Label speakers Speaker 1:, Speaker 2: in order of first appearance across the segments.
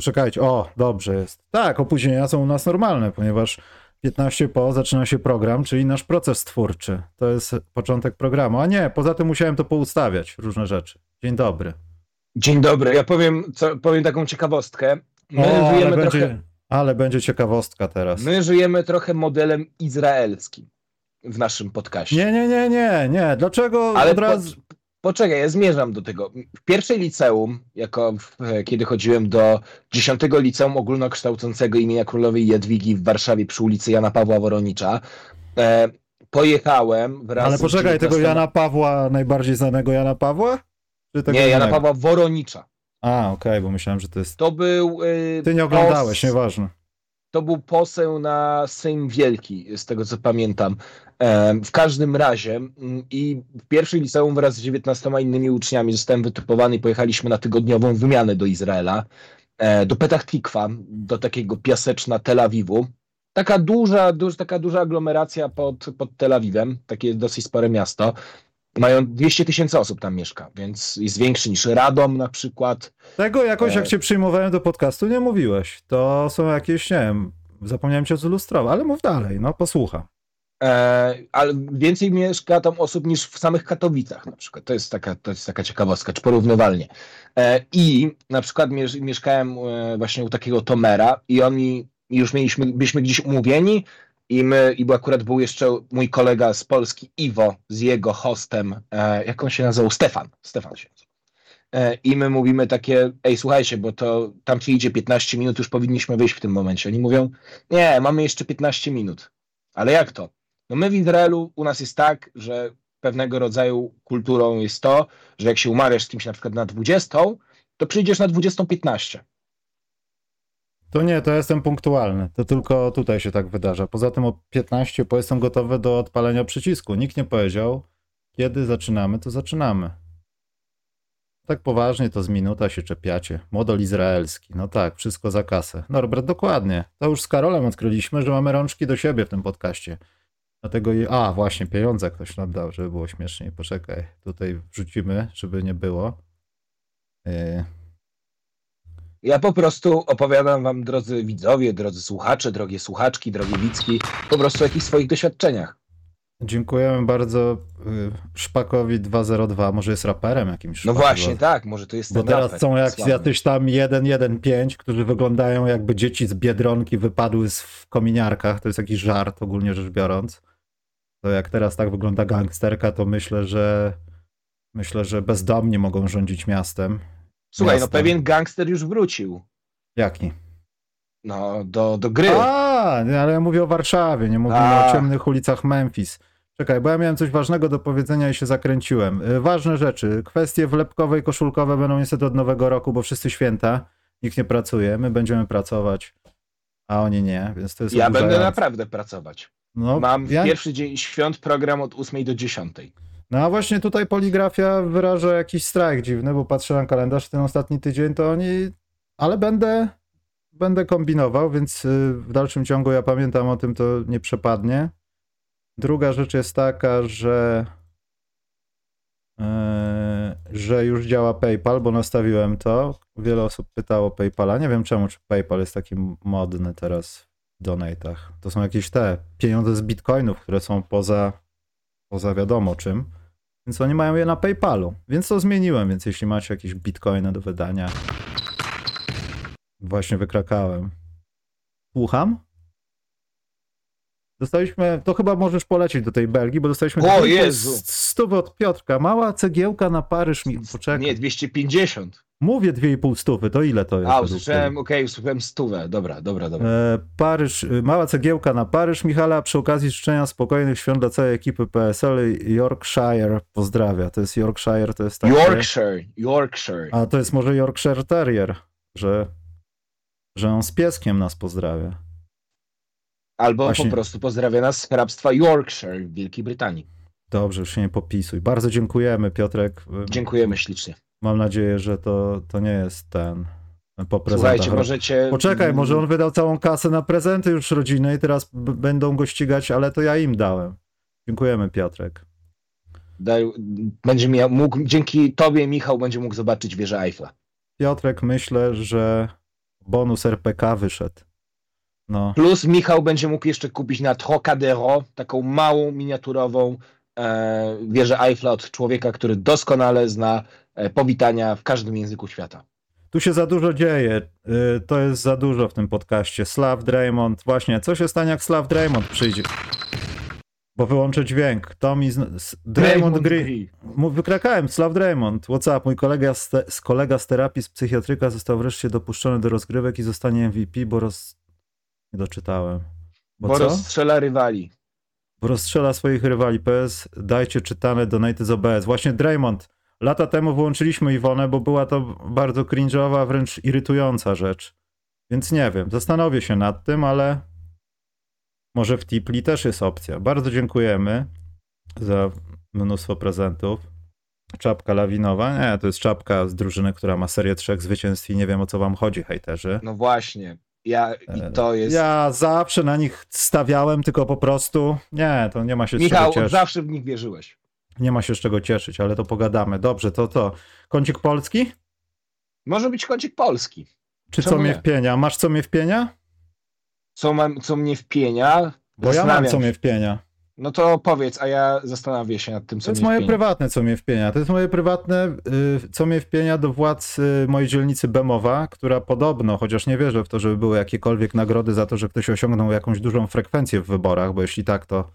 Speaker 1: poczekajcie. O, dobrze jest. Tak, opóźnienia są u nas normalne, ponieważ 15 po zaczyna się program, czyli nasz proces twórczy. To jest początek programu. A nie, poza tym musiałem to poustawiać, różne rzeczy. Dzień dobry.
Speaker 2: Dzień dobry. Ja powiem, co, powiem taką ciekawostkę. My
Speaker 1: o, ale
Speaker 2: żyjemy
Speaker 1: będzie,
Speaker 2: trochę.
Speaker 1: ale będzie ciekawostka teraz.
Speaker 2: My żyjemy trochę modelem izraelskim w naszym podcaście.
Speaker 1: Nie, nie, nie, nie, nie. Dlaczego
Speaker 2: Ale
Speaker 1: od razu...
Speaker 2: po, poczekaj, ja zmierzam do tego. W pierwszej liceum, jako w, kiedy chodziłem do 10 liceum ogólnokształcącego imienia królowej Jadwigi w Warszawie przy ulicy Jana Pawła Woronicza, e, pojechałem wraz
Speaker 1: Ale poczekaj, tego
Speaker 2: 19
Speaker 1: Jana Pawła, najbardziej znanego Jana Pawła?
Speaker 2: Nie, Jana? Pawła Woronicza.
Speaker 1: A, okej, bo myślałem, że to jest...
Speaker 2: To był. e,
Speaker 1: Ty nie oglądałeś,
Speaker 2: pos-
Speaker 1: nieważne.
Speaker 2: To był poseł na Sejm Wielki, z tego co pamiętam. W każdym razie mm, i w pierwszej liceum wraz z 19 innymi uczniami zostałem wytypowany i pojechaliśmy na tygodniową wymianę do Izraela, e, do Petach Tikwa, do takiego piaseczna Tel Awiwu. Taka duża, duż, taka duża aglomeracja pod, pod Tel Awiwem, takie dosyć spore miasto. Mają 200 tysięcy osób tam mieszka, więc jest większy niż Radom na przykład.
Speaker 1: Tego jakoś,
Speaker 2: E.
Speaker 1: jak cię przyjmowałem do podcastu, nie mówiłeś. To są jakieś, nie wiem, zapomniałem cię zilustrować, ale mów dalej, no posłucham.
Speaker 2: E, ale więcej mieszka tam osób niż w samych Katowicach na przykład. To jest taka, to jest taka ciekawostka, czy porównywalnie. E, I na przykład miesz, mieszkałem e, właśnie u takiego Tomera i oni już mieliśmy, byliśmy gdzieś umówieni i my, i akurat był jeszcze mój kolega z Polski, Iwo, z jego hostem, e, jak on się nazywał? Stefan. Stefan się. E, I my mówimy takie, ej słuchajcie, bo to tam ci idzie 15 minut, już powinniśmy wyjść w tym momencie. Oni mówią, nie, mamy jeszcze 15 minut. Ale jak to? No my w Izraelu u nas jest tak, że pewnego rodzaju kulturą jest to, że jak się umawiasz z kimś na przykład na 20, to przyjdziesz na 20.15.
Speaker 1: To nie, to jestem punktualny. To tylko tutaj się tak wydarza. Poza tym o 15 po jestem gotowy do odpalenia przycisku. Nikt nie powiedział, kiedy zaczynamy, to zaczynamy. Tak poważnie to z minuta się czepiacie. Model izraelski. No tak, wszystko za kasę. Norbert, dokładnie. To już z Karolem odkryliśmy, że mamy rączki do siebie w tym podcaście. Dlatego, je- a właśnie, pieniądze ktoś nam dał, żeby było śmieszniej. Poczekaj, tutaj wrzucimy, żeby nie było. Yy,
Speaker 2: Ja po prostu opowiadam wam, drodzy widzowie, drodzy słuchacze, drogie słuchaczki, drogie widzki, po prostu o jakichś swoich doświadczeniach.
Speaker 1: Dziękujemy bardzo y, Szpakowi 202. Może jest raperem jakimś.
Speaker 2: No właśnie,
Speaker 1: 202.
Speaker 2: tak, może to jest
Speaker 1: Bo teraz
Speaker 2: raper
Speaker 1: są jak
Speaker 2: sławny.
Speaker 1: jacyś tam 115, którzy wyglądają jakby dzieci z Biedronki wypadły z, w kominiarkach. To jest jakiś żart ogólnie rzecz biorąc. To jak teraz tak wygląda gangsterka, to myślę, że myślę, że bezdomni mogą rządzić miastem.
Speaker 2: Słuchaj, no
Speaker 1: Jasne.
Speaker 2: pewien gangster już wrócił.
Speaker 1: Jaki?
Speaker 2: No, do, do gry.
Speaker 1: A, nie, ale ja mówię o Warszawie, nie mówię
Speaker 2: A.
Speaker 1: o ciemnych ulicach Memphis. Czekaj, bo ja miałem coś ważnego do powiedzenia i się zakręciłem. Y, Ważne rzeczy. Kwestie wlepkowe i koszulkowe będą niestety od nowego roku, bo wszyscy święta. Nikt nie pracuje. My będziemy pracować, a oni nie, więc to jest
Speaker 2: ja będę
Speaker 1: oburzające.
Speaker 2: naprawdę pracować.
Speaker 1: No,
Speaker 2: Mam w
Speaker 1: ja...
Speaker 2: pierwszy dzień świąt program od 8 do 10.
Speaker 1: no a właśnie tutaj poligrafia wyraża jakiś strajk dziwny, bo patrzę na kalendarz ten ostatni tydzień, to oni... Ale będę, będę kombinował, więc y, w dalszym ciągu ja pamiętam o tym, to nie przepadnie. Druga rzecz jest taka, że e, że już działa PayPal, bo nastawiłem to. Wiele osób pytało PayPala. Nie wiem czemu, czy PayPal jest taki modny teraz w donate'ach. To są jakieś te pieniądze z bitcoinów, które są poza, poza wiadomo czym. Więc oni mają je na PayPalu. Więc to zmieniłem, więc jeśli macie jakieś bitcoiny do wydania, właśnie wykrakałem. Słucham? Dostaliśmy, to chyba możesz polecieć do tej Belgii, bo dostaliśmy
Speaker 2: O, Jezu!
Speaker 1: stówy od Piotrka. Mała cegiełka na Paryż mi, poczekaj.
Speaker 2: Nie, 250.
Speaker 1: Mówię dwie i pół stówy, to ile to jest?
Speaker 2: A, usłyszałem, okej, usłyszałem stówę. Dobra, dobra, dobra.
Speaker 1: E, Paryż, y, mała cegiełka na Paryż. Michala przy okazji życzenia spokojnych świąt dla całej ekipy PSL Yorkshire pozdrawia. To jest Yorkshire, to jest takie...
Speaker 2: Yorkshire, Yorkshire.
Speaker 1: A to jest może Yorkshire Terrier, że, że on z pieskiem nas pozdrawia.
Speaker 2: Albo
Speaker 1: właśnie-
Speaker 2: po prostu pozdrawia nas z hrabstwa Yorkshire w Wielkiej Brytanii.
Speaker 1: Dobrze, już się nie popisuj. Bardzo dziękujemy, Piotrek.
Speaker 2: Dziękujemy ślicznie.
Speaker 1: Mam nadzieję, że to, to nie jest ten po prezentach.
Speaker 2: Słuchajcie, możecie...
Speaker 1: Poczekaj, może on wydał całą kasę na prezenty już rodziny i teraz będą go ścigać, ale to ja im dałem. Dziękujemy, Piotrek.
Speaker 2: Daj, będzie miał, mógł, dzięki tobie Michał będzie mógł zobaczyć wieżę Eiffla.
Speaker 1: Piotrek, myślę, że Bonus RPK wyszedł. No.
Speaker 2: Plus Michał będzie mógł jeszcze kupić na Trocadero taką małą, miniaturową e, wieżę Eiffla od człowieka, który doskonale zna powitania w każdym języku świata.
Speaker 1: Tu się za dużo dzieje. Y, to jest za dużo w tym podcaście. Slav Draymond. Właśnie, co się stanie, jak Slav Draymond przyjdzie? Bo wyłączę dźwięk. Tommy z... z... Draymond Green. Mów- Wykrakałem, Slav Draymond. What's up? Mój kolega z, te... z kolega z terapii z psychiatryka został wreszcie dopuszczony do rozgrywek i zostanie MVP, bo roz... Nie doczytałem. Bo,
Speaker 2: Bo
Speaker 1: co?
Speaker 2: rozstrzela rywali.
Speaker 1: Bo rozstrzela swoich rywali. PS, dajcie czytane donaty z OBS. Właśnie Draymond. Lata temu wyłączyliśmy Iwonę, bo była to bardzo cringe'owa, wręcz irytująca rzecz. Więc nie wiem, zastanowię się nad tym, ale może w Tipli też jest opcja. Bardzo dziękujemy za mnóstwo prezentów. Czapka lawinowa. Nie, to jest czapka z drużyny, która ma serię trzech zwycięstw i nie wiem o co wam chodzi, hejterzy.
Speaker 2: No właśnie. Ja, I
Speaker 1: E,
Speaker 2: to jest.
Speaker 1: Ja zawsze na nich stawiałem, tylko po prostu nie, to nie ma się z
Speaker 2: Michał,
Speaker 1: czego cieszyć.
Speaker 2: zawsze w nich wierzyłeś.
Speaker 1: Nie ma się z czego cieszyć, ale to pogadamy. Dobrze, to to. Kącik polski?
Speaker 2: Może być kącik polski.
Speaker 1: Czy
Speaker 2: Czemu
Speaker 1: co mnie
Speaker 2: nie?
Speaker 1: wpienia? Masz co mnie wpienia?
Speaker 2: Co, mam, co mnie wpienia?
Speaker 1: Bo ja mam co mnie wpienia.
Speaker 2: No to powiedz, a ja zastanawiam się nad tym, co
Speaker 1: To jest
Speaker 2: mnie
Speaker 1: moje
Speaker 2: wpienia.
Speaker 1: prywatne co mnie wpienia. To jest moje prywatne y, co mnie wpienia do władz y, mojej dzielnicy Bemowa, która podobno, chociaż nie wierzę w to, żeby były jakiekolwiek nagrody za to, że ktoś osiągnął jakąś dużą frekwencję w wyborach, bo jeśli tak, to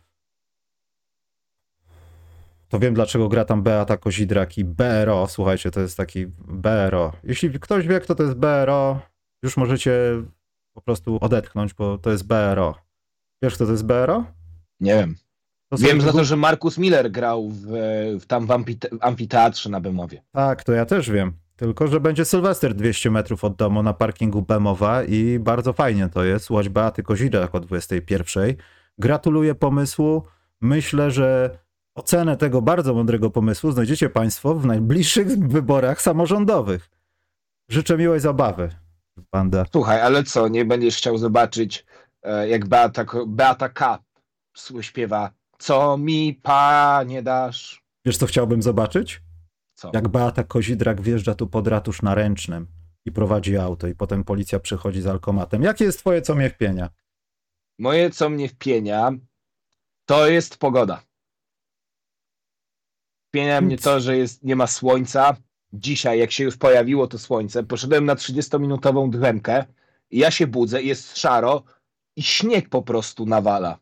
Speaker 1: to wiem dlaczego gra tam Beata Kozidrak i BRO. Słuchajcie, to jest taki BRO. Jeśli ktoś wie, kto to jest BRO, już możecie po prostu odetchnąć, bo to jest BRO. Wiesz, kto to jest BRO?
Speaker 2: Nie wiem.
Speaker 1: To
Speaker 2: Wiem za to, że Markus Miller grał w, w tam w amfite- amfiteatrze na Bemowie.
Speaker 1: Tak, to ja też wiem. Tylko, że będzie Sylwester 200 metrów od domu na parkingu Bemowa i bardzo fajnie to jest. Słuchać Beaty Kozidrak o 21. Gratuluję pomysłu. Myślę, że ocenę tego bardzo mądrego pomysłu znajdziecie Państwo w najbliższych wyborach samorządowych. Życzę miłej zabawy. Banda.
Speaker 2: Słuchaj, ale co, nie będziesz chciał zobaczyć, e, jak Beata, Beata K. śpiewa Co mi panie dasz?
Speaker 1: Wiesz, co chciałbym zobaczyć?
Speaker 2: Co?
Speaker 1: Jak Beata Kozidrak wjeżdża tu pod ratusz na ręcznym i prowadzi auto i potem policja przychodzi z alkomatem. Jakie jest twoje co mnie wpienia?
Speaker 2: Moje, co mnie wpienia, to jest pogoda. Wpienia mnie to, że jest, nie ma słońca. Dzisiaj, jak się już pojawiło to słońce, poszedłem na 30-minutową drzemkę i ja się budzę, jest szaro i śnieg po prostu nawala.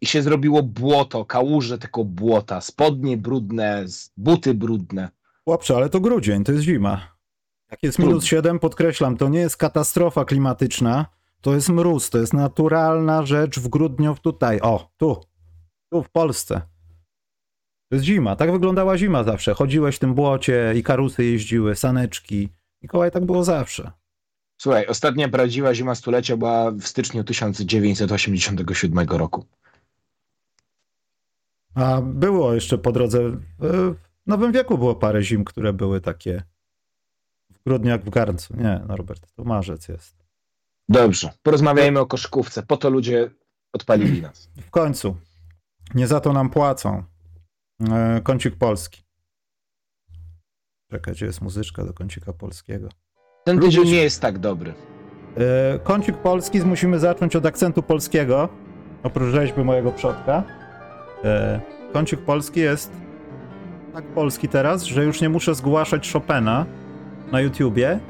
Speaker 2: I się zrobiło błoto, kałuże tego błota, spodnie brudne, buty brudne.
Speaker 1: Chłopcze, ale to grudzień, to jest zima. Jak jest minus 7, podkreślam, to nie jest katastrofa klimatyczna, to jest mróz, to jest naturalna rzecz w grudniu tutaj. O, tu, tu w Polsce. To jest zima, tak wyglądała zima zawsze. Chodziłeś w tym błocie i karusy jeździły, saneczki. Mikołaj, tak było zawsze.
Speaker 2: Słuchaj, ostatnia prawdziwa zima stulecia była w styczniu 1987 roku.
Speaker 1: A było jeszcze po drodze, e, w Nowym Wieku było parę zim, które były takie w grudniu jak w garncu. Nie, Norbert, to marzec jest.
Speaker 2: Dobrze, porozmawiajmy o koszykówce. Po to ludzie odpalili nas.
Speaker 1: W końcu. Nie za to nam płacą. E, Kącik polski. Czekaj, gdzie jest muzyczka do kącika polskiego?
Speaker 2: Ten tydzień
Speaker 1: się-
Speaker 2: nie jest tak dobry.
Speaker 1: E, Kącik polski musimy zacząć od akcentu polskiego. Oprócz rzeźby mojego przodka. E, Kącik polski jest tak polski teraz, że już nie muszę zgłaszać Chopina na YouTubie,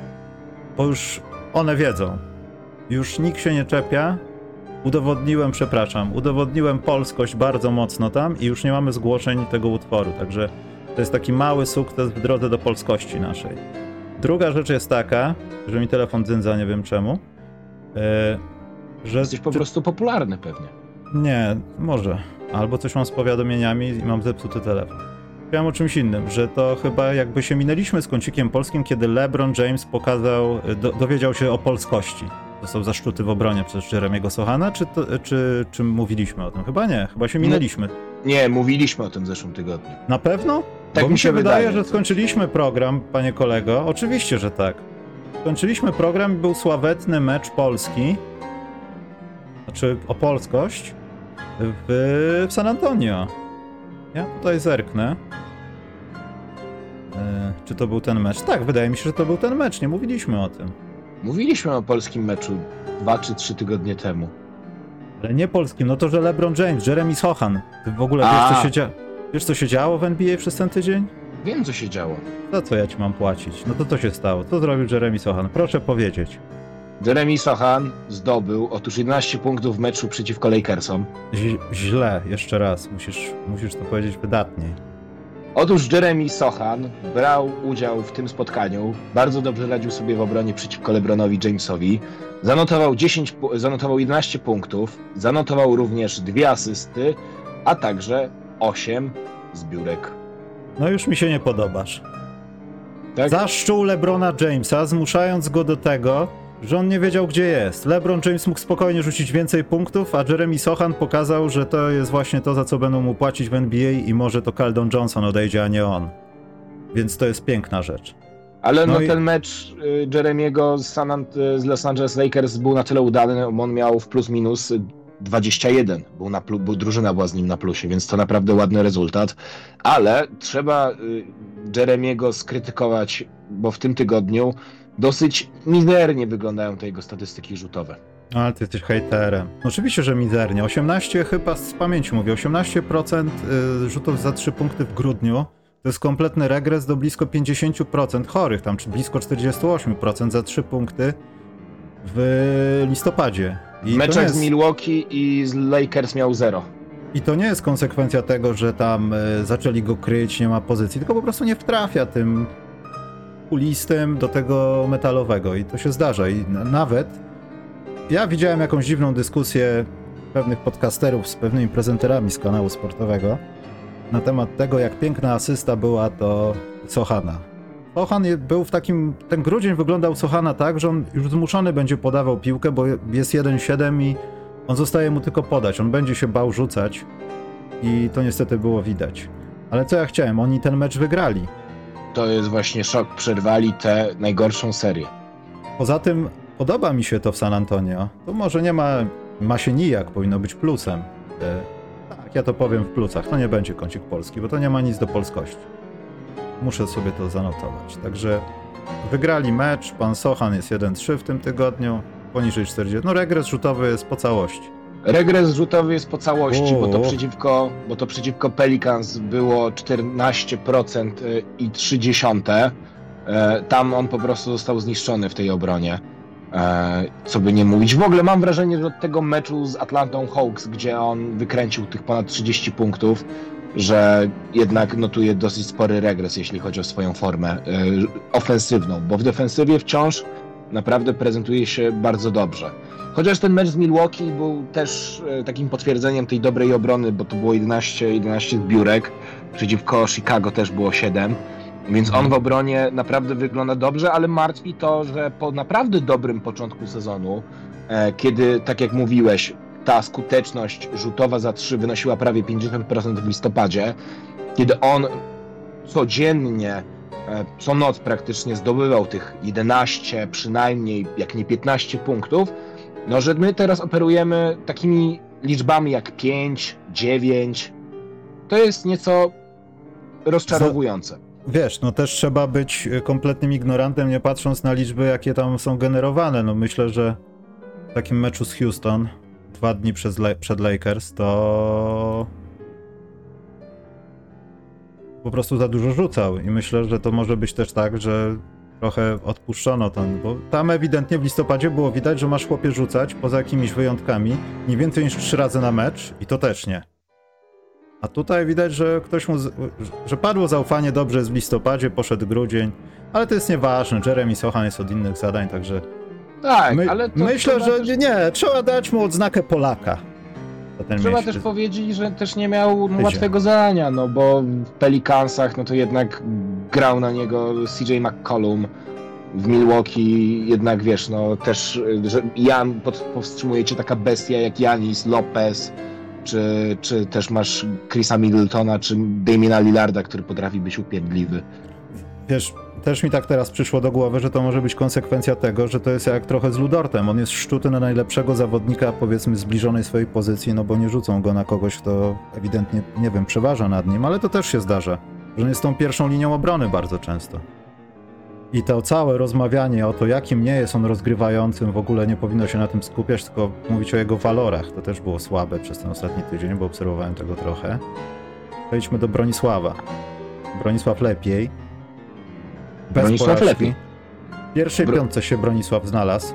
Speaker 1: bo już one wiedzą. Już nikt się nie czepia. Udowodniłem, przepraszam, udowodniłem polskość bardzo mocno tam i już nie mamy zgłoszeń tego utworu, także to jest taki mały sukces w drodze do polskości naszej. Druga rzecz jest taka, że mi telefon dzynza, nie wiem czemu, e, że...
Speaker 2: Jesteś po prostu popularny pewnie.
Speaker 1: Nie, może. Albo coś mam z powiadomieniami i mam zepsuty telefon. Chciałem o czymś innym, że to chyba jakby się minęliśmy z kącikiem polskim, kiedy LeBron James pokazał, do, dowiedział się o polskości. Został zaszczuty w obronie przez Jeremiego Sohana, czy, to, czy, czy mówiliśmy o tym? Chyba nie, chyba się minęliśmy.
Speaker 2: Nie, mówiliśmy o tym w zeszłym tygodniu.
Speaker 1: Na pewno?
Speaker 2: Tak
Speaker 1: Bo
Speaker 2: mi się
Speaker 1: wydaje,
Speaker 2: wydaje.
Speaker 1: że skończyliśmy program, panie kolego. Oczywiście, że tak. Skończyliśmy program i był sławetny mecz Polski, znaczy o polskość, w, w San Antonio. Ja tutaj zerknę. E, czy to był ten mecz? Tak, wydaje mi się, że to był ten mecz. Nie mówiliśmy o tym.
Speaker 2: Mówiliśmy o polskim meczu dwa czy trzy tygodnie temu.
Speaker 1: Ale nie polskim, no to że LeBron James, Jeremy Sohan. Ty w ogóle wiesz co, się dzia... wiesz, co się działo w NBA przez ten tydzień?
Speaker 2: Wiem, co się działo.
Speaker 1: Za co ja ci mam płacić? No to co się stało? Co zrobił Jeremy Sohan? Proszę powiedzieć.
Speaker 2: Jeremy Sohan zdobył otóż 11 punktów w meczu przeciwko Lakersom.
Speaker 1: Ź- źle, jeszcze raz. Musisz, musisz to powiedzieć wydatniej.
Speaker 2: Otóż Jeremy Sohan brał udział w tym spotkaniu. Bardzo dobrze radził sobie w obronie przeciwko LeBronowi Jamesowi. Zanotował, 10, pu- zanotował 11 punktów, zanotował również dwie asysty, a także 8 zbiórek.
Speaker 1: No już mi się nie podobasz.
Speaker 2: Tak?
Speaker 1: Zaszczuł LeBrona Jamesa, zmuszając go do tego, że on nie wiedział, gdzie jest. LeBron James mógł spokojnie rzucić więcej punktów, a Jeremy Sohan pokazał, że to jest właśnie to, za co będą mu płacić w NBA i może to Caldon Johnson odejdzie, a nie on. Więc to jest piękna rzecz.
Speaker 2: Ale no,
Speaker 1: No i-
Speaker 2: ten mecz y, Jeremiego z, San Ant- z Los Angeles Lakers był na tyle udany, bo on miał w plus minus y, 21. Był na plu- był, drużyna była z nim na plusie, więc to naprawdę ładny rezultat. Ale trzeba y, Jeremiego skrytykować, bo w tym tygodniu dosyć mizernie wyglądają te jego statystyki rzutowe.
Speaker 1: No, ale ty jesteś hejterem. Oczywiście, że mizernie. 18 chyba z pamięci mówię, 18% y, rzutów za 3 punkty w grudniu. To jest kompletny regres do blisko 50% chorych, tam czy blisko 48% za 3 punkty w listopadzie.
Speaker 2: Meczach
Speaker 1: jest,
Speaker 2: z Milwaukee i z Lakers miał zero.
Speaker 1: I to nie jest konsekwencja tego, że tam y, zaczęli go kryć, nie ma pozycji, tylko po prostu nie wtrafia tym kulistym do tego metalowego i to się zdarza. I na- nawet ja widziałem jakąś dziwną dyskusję pewnych podcasterów z pewnymi prezenterami z kanału sportowego na temat tego, jak piękna asysta była to Sohana. Sohan je- był w takim, ten grudzień wyglądał Sohana tak, że on już zmuszony będzie podawał piłkę, bo jest 1-7 i on zostaje mu tylko podać, on będzie się bał rzucać i to niestety było widać. Ale co ja chciałem, oni ten mecz wygrali.
Speaker 2: To jest właśnie szok. Przerwali tę najgorszą serię.
Speaker 1: Poza tym podoba mi się to w San Antonio. To może nie ma, ma się nijak, powinno być plusem. Tak, ja to powiem w plusach. To nie będzie kącik polski, bo to nie ma nic do polskości. Muszę sobie to zanotować. Także wygrali mecz. Pan Sochan jest 1-3 w tym tygodniu. Poniżej 40. No regres rzutowy jest po całości.
Speaker 2: Regres rzutowy jest po całości, bo to przeciwko, bo to przeciwko Pelicans było 14% i 0,3. E, Tam on po prostu został zniszczony w tej obronie. E, Co by nie mówić. W ogóle mam wrażenie, że od tego meczu z Atlantą Hawks, gdzie on wykręcił tych ponad 30 punktów, że jednak notuje dosyć spory regres, jeśli chodzi o swoją formę e, ofensywną, bo w defensywie wciąż naprawdę prezentuje się bardzo dobrze. Chociaż ten mecz z Milwaukee był też e, takim potwierdzeniem tej dobrej obrony, bo to było 11, 11 zbiórek, przeciwko Chicago też było 7, więc on w obronie naprawdę wygląda dobrze, ale martwi to, że po naprawdę dobrym początku sezonu, e, kiedy, tak jak mówiłeś, ta skuteczność rzutowa za 3 wynosiła prawie 50% w listopadzie, kiedy on codziennie, e, co noc praktycznie zdobywał tych 11, przynajmniej, jak nie 15 punktów, no, że my teraz operujemy takimi liczbami jak 5, 9. To jest nieco rozczarowujące.
Speaker 1: Wiesz, no też trzeba być kompletnym ignorantem, nie patrząc na liczby, jakie tam są generowane. No myślę, że w takim meczu z Houston, dwa dni przez Le- przed Lakers, to po prostu za dużo rzucał i myślę, że to może być też tak, że trochę odpuszczono ten, bo tam ewidentnie w listopadzie było widać, że masz chłopie rzucać, poza jakimiś wyjątkami, nie więcej niż trzy razy na mecz i to też nie. A tutaj widać, że ktoś mu, z- że padło zaufanie, dobrze jest w listopadzie, poszedł grudzień, ale to jest nieważne, Jeremy Sohan jest od innych zadań, także
Speaker 2: Tak,
Speaker 1: my,
Speaker 2: ale to
Speaker 1: myślę,
Speaker 2: trzeba
Speaker 1: że
Speaker 2: też,
Speaker 1: nie, trzeba dać mu odznakę Polaka.
Speaker 2: Trzeba też powiedzieć, że też nie miał no, łatwego zadania, no bo w Pelicansach no to jednak grał na niego CJ McCollum. W Milwaukee jednak wiesz, no też, że Jan pod, powstrzymuje cię taka bestia jak Janis, Lopez, czy, czy też masz Chrisa Middletona, czy Damiena Lillarda, który potrafi być upierdliwy.
Speaker 1: Wiesz, też mi tak teraz przyszło do głowy, że to może być konsekwencja tego, że to jest jak trochę z Ludortem. On jest szczuty na najlepszego zawodnika, powiedzmy, zbliżonej swojej pozycji, no bo nie rzucą go na kogoś, kto ewidentnie, nie wiem, przeważa nad nim, ale to też się zdarza, że on jest tą pierwszą linią obrony bardzo często. I to całe rozmawianie o to, jakim nie jest on rozgrywającym, w ogóle nie powinno się na tym skupiać, tylko mówić o jego walorach. To też było słabe przez ten ostatni tydzień, bo obserwowałem tego trochę. Przejdźmy do Bronisława. Bronisław lepiej. Bez
Speaker 2: Bronisław
Speaker 1: porażki.
Speaker 2: lepiej.
Speaker 1: W pierwszej
Speaker 2: Bro-
Speaker 1: piątce się Bronisław znalazł.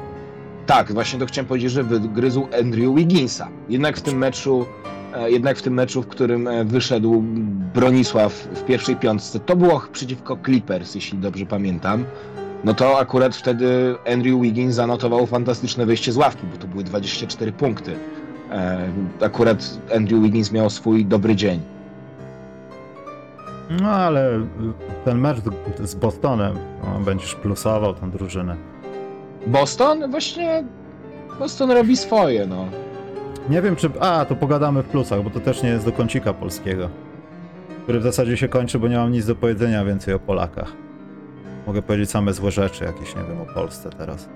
Speaker 2: Tak, właśnie to chciałem powiedzieć, że wygryzł Andrew Wigginsa. Jednak w tym meczu, e, jednak w tym meczu, w którym e, wyszedł Bronisław w pierwszej piątce, to było przeciwko Clippers, jeśli dobrze pamiętam. No to akurat wtedy Andrew Wiggins zanotował fantastyczne wyjście z ławki, bo to były 24 punkty. E, Akurat Andrew Wiggins miał swój dobry dzień.
Speaker 1: No ale y, ten mecz z- Bostonem, no, będziesz plusował tę drużynę.
Speaker 2: Boston? Właśnie Boston robi swoje, no.
Speaker 1: Nie wiem czy... A, to pogadamy w plusach, bo to też nie jest do kącika polskiego. Który w zasadzie się kończy, bo nie mam nic do powiedzenia więcej o Polakach. Mogę powiedzieć same złe rzeczy jakieś, nie wiem, o Polsce teraz.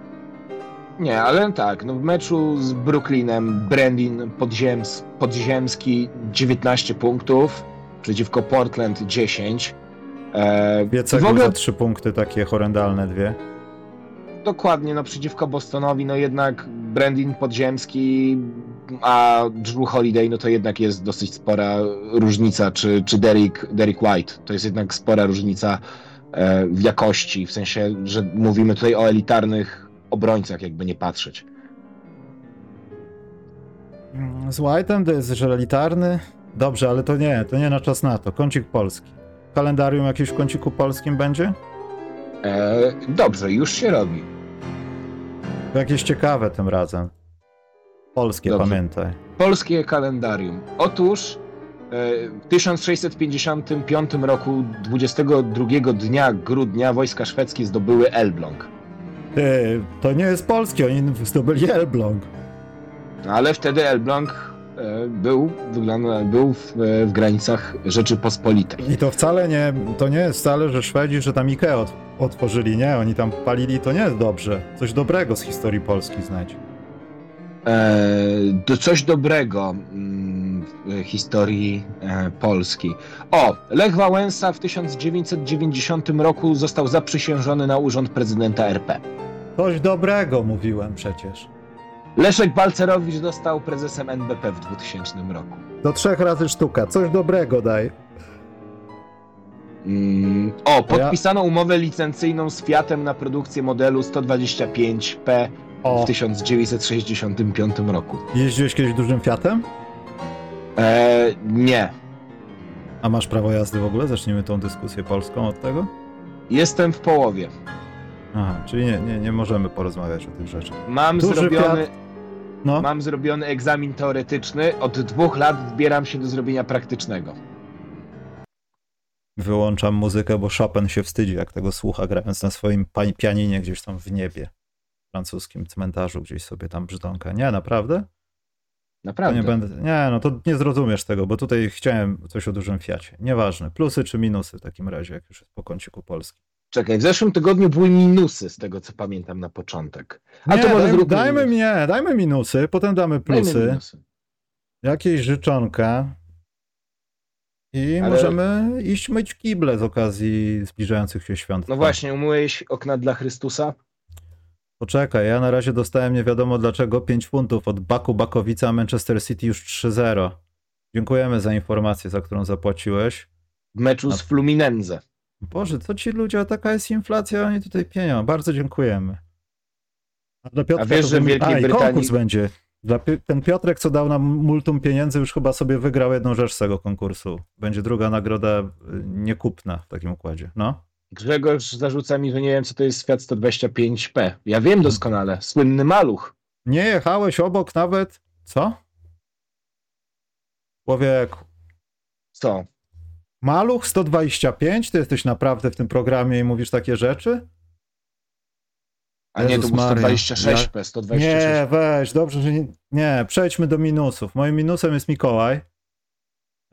Speaker 2: Nie, ale tak, no w meczu z Brooklynem Brandin Podziems, Podziemski 19 punktów, przeciwko Portland 10. E,
Speaker 1: Dwie
Speaker 2: w ogóle
Speaker 1: za trzy punkty, takie horrendalne dwie.
Speaker 2: dokładnie, no przeciwko Bostonowi, no jednak Brandin Podziemski, a Drew Holiday, no to jednak jest dosyć spora różnica, czy, czy Derek, Derek White, to jest jednak spora różnica e, w jakości, w sensie, że mówimy tutaj o elitarnych obrońcach, jakby nie patrzeć.
Speaker 1: Mm, Z White'em to jest że elitarny. Dobrze, ale to nie, to nie na czas na to. Kącik polski. Kalendarium jakieś w kąciku polskim będzie?
Speaker 2: E, dobrze, już się robi.
Speaker 1: To jakieś ciekawe tym razem. Polskie,
Speaker 2: Dobrze.
Speaker 1: pamiętaj.
Speaker 2: Polskie kalendarium. Otóż e, w 1665 roku, 22 dnia grudnia, wojska szwedzkie zdobyły Elbląg.
Speaker 1: Ty, to nie jest polskie, oni zdobyli Elbląg.
Speaker 2: Ale wtedy Elbląg był, wygląda, był w, e, w granicach Rzeczypospolitej.
Speaker 1: I to wcale nie, to nie jest wcale, że Szwedzi, że tam Ikea ot, otworzyli, nie, oni tam palili, to nie jest dobrze. Coś dobrego z historii Polski znać.
Speaker 2: E, do coś dobrego mm, w historii e, Polski. O, Lech Wałęsa w 1990 roku został zaprzysiężony na urząd prezydenta RP.
Speaker 1: Coś dobrego mówiłem przecież.
Speaker 2: Leszek Balcerowicz został prezesem NBP w 2000 roku.
Speaker 1: Do trzech razy sztuka, coś dobrego daj.
Speaker 2: Mm, o, podpisano umowę licencyjną z Fiatem na produkcję modelu 125P
Speaker 1: O,
Speaker 2: w 1965 roku.
Speaker 1: jeździłeś kiedyś dużym Fiatem?
Speaker 2: E, nie.
Speaker 1: A masz prawo jazdy w ogóle? Zacznijmy tą dyskusję polską od tego?
Speaker 2: Jestem w połowie.
Speaker 1: Aha, czyli nie, nie, nie możemy porozmawiać o tych rzeczach.
Speaker 2: Mam
Speaker 1: Duży
Speaker 2: zrobiony,
Speaker 1: Fiat. No,
Speaker 2: mam zrobiony egzamin teoretyczny. Od dwóch lat zbieram się do zrobienia praktycznego.
Speaker 1: wyłączam muzykę, bo Chopin się wstydzi, jak tego słucha, grając na swoim pianinie gdzieś tam w niebie. W francuskim cmentarzu gdzieś sobie tam brzdąka. Nie, naprawdę? To
Speaker 2: Naprawdę.
Speaker 1: nie będę. Nie, no to nie zrozumiesz tego, bo tutaj chciałem coś o dużym Fiacie. Nieważne. Plusy czy minusy w takim razie, jak już jest po kąciku Polski.
Speaker 2: Czekaj, w zeszłym tygodniu były minusy z tego, co pamiętam na początek. A
Speaker 1: nie,
Speaker 2: to może
Speaker 1: dajmy, dajmy, nie, dajmy minusy, potem damy plusy.
Speaker 2: Dajmy minusy.
Speaker 1: Jakieś życzonka. I
Speaker 2: Ale-
Speaker 1: możemy iść myć kible z okazji zbliżających się świąt.
Speaker 2: No właśnie, umyłeś okna dla Chrystusa?
Speaker 1: Poczekaj, ja na razie dostałem nie wiadomo dlaczego 5 funtów od Baku Bakowica Manchester City już 3-0. Dziękujemy za informację, za którą zapłaciłeś.
Speaker 2: W meczu z Fluminense.
Speaker 1: Boże, co ci ludzie, a taka jest inflacja, oni tutaj pienią. Bardzo dziękujemy. A, dla Piotrka
Speaker 2: A wiesz,
Speaker 1: to
Speaker 2: że w Wielkiej
Speaker 1: a,
Speaker 2: Brytanii-
Speaker 1: konkurs będzie. Dla Pi- ten Piotrek, co dał nam multum pieniędzy, już chyba sobie wygrał jedną rzecz z tego konkursu. Będzie druga nagroda y, niekupna w takim układzie. No.
Speaker 2: Grzegorz zarzuca mi, że nie wiem, co to jest Fiat 125P. Ja wiem doskonale. Słynny maluch.
Speaker 1: Nie jechałeś obok nawet. Co? Człowieku.
Speaker 2: Co?
Speaker 1: Maluch 125? Ty jesteś naprawdę w tym programie i mówisz takie rzeczy?
Speaker 2: A nie, to
Speaker 1: Jezus
Speaker 2: był
Speaker 1: Maria.
Speaker 2: 126P, 126.
Speaker 1: Nie, weź, dobrze, że nie, nie. Przejdźmy do minusów. Moim minusem jest Mikołaj,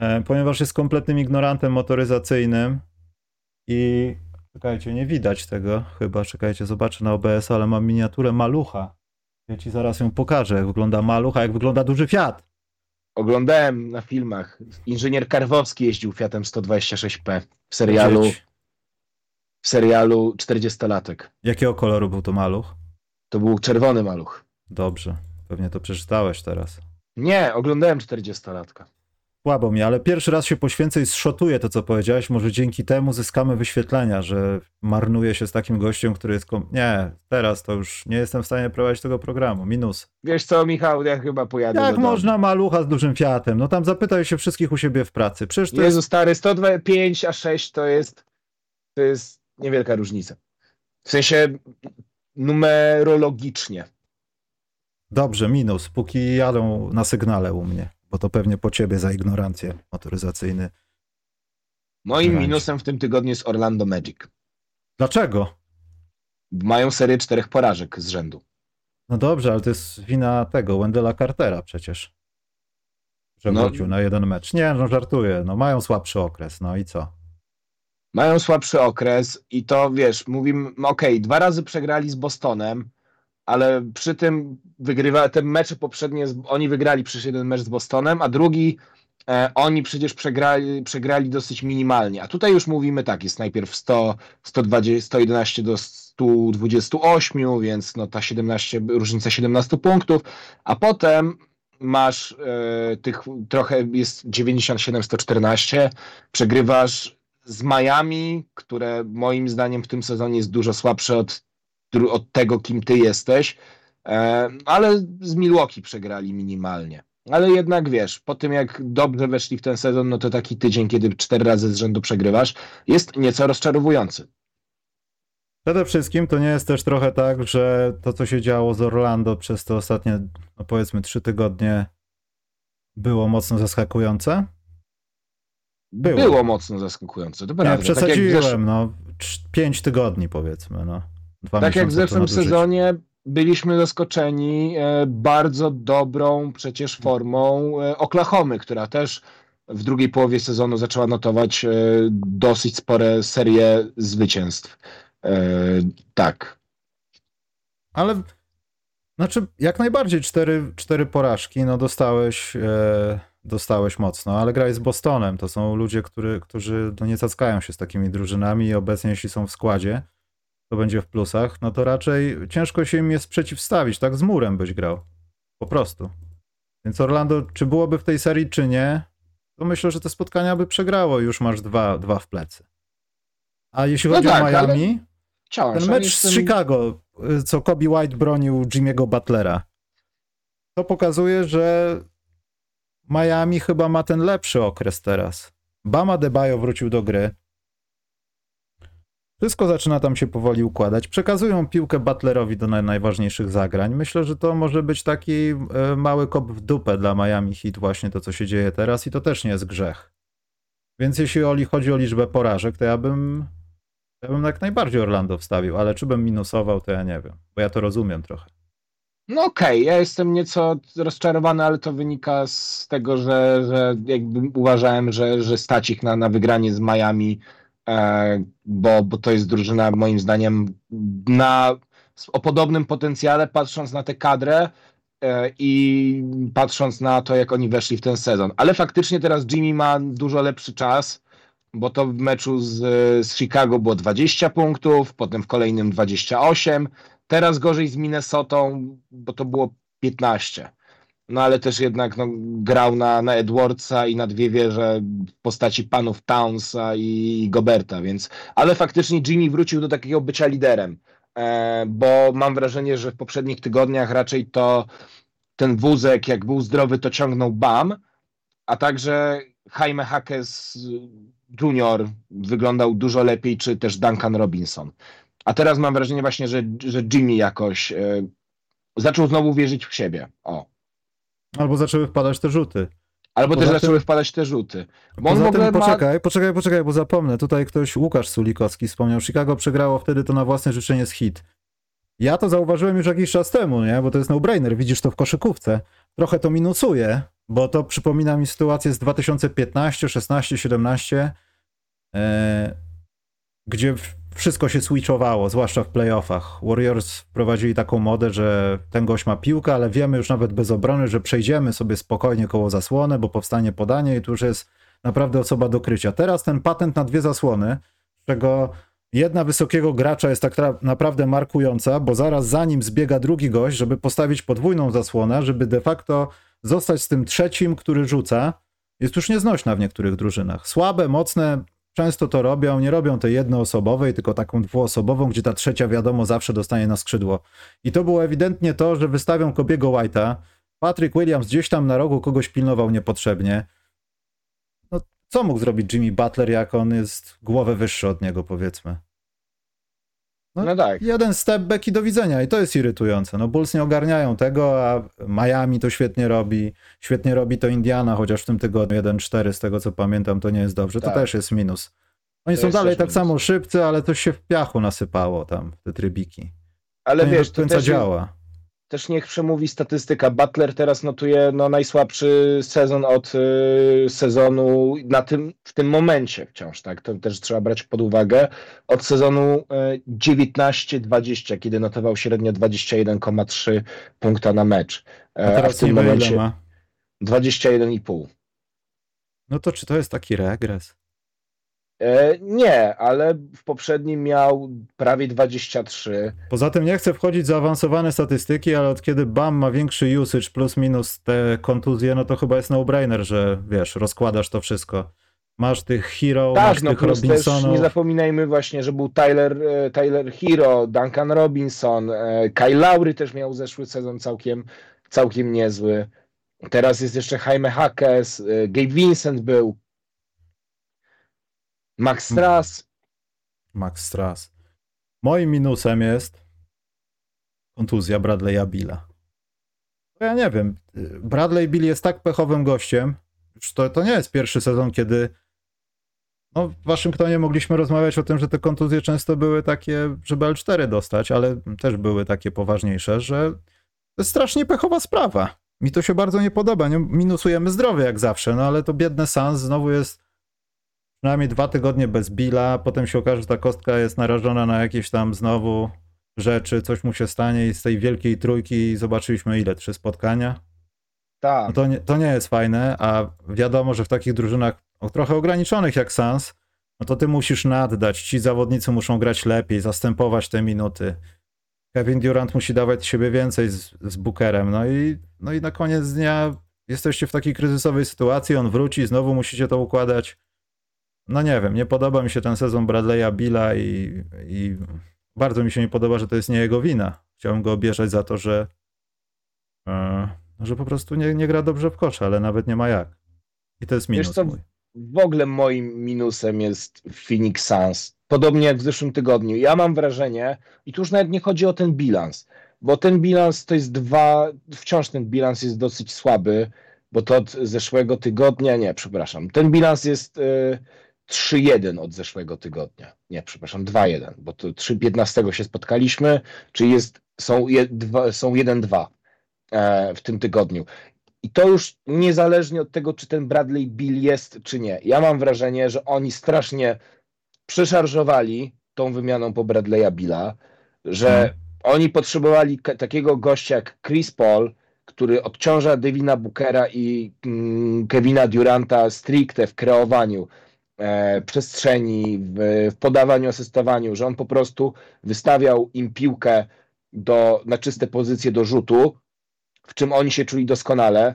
Speaker 1: e, ponieważ jest kompletnym ignorantem motoryzacyjnym i czekajcie, nie widać tego chyba, czekajcie, zobaczę na OBS, ale mam miniaturę malucha. Ja ci zaraz ją pokażę, jak wygląda maluch, a jak wygląda duży Fiat.
Speaker 2: Oglądałem na filmach. Inżynier Karwowski jeździł Fiatem 126P w serialu, w serialu 40-latek.
Speaker 1: Jakiego koloru był to maluch?
Speaker 2: To był czerwony maluch.
Speaker 1: Dobrze, pewnie to przeczytałeś teraz.
Speaker 2: Nie, oglądałem 40-latka.
Speaker 1: Słabo mi, ale pierwszy raz się poświęcę i zszotuję to, co powiedziałeś. Może dzięki temu zyskamy wyświetlenia, że marnuje się z takim gościem, który jest. Kom... Nie, teraz to już nie jestem w stanie prowadzić tego programu. Minus.
Speaker 2: Wiesz co, Michał, ja chyba pojadę
Speaker 1: Jak
Speaker 2: do domu.
Speaker 1: można malucha z dużym fiatem? No tam zapytaj się wszystkich u siebie w pracy. Przecież to
Speaker 2: Jezu,
Speaker 1: jest.
Speaker 2: stary, 105 a 6 to jest, to jest niewielka różnica. W sensie numerologicznie.
Speaker 1: Dobrze, minus. Póki jadą na sygnale u mnie, bo to pewnie po ciebie za ignorancję motoryzacyjny.
Speaker 2: Moim
Speaker 1: Grać.
Speaker 2: minusem w tym tygodniu jest Orlando Magic.
Speaker 1: Dlaczego?
Speaker 2: Mają serię czterech porażek z rzędu.
Speaker 1: No dobrze, ale to jest wina tego, Wendela Cartera przecież. Że
Speaker 2: No.
Speaker 1: wrócił na jeden mecz. Nie, no żartuję. No mają słabszy okres, no i co?
Speaker 2: Mają słabszy okres i to wiesz, mówimy, okej, dwa razy przegrali z Bostonem, ale przy tym wygrywa te mecze poprzednie, oni wygrali przecież jeden mecz z Bostonem, a drugi e, oni przecież przegrali, przegrali dosyć minimalnie. A tutaj już mówimy tak, jest najpierw 100, 120, 111 do 128, więc no ta 17, różnica 17 punktów, a potem masz e, tych trochę jest 97-114, przegrywasz z Miami, które moim zdaniem w tym sezonie jest dużo słabsze od, od tego, kim ty jesteś, e, ale z Milwaukee przegrali minimalnie. Ale jednak wiesz, po tym jak dobrze weszli w ten sezon, no to taki tydzień, kiedy cztery razy z rzędu przegrywasz, jest nieco rozczarowujący.
Speaker 1: Przede wszystkim to nie jest też trochę tak, że to, co się działo z Orlando przez te ostatnie, no powiedzmy, trzy tygodnie było mocno zaskakujące? Było.
Speaker 2: Było mocno zaskakujące, to prawda. Tak jak w
Speaker 1: przesadziłem,
Speaker 2: zesz-
Speaker 1: no. cz- Pięć tygodni powiedzmy, no. Dwa
Speaker 2: Tak jak w zeszłym sezonie byliśmy zaskoczeni e, bardzo dobrą przecież formą e, Oklahomy, która też w drugiej połowie sezonu zaczęła notować e, dosyć spore serie zwycięstw. Tak.
Speaker 1: Ale znaczy, jak najbardziej cztery, cztery porażki, no dostałeś, e, dostałeś mocno, ale graj z Bostonem. To są ludzie, który, którzy no, nie cackają się z takimi drużynami i obecnie, jeśli są w składzie, to będzie w plusach, no to raczej ciężko się im jest przeciwstawić. Tak z murem byś grał. Po prostu. Więc Orlando, czy byłoby w tej serii, czy nie, to myślę, że te spotkania by przegrało. Już masz dwa, dwa w plecy. A jeśli
Speaker 2: No
Speaker 1: chodzi
Speaker 2: tak,
Speaker 1: o Miami,
Speaker 2: Wciąż.
Speaker 1: ten mecz z Chicago, y, co Kobe White bronił Jimmy'ego Butlera, to pokazuje, że Miami chyba ma ten lepszy okres teraz. Bama Debajo wrócił do gry. Wszystko zaczyna tam się powoli układać. Przekazują piłkę Butlerowi do naj- najważniejszych zagrań. Myślę, że to może być taki e, mały kop w dupę dla Miami Heat, właśnie to, co się dzieje teraz, i to też nie jest grzech. Więc jeśli chodzi o liczbę porażek, to ja bym ja bym jak najbardziej Orlando wstawił, ale czy bym minusował, to ja nie wiem, bo ja to rozumiem trochę.
Speaker 2: No okej, ja jestem nieco rozczarowany, ale to wynika z tego, że, że jakby uważałem, że, że stać ich na, na wygranie z Miami, bo, bo to jest drużyna moim zdaniem na, o podobnym potencjale, patrząc na tę kadrę e, i patrząc na to, jak oni weszli w ten sezon. Ale faktycznie teraz Jimmy ma dużo lepszy czas, bo to w meczu z, z Chicago było 20 punktów, potem w kolejnym 28, Teraz gorzej z Minnesotą, bo to było 15. No ale też jednak no, grał na, na Edwardsa i na dwie wieże w postaci panów Townsa i Goberta, więc. Ale faktycznie Jimmy wrócił do takiego bycia liderem, e, bo mam wrażenie, że w poprzednich tygodniach raczej to ten wózek, jak był zdrowy, to ciągnął Bam, a także Jaime Hackes Jr. wyglądał dużo lepiej, czy też Duncan Robinson. A teraz mam wrażenie właśnie, że, że Jimmy jakoś e, zaczął znowu wierzyć w siebie. O.
Speaker 1: Albo zaczęły wpadać te rzuty.
Speaker 2: Albo
Speaker 1: Poza
Speaker 2: też
Speaker 1: tym-
Speaker 2: zaczęły wpadać te rzuty. Bo on w
Speaker 1: Poza
Speaker 2: ogóle
Speaker 1: tym,
Speaker 2: ma...
Speaker 1: poczekaj, poczekaj, poczekaj, bo zapomnę. Tutaj ktoś, Łukasz Sulikowski wspomniał, Chicago przegrało wtedy to na własne życzenie z hit. Ja to zauważyłem już jakiś czas temu, nie? Bo to jest no-brainer, widzisz to w koszykówce. Trochę to minusuje, bo to przypomina mi sytuację z 2015, 16, 17, e, gdzie w- wszystko się switchowało, zwłaszcza w playoffach. Warriors wprowadzili taką modę, że ten gość ma piłkę, ale wiemy już nawet bez obrony, że przejdziemy sobie spokojnie koło zasłony, bo powstanie podanie i tu już jest naprawdę osoba do krycia. Teraz ten patent na dwie zasłony, z czego jedna wysokiego gracza jest tak naprawdę markująca, bo zaraz za nim zbiega drugi gość, żeby postawić podwójną zasłonę, żeby de facto zostać z tym trzecim, który rzuca, jest już nieznośna w niektórych drużynach. Słabe, mocne, często to robią, nie robią tej jednoosobowej, tylko taką dwuosobową, gdzie ta trzecia wiadomo zawsze dostanie na skrzydło. I to było ewidentnie to, że wystawią Kobiego White'a, Patrick Williams gdzieś tam na rogu kogoś pilnował niepotrzebnie. No, co mógł zrobić Jimmy Butler, jak on jest głowę wyższy od niego, powiedzmy? No, no, tak. Jeden step back i do widzenia i to jest irytujące. No Bulls nie ogarniają tego, a Miami to świetnie robi. Świetnie robi to Indiana, chociaż w tym tygodniu 1-4 z tego co pamiętam to nie jest dobrze. Tak. To też jest minus. Oni to są dalej tak minus. samo szybcy, ale to się w piachu nasypało tam, te trybiki.
Speaker 2: Ale to wiesz, to też działa też niech przemówi statystyka. Butler teraz notuje no, najsłabszy sezon od y, sezonu na tym, w tym momencie wciąż, tak? To też trzeba brać pod uwagę. Od sezonu y, 19-20, kiedy notował średnio 21,3 punkta na mecz.
Speaker 1: A teraz A w tym momencie ma?
Speaker 2: 21,5.
Speaker 1: No to czy to jest taki regres?
Speaker 2: E, nie, ale w poprzednim miał prawie 23.
Speaker 1: Poza tym nie chcę wchodzić w zaawansowane statystyki, ale od kiedy BAM ma większy usage plus minus te kontuzje, no to chyba jest no-brainer, że wiesz, rozkładasz to wszystko. Masz tych Hero, tak, masz no tych Robinsonów. Też
Speaker 2: nie zapominajmy właśnie, że był Tyler, e, Tyler Hero, Duncan Robinson, e, Kyle Lowry też miał zeszły sezon całkiem, całkiem niezły. Teraz jest jeszcze Jaime Hackes, Gabe Vincent był, Max Strass.
Speaker 1: Max Strass. Moim minusem jest kontuzja Bradley'a Billa. Ja nie wiem. Bradley Bill jest tak pechowym gościem. Już to, to nie jest pierwszy sezon, kiedy no, w Waszyngtonie mogliśmy rozmawiać o tym, że te kontuzje często były takie, żeby L4 dostać, ale też były takie poważniejsze, że to jest strasznie pechowa sprawa. Mi to się bardzo nie podoba. Nie minusujemy zdrowie jak zawsze, no ale to biedne Sans znowu jest przynajmniej dwa tygodnie bez Billa, potem się okaże, że ta kostka jest narażona na jakieś tam znowu rzeczy, coś mu się stanie i z tej wielkiej trójki zobaczyliśmy ile? Trzy spotkania?
Speaker 2: Tak.
Speaker 1: No to, nie, to nie jest fajne, a wiadomo, że w takich drużynach trochę ograniczonych jak Sans, no to ty musisz naddać, ci zawodnicy muszą grać lepiej, zastępować te minuty. Kevin Durant musi dawać siebie więcej z, z Bookerem, no i, no i na koniec dnia jesteście w takiej kryzysowej sytuacji, on wróci, znowu musicie to układać no nie wiem, nie podoba mi się ten sezon Bradley'a Billa i, i bardzo mi się nie podoba, że to jest nie jego wina. Chciałbym go obierzać za to, że, e, że po prostu nie, nie gra dobrze w kosze, ale nawet nie ma jak. I to jest minus Wiesz co, mój.
Speaker 2: W ogóle moim minusem jest Phoenix Suns. Podobnie jak w zeszłym tygodniu. Ja mam wrażenie, i tu już nawet nie chodzi o ten bilans, bo ten bilans to jest dwa, wciąż ten bilans jest dosyć słaby, bo to od zeszłego tygodnia, nie, przepraszam, ten bilans jest... Yy, 3-1 od zeszłego tygodnia. Nie, przepraszam, 2-1, bo to 3-15 się spotkaliśmy, czyli jest, są 1-2 e, w tym tygodniu. I to już niezależnie od tego, czy ten Bradley Bill jest, czy nie. Ja mam wrażenie, że oni strasznie przeszarżowali tą wymianą po Bradley'a Billa, że hmm. oni potrzebowali takiego gościa jak Chris Paul, który odciąża Devina Bookera i mm, Kevina Duranta stricte w kreowaniu przestrzeni, w, podawaniu, asystowaniu, że on po prostu wystawiał im piłkę do, na czyste pozycje do rzutu, w czym oni się czuli doskonale.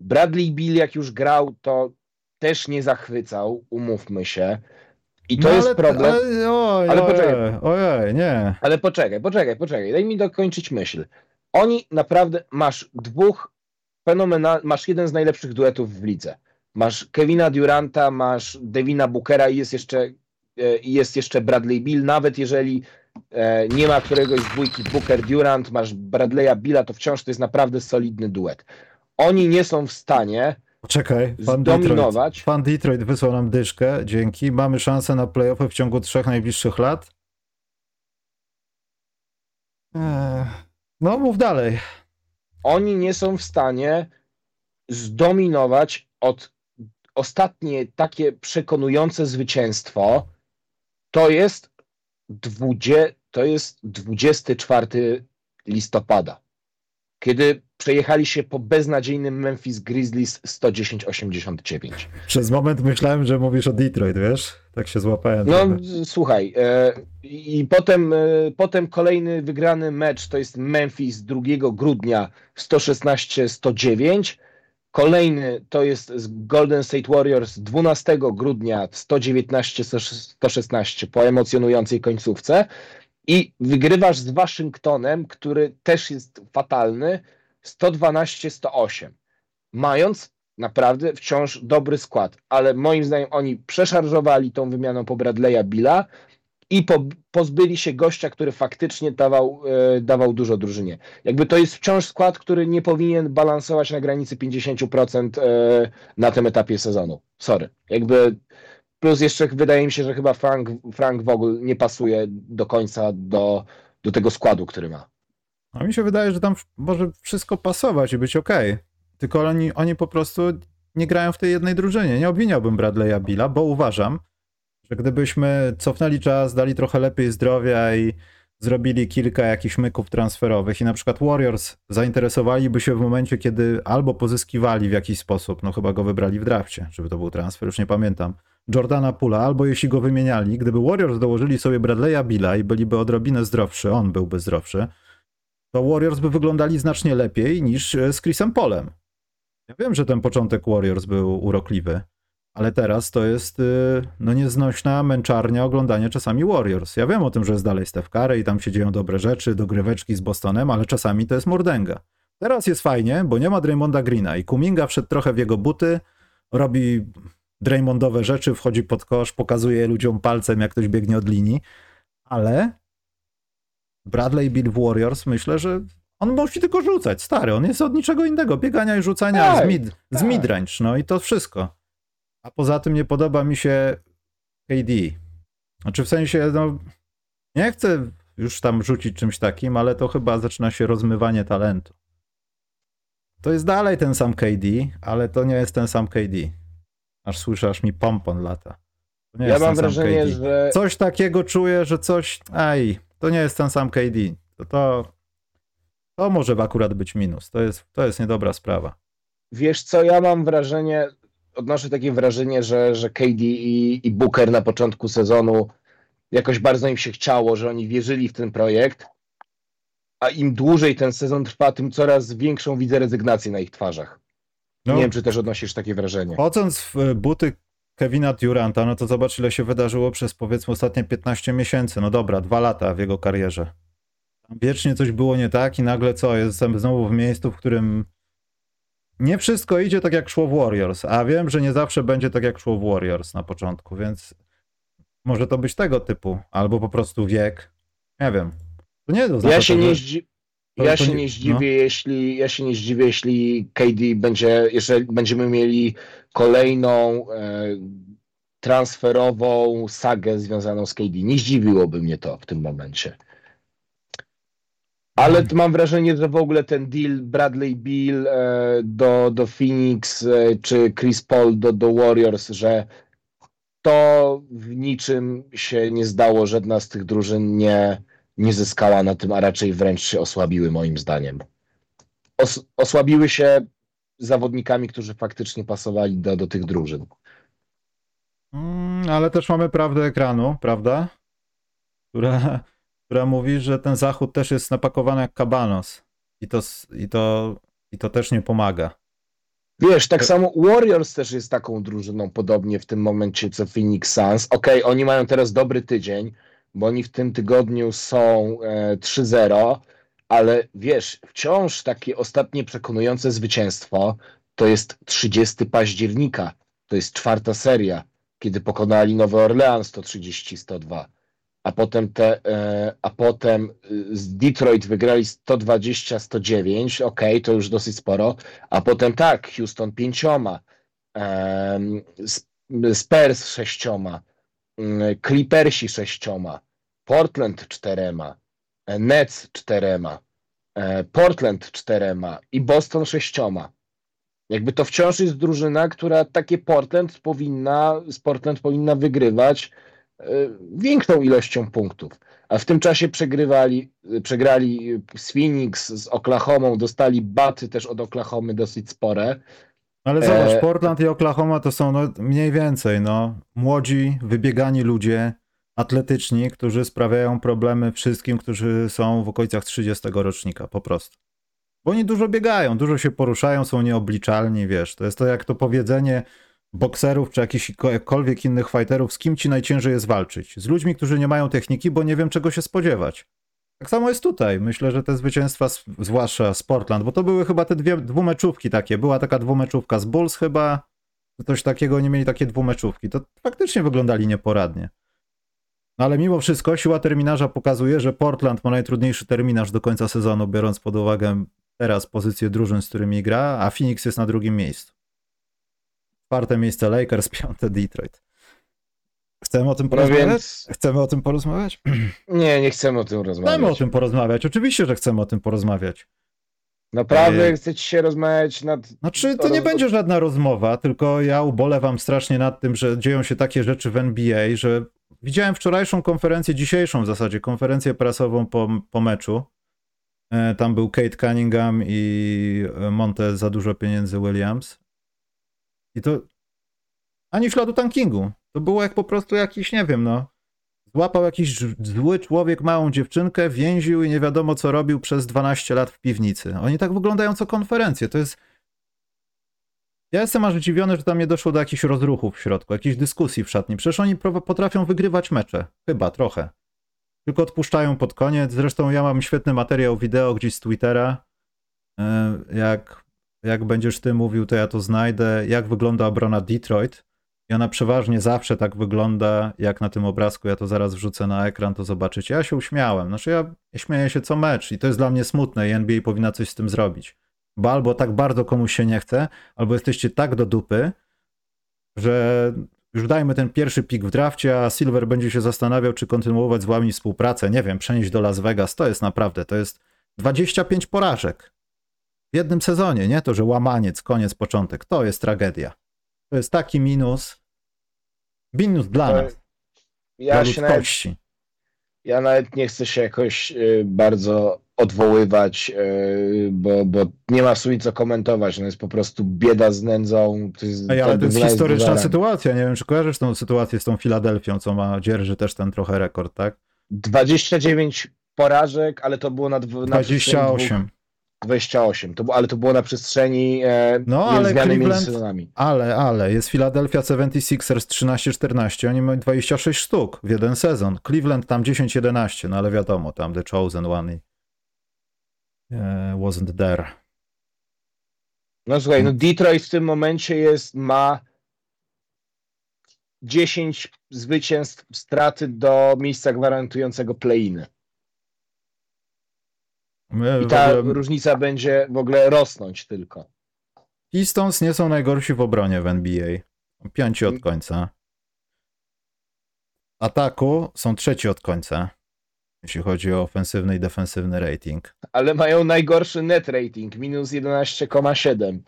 Speaker 2: Bradley Bill, jak już grał, to też nie zachwycał, umówmy się. I to no jest ale, problem.
Speaker 1: Ale, oj, ale poczekaj. Ojej, nie.
Speaker 2: Ale poczekaj, poczekaj, poczekaj. Daj mi dokończyć myśl. Oni naprawdę masz dwóch fenomenal, masz jeden z najlepszych duetów w lidze. Masz Kevina Duranta, masz Devina Bookera i jest jeszcze, e, jest jeszcze Bradley Bill. Nawet jeżeli e, nie ma któregoś z dwójki Booker-Durant, masz Bradley'a Billa, to wciąż to jest naprawdę solidny duet. Oni nie są w stanie
Speaker 1: Czekaj, fan zdominować. Detroit, fan Detroit wysłał nam dyszkę, dzięki. Mamy szansę na playoffy w ciągu trzech najbliższych lat. Eee, no, mów dalej.
Speaker 2: Oni nie są w stanie zdominować od ostatnie takie przekonujące zwycięstwo to jest, 20, to jest 24 listopada, kiedy przejechali się po beznadziejnym Memphis Grizzlies 110-89.
Speaker 1: Przez moment myślałem, że mówisz o Detroit, wiesz? Tak się złapałem.
Speaker 2: No trochę. słuchaj, e, i potem, e, potem kolejny wygrany mecz to jest Memphis 2 grudnia 116-109. Kolejny to jest Golden State Warriors 12 grudnia 119-116 po emocjonującej końcówce. I wygrywasz z Waszyngtonem, który też jest fatalny, 112-108. Mając naprawdę wciąż dobry skład, ale moim zdaniem oni przeszarżowali tą wymianą po Bradley'a Billa i po, pozbyli się gościa, który faktycznie dawał, e, dawał dużo drużynie. Jakby to jest wciąż skład, który nie powinien balansować na granicy 50% e, na tym etapie sezonu. Sorry. Jakby plus jeszcze wydaje mi się, że chyba Frank, Frank Vogel nie pasuje do końca do, do tego składu, który ma.
Speaker 1: A mi się wydaje, że tam może wszystko pasować i być ok. Tylko oni, oni po prostu nie grają w tej jednej drużynie. Nie obwiniałbym Bradley'a Billa, bo uważam, że gdybyśmy cofnęli czas, dali trochę lepiej zdrowia i zrobili kilka jakichś myków transferowych i na przykład Warriors zainteresowaliby się w momencie, kiedy albo pozyskiwali w jakiś sposób, no chyba go wybrali w drafcie, żeby to był transfer, już nie pamiętam, Jordana Pula, albo jeśli go wymieniali, gdyby Warriors dołożyli sobie Bradley'a Billa i byliby odrobinę zdrowszy, on byłby zdrowszy, to Warriors by wyglądali znacznie lepiej niż z Chrisem Polem. Ja wiem, że ten początek Warriors był urokliwy, ale teraz to jest y, no nieznośna męczarnia oglądania czasami Warriors. Ja wiem o tym, że jest dalej Steph Curry i tam się dzieją dobre rzeczy, dogryweczki z Bostonem, ale czasami to jest mordęga. Teraz jest fajnie, bo nie ma Draymonda Greena i Kuminga wszedł trochę w jego buty, robi Draymondowe rzeczy, wchodzi pod kosz, pokazuje ludziom palcem, jak ktoś biegnie od linii, ale Bradley Bill w Warriors myślę, że on musi tylko rzucać, stary, on jest od niczego innego, biegania i rzucania tak, z, mid, tak. z midrange, no i to wszystko. A poza tym nie podoba mi się KD. Znaczy w sensie, no, nie chcę już tam rzucić czymś takim, ale to chyba zaczyna się rozmywanie talentu. To jest dalej ten sam KD, ale to nie jest ten sam KD. Aż słyszę, aż mi pompon lata.
Speaker 2: ja mam wrażenie, że...
Speaker 1: Coś takiego czuję, że coś... Ej, to nie jest ten sam KD. To, to, to może akurat być minus. To jest, to jest niedobra sprawa.
Speaker 2: Wiesz co, ja mam wrażenie, odnoszę takie wrażenie, że, że KD i, i Booker na początku sezonu jakoś bardzo im się chciało, że oni wierzyli w ten projekt, a im dłużej ten sezon trwa, tym coraz większą widzę rezygnację na ich twarzach. No, nie wiem, czy też odnosisz takie wrażenie.
Speaker 1: Chodząc w buty Kevina Duranta, no to zobacz, ile się wydarzyło przez powiedzmy ostatnie 15 miesięcy. No dobra, dwa lata w jego karierze. Wiecznie coś było nie tak i nagle co? Jestem znowu w miejscu, w którym nie wszystko idzie tak jak szło w Warriors, a wiem, że nie zawsze będzie tak jak szło w Warriors na początku, więc może to być tego typu, albo po prostu wiek. Nie wiem. To nie
Speaker 2: to ja się to, nie zdziwię. Ja się nie zdziwię, no. jeśli ja się nie zdziwię, jeśli KD będzie, jeżeli będziemy mieli kolejną e, transferową sagę związaną z KD. Nie zdziwiłoby mnie to w tym momencie. Ale mam wrażenie, że w ogóle ten deal Bradley Bill e, do, do Phoenix e, czy Chris Paul do, do Warriors, że to w niczym się nie zdało, żadna z tych drużyn nie, nie zyskała na tym, a raczej wręcz się osłabiły moim zdaniem. Os, osłabiły się zawodnikami, którzy faktycznie pasowali do, do tych drużyn.
Speaker 1: Mm, ale też mamy prawdę ekranu, prawda? Która która mówi, że ten zachód też jest napakowany jak kabanos. I to, i to, i to też nie pomaga.
Speaker 2: Wiesz, tak samo Warriors też jest taką drużyną, podobnie w tym momencie co Phoenix Suns. Okej, okay, oni mają teraz dobry tydzień, bo oni w tym tygodniu są e, 3-0, ale wiesz, wciąż takie ostatnie przekonujące zwycięstwo to jest 30 października. To jest czwarta seria, kiedy pokonali Nowy Orleans 130-102 a potem, te, e, a potem y, z Detroit wygrali 120-109, ok, to już dosyć sporo, a potem tak, Houston pięcioma, Spurs sześcioma, mm, Clippersi sześcioma, Portland czterema, e, Nets czterema, e, Portland czterema i Boston sześcioma. Jakby to wciąż jest drużyna, która takie Portland powinna, z Portland powinna wygrywać większą ilością punktów. A w tym czasie przegrywali, przegrali z Phoenix, z Oklahomą, dostali baty też od Oklahomy dosyć spore.
Speaker 1: Ale zobacz, e... Portland i Oklahoma to są no, mniej więcej no, młodzi, wybiegani ludzie, atletyczni, którzy sprawiają problemy wszystkim, którzy są w okolicach 30 rocznika, po prostu. Bo oni dużo biegają, dużo się poruszają, są nieobliczalni, wiesz. To jest to jak to powiedzenie bokserów czy jakichkolwiek innych fighterów, z kim ci najciężej jest walczyć. Z ludźmi, którzy nie mają techniki, bo nie wiem czego się spodziewać. Tak samo jest tutaj. Myślę, że te zwycięstwa, zwłaszcza z Portland, bo to były chyba te dwie dwumeczówki takie. Była taka dwumeczówka z Bulls chyba, coś takiego, nie mieli takie dwumeczówki. To faktycznie wyglądali nieporadnie. No ale mimo wszystko siła terminarza pokazuje, że Portland ma najtrudniejszy terminarz do końca sezonu, biorąc pod uwagę teraz pozycję drużyn, z którymi gra, a Phoenix jest na drugim miejscu. Czwarte miejsce Lakers, piąte Detroit. Chcemy o tym porozmawiać? No więc... Chcemy o tym porozmawiać?
Speaker 2: Nie, nie chcemy o tym rozmawiać.
Speaker 1: Chcemy o tym porozmawiać. Oczywiście, że chcemy o tym porozmawiać.
Speaker 2: Naprawdę e... chcecie się rozmawiać nad.
Speaker 1: Znaczy, to nie będzie żadna rozmowa, tylko ja ubolewam strasznie nad tym, że dzieją się takie rzeczy w NBA, że widziałem wczorajszą konferencję, dzisiejszą w zasadzie, konferencję prasową po, po meczu. E, tam był Kate Cunningham i Monte za dużo pieniędzy Williams. I to ani śladu tankingu. To było jak po prostu jakiś, nie wiem, no. Złapał jakiś zły człowiek małą dziewczynkę, więził i nie wiadomo co robił przez 12 lat w piwnicy. Oni tak wyglądają co konferencje. To jest. Ja jestem aż zdziwiony, że tam nie doszło do jakichś rozruchów w środku, jakichś dyskusji w szatni. Przecież oni potrafią wygrywać mecze. Chyba trochę. Tylko odpuszczają pod koniec. Zresztą ja mam świetny materiał wideo gdzieś z Twittera. E, jak, jak będziesz ty mówił, to ja to znajdę. Jak wygląda obrona Detroit i ona przeważnie zawsze tak wygląda, jak na tym obrazku. Ja to zaraz wrzucę na ekran, to zobaczycie. Ja się uśmiałem. Znaczy, ja, śmieję się co mecz i to jest dla mnie smutne i NBA powinna coś z tym zrobić. Bo albo tak bardzo komuś się nie chce, albo jesteście tak do dupy, że już dajmy ten pierwszy pik w drafcie, a Silver będzie się zastanawiał, czy kontynuować z wami współpracę. Nie wiem, przenieść do Las Vegas. To jest naprawdę, to jest 25 porażek w jednym sezonie, nie? To, że łamaniec, koniec, początek. To jest tragedia. To jest taki minus, Minus dla nas.
Speaker 2: Ja
Speaker 1: dla
Speaker 2: się nawet, ja nawet nie chcę się jakoś y, bardzo odwoływać, y, bo, bo nie ma w sumie co komentować. No jest po prostu bieda z nędzą.
Speaker 1: To jest, Ej, ale to jest historyczna sytuacja. Nie wiem, czy kojarzysz tą sytuację z tą Filadelfią, co ma dzierży też ten trochę rekord, tak?
Speaker 2: 29 porażek, ale to było na, na
Speaker 1: 28.
Speaker 2: 28, to, ale to było na przestrzeni e, no, ale między sezonami.
Speaker 1: Ale, ale, jest Philadelphia 76ers 13-14, oni mają 26 sztuk w jeden sezon. Cleveland tam 10-11, no ale wiadomo, tam The Chosen One e, wasn't there.
Speaker 2: No słuchaj, no Detroit w tym momencie jest, ma 10 zwycięstw straty do miejsca gwarantującego play-iny. My I ta ogóle... różnica będzie w ogóle rosnąć tylko.
Speaker 1: Pistons nie są najgorsi w obronie w NBA. Piąci od końca. Ataku są trzeci od końca, jeśli chodzi o ofensywny i defensywny rating.
Speaker 2: Ale mają najgorszy net rating, minus 11,7.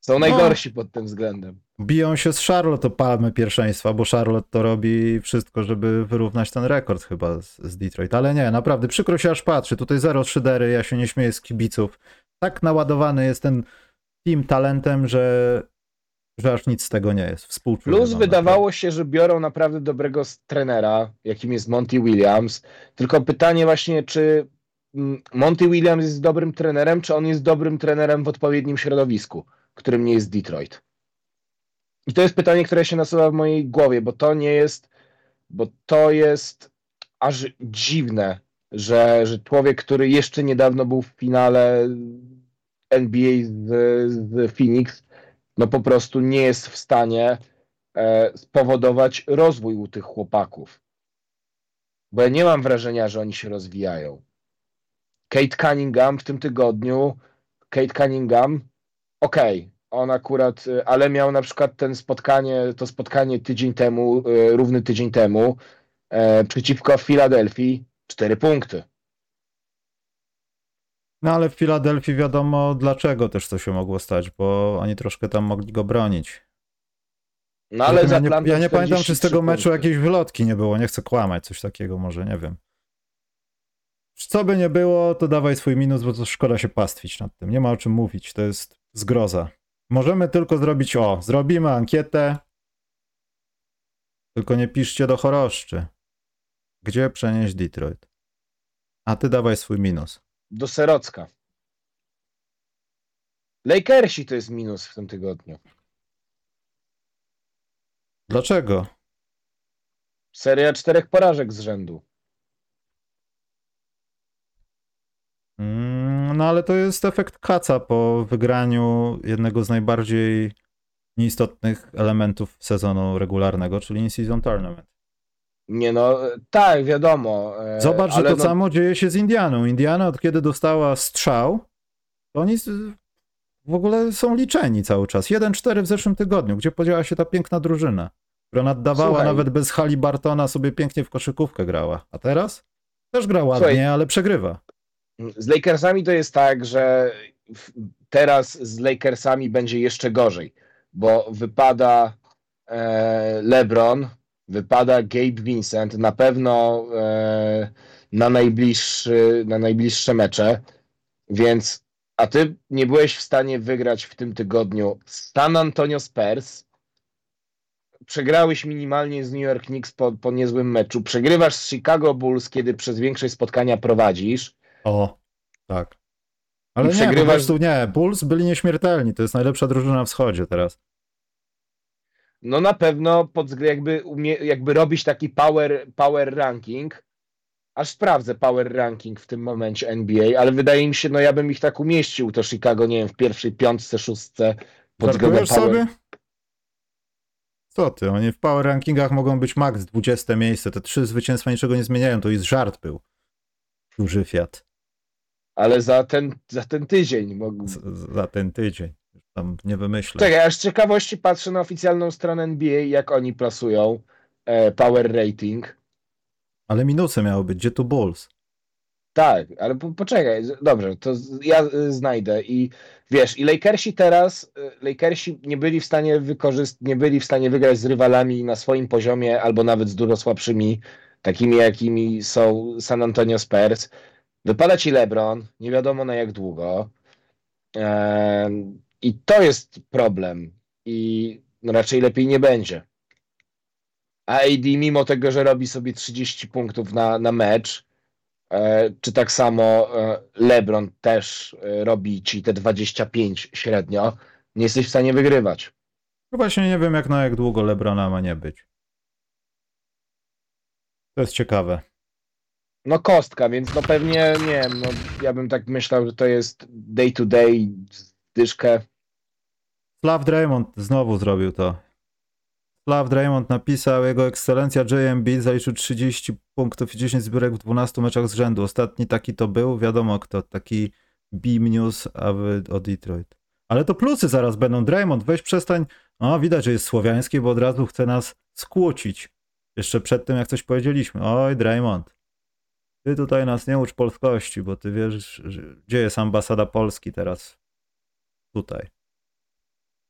Speaker 2: Są no. najgorsi pod tym względem.
Speaker 1: Biją się z Charlotte o palmy pierwszeństwa, bo Charlotte to robi wszystko, żeby wyrównać ten rekord chyba z, z Detroit. Ale nie, naprawdę przykro się aż patrzy. Tutaj 0-3 dery, ja się nie śmieję z kibiców. Tak naładowany jest ten team talentem, że, że aż nic z tego nie jest. Współczuję
Speaker 2: Plus wydawało się, że biorą naprawdę dobrego trenera, jakim jest Monty Williams. Tylko pytanie właśnie, czy mm, Monty Williams jest dobrym trenerem, czy on jest dobrym trenerem w odpowiednim środowisku, którym nie jest Detroit. I to jest pytanie, które się nasuwa w mojej głowie, bo to nie jest, bo to jest aż dziwne, że, że człowiek, który jeszcze niedawno był w finale NBA z, z Phoenix, no po prostu nie jest w stanie e, spowodować rozwój u tych chłopaków. Bo ja nie mam wrażenia, że oni się rozwijają. Kate Cunningham w tym tygodniu, Kate Cunningham, okej, okay, on akurat, y, ale miał na przykład ten spotkanie, to spotkanie tydzień temu, y, równy tydzień temu, e, przeciwko Filadelfii, cztery punkty.
Speaker 1: No ale w Filadelfii wiadomo dlaczego też to się mogło stać, bo oni troszkę tam mogli go bronić.
Speaker 2: No ale
Speaker 1: ja nie, ja nie pamiętam, czy z
Speaker 2: 43
Speaker 1: tego meczu
Speaker 2: punkty.
Speaker 1: jakiejś wylotki nie było. Nie chcę kłamać, coś takiego może, nie wiem. Co by nie było, to dawaj swój minus, bo to szkoda się pastwić nad tym. Nie ma o czym mówić, to jest zgroza. Możemy tylko zrobić, o, zrobimy ankietę, tylko nie piszcie do choroszczy. Gdzie przenieść Detroit? A ty dawaj swój minus.
Speaker 2: Do Serocka. Lakersi to jest minus w tym tygodniu.
Speaker 1: Dlaczego?
Speaker 2: Seria czterech porażek z rzędu.
Speaker 1: Mm, No ale to jest efekt kaca po wygraniu jednego z najbardziej nieistotnych elementów sezonu regularnego, czyli in-season tournament.
Speaker 2: Nie no, tak, wiadomo. e,
Speaker 1: Zobacz, że to
Speaker 2: no,
Speaker 1: samo dzieje się z Indianą. Indiana od kiedy dostała strzał, to oni w ogóle są liczeni cały czas. 1-4 w zeszłym tygodniu, gdzie podziała się ta piękna drużyna, która naddawała
Speaker 2: Słuchaj.
Speaker 1: nawet bez Halibartona sobie pięknie w koszykówkę grała. A teraz? Też gra ładnie,
Speaker 2: Słuchaj.
Speaker 1: ale przegrywa.
Speaker 2: Z Lakersami to jest tak, że teraz z Lakersami będzie jeszcze gorzej, bo wypada e, LeBron, wypada Gabe Vincent, na pewno e, na, najbliższy, na najbliższe mecze, więc a ty nie byłeś w stanie wygrać w tym tygodniu San Antonio Spurs, przegrałeś minimalnie z New York Knicks po, po niezłym meczu, przegrywasz z Chicago Bulls, kiedy przez większość spotkania prowadzisz,
Speaker 1: O, tak. Ale
Speaker 2: I
Speaker 1: nie, po
Speaker 2: przegrywasz-
Speaker 1: prostu nie. Bulls byli nieśmiertelni. To jest najlepsza drużyna na wschodzie teraz.
Speaker 2: No na pewno pod jakby, umie, jakby robić taki power, power ranking, aż sprawdzę power ranking w tym momencie NBA, ale wydaje mi się, no ja bym ich tak umieścił, to Chicago, nie wiem, w pierwszej piątce, szóstce pod
Speaker 1: Żartujesz
Speaker 2: power.
Speaker 1: sobie? Co ty? Oni w power rankingach mogą być max 20 miejsce. Te trzy zwycięstwa niczego nie zmieniają. To jest żart był. Duży Fiat.
Speaker 2: Ale za ten, za ten tydzień. Mógł...
Speaker 1: Za ten tydzień. Tam nie wymyślę.
Speaker 2: Czekaj, aż z ciekawości patrzę na oficjalną stronę NBA, jak oni plasują e, power rating.
Speaker 1: Ale minusy miały być. Gdzie tu Bulls?
Speaker 2: Tak, ale po, poczekaj, dobrze, to ja y, znajdę i wiesz, i Lakersi teraz, y, Lakersi nie byli w stanie wykorzystać, nie byli w stanie wygrać z rywalami na swoim poziomie, albo nawet z dużo słabszymi, takimi jakimi są San Antonio Spurs. Wypada ci LeBron, nie wiadomo na jak długo. I to jest problem. I raczej lepiej nie będzie. A AD, mimo tego, że robi sobie 30 punktów na, na mecz, E, Czy tak samo e, LeBron też e, robi ci te 25 średnio, nie jesteś w stanie wygrywać.
Speaker 1: No właśnie nie wiem, jak na jak długo Lebrona ma nie być. To jest ciekawe.
Speaker 2: No kostka, więc no pewnie nie wiem, no ja bym tak myślał, że to jest day to day dyszkę.
Speaker 1: Slav Draymond znowu zrobił to. Slav Draymond napisał, jego ekscelencja JMB zaliczył 30 punktów i 10 zbiórek w 12 meczach z rzędu. Ostatni taki to był, wiadomo kto, taki Beam News, o Detroit. Ale to plusy zaraz będą. Draymond, weź przestań. O, widać, że jest słowiański, bo od razu chce nas skłócić. Jeszcze przed tym, jak coś powiedzieliśmy. Oj, Draymond. Ty tutaj nas nie ucz polskości, bo ty wiesz, gdzie jest ambasada Polski teraz? Tutaj.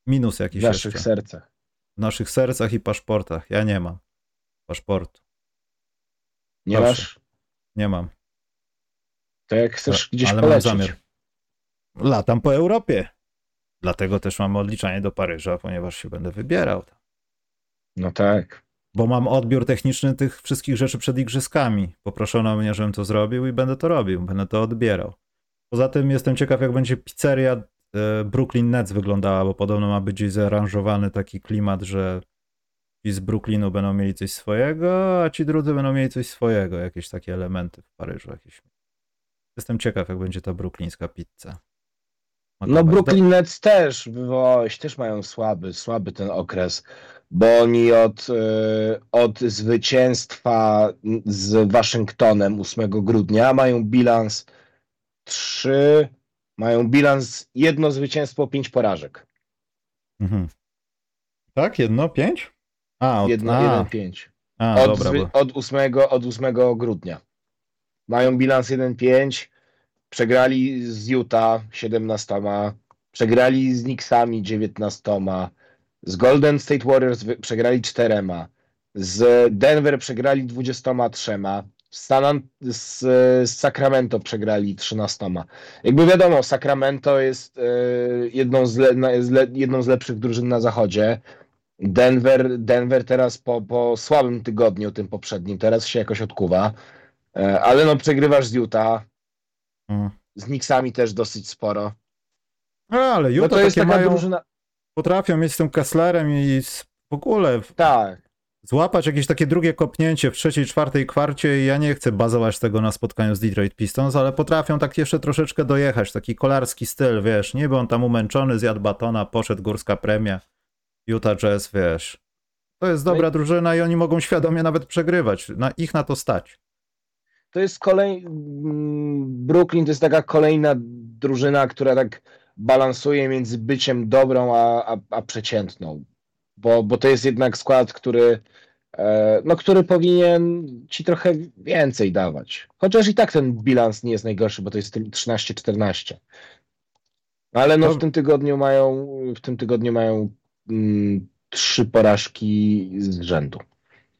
Speaker 1: Minus
Speaker 2: W
Speaker 1: jakiś
Speaker 2: naszych
Speaker 1: jeszcze.
Speaker 2: sercach.
Speaker 1: W naszych sercach i paszportach. Ja nie mam paszportu.
Speaker 2: Nie
Speaker 1: Proszę.
Speaker 2: masz?
Speaker 1: Nie mam.
Speaker 2: To jak chcesz gdzieś
Speaker 1: ale mam
Speaker 2: polecieć.
Speaker 1: zamiar. Latam po Europie. Dlatego też mam odliczanie do Paryża, ponieważ się będę wybierał.
Speaker 2: No tak.
Speaker 1: Bo mam odbiór techniczny tych wszystkich rzeczy przed igrzyskami. Poproszono mnie, żebym to zrobił i będę to robił. Będę to odbierał. Poza tym jestem ciekaw, jak będzie pizzeria e, Brooklyn Nets wyglądała, bo podobno ma być zaaranżowany taki klimat, że ci z Brooklynu będą mieli coś swojego, a ci drudzy będą mieli coś swojego. Jakieś takie elementy w Paryżu. Jakieś. Jestem ciekaw, jak będzie ta brooklińska pizza.
Speaker 2: No. Brooklyn Nets też wywołałeś, też mają słaby, słaby ten okres, bo oni od, e, od zwycięstwa z Waszyngtonem 8 grudnia mają bilans 3, mają bilans jedno zwycięstwo, pięć porażek.
Speaker 1: Mhm. Tak? Jedno? Pięć? A, od,
Speaker 2: Jedno,
Speaker 1: a,
Speaker 2: jeden, pięć.
Speaker 1: a
Speaker 2: Od,
Speaker 1: dobra.
Speaker 2: zwy,
Speaker 1: Bo,
Speaker 2: od, 8, od 8 grudnia. Mają bilans 1-5, przegrali z Utah 17, przegrali z Knicksami 19, z Golden State Warriors przegrali czterema, z Denver przegrali 23, Stan, z, z Sacramento przegrali 13. Jakby wiadomo, Sacramento jest, jedną z, le, z le, jedną z lepszych drużyn na zachodzie. Denver, Denver teraz po, po słabym tygodniu, tym poprzednim, teraz się jakoś odkuwa. Ale no przegrywasz z Utah. Hmm. Z Knicksami też dosyć sporo.
Speaker 1: No, ale Utah no to jest taka mają, drużyna... potrafią mieć z tym Kesslerem i w ogóle
Speaker 2: tak.
Speaker 1: złapać jakieś takie drugie kopnięcie w trzeciej, czwartej kwarcie i ja nie chcę bazować tego na spotkaniu z Detroit Pistons, ale potrafią tak jeszcze troszeczkę dojechać, taki kolarski styl, wiesz, nie był on tam umęczony, zjadł batona, poszedł górska premia, Utah Jazz, wiesz. To jest dobra no i... drużyna i oni mogą świadomie nawet przegrywać, na, ich na to stać
Speaker 2: to jest kolej. Brooklyn to jest taka kolejna drużyna, która tak balansuje między byciem dobrą a, a, a przeciętną. Bo, bo to jest jednak skład, który, e, no, który powinien ci trochę więcej dawać. Chociaż i tak ten bilans nie jest najgorszy, bo to jest 13-14. Ale no, w tym tygodniu mają w tym tygodniu mają mm, trzy porażki z rzędu.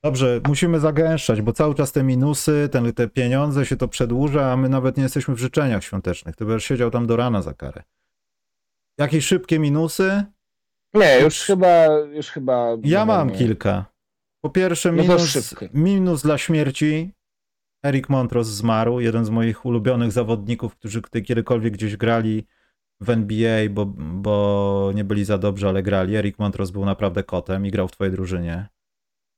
Speaker 1: Dobrze, musimy zagęszczać, bo cały czas te minusy, ten, te pieniądze się to przedłuża, a my nawet nie jesteśmy w życzeniach świątecznych. Ty będziesz siedział tam do rana za karę. Jakieś szybkie minusy?
Speaker 2: Nie, już chyba, już chyba.
Speaker 1: Ja mam kilka. Po pierwsze, no minus, no minus dla śmierci. Eric Montrose zmarł, jeden z moich ulubionych zawodników, którzy kiedykolwiek gdzieś grali w NBA, bo, bo nie byli za dobrze, ale grali. Eric Montrose był naprawdę kotem i grał w twojej drużynie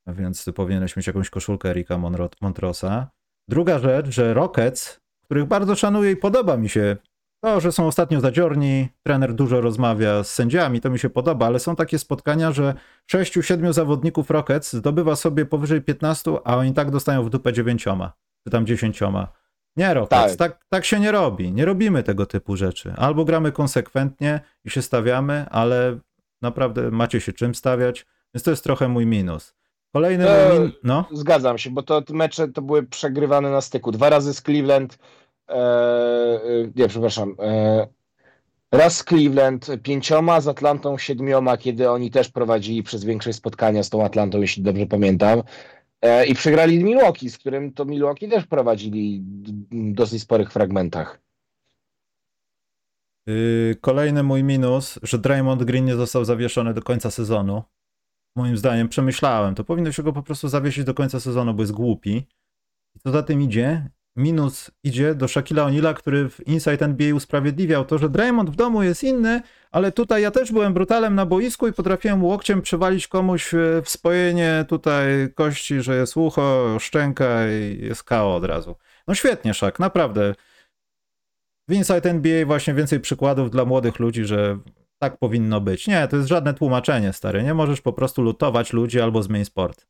Speaker 1: więc powinieneś mieć jakąś koszulkę Erika Montrosa. Druga rzecz, że Rockets, których bardzo szanuję i podoba mi się to, że są ostatnio zadziorni, trener dużo rozmawia z sędziami, to mi się podoba, ale są takie spotkania, że 6-7 zawodników Rockets zdobywa sobie powyżej 15, a oni tak dostają w dupę 9, czy tam 10. Nie, Rockets, tak. tak, tak się nie robi. Nie robimy tego typu rzeczy. Albo gramy konsekwentnie i się stawiamy, ale naprawdę macie się czym stawiać, więc to jest trochę mój minus. Kolejny e, min... no.
Speaker 2: Zgadzam się, bo to mecze to były przegrywane na styku. Dwa razy z Cleveland. E, e, nie, przepraszam. E, raz z Cleveland pięcioma, z Atlantą siedmioma, kiedy oni też prowadzili przez większość spotkania z tą Atlantą, jeśli dobrze pamiętam. E, I przegrali Milwaukee, z którym to Milwaukee też prowadzili w dosyć sporych fragmentach.
Speaker 1: Y, kolejny mój minus, że Draymond Green nie został zawieszony do końca sezonu moim zdaniem, przemyślałem. To powinno się go po prostu zawiesić do końca sezonu, bo jest głupi. I co za tym idzie? Minus idzie do Shaquilla O'Neal'a, który w Inside NBA usprawiedliwiał to, że Draymond w domu jest inny, ale tutaj ja też byłem brutalem na boisku i potrafiłem łokciem przewalić komuś e, w spojenie tutaj kości, że jest ucho, szczęka i jest KO od razu. No świetnie, Shaq, naprawdę. W Inside NBA właśnie więcej przykładów dla młodych ludzi, że tak powinno być. Nie, to jest żadne tłumaczenie, stary. Nie możesz po prostu lutować ludzi albo zmień sport.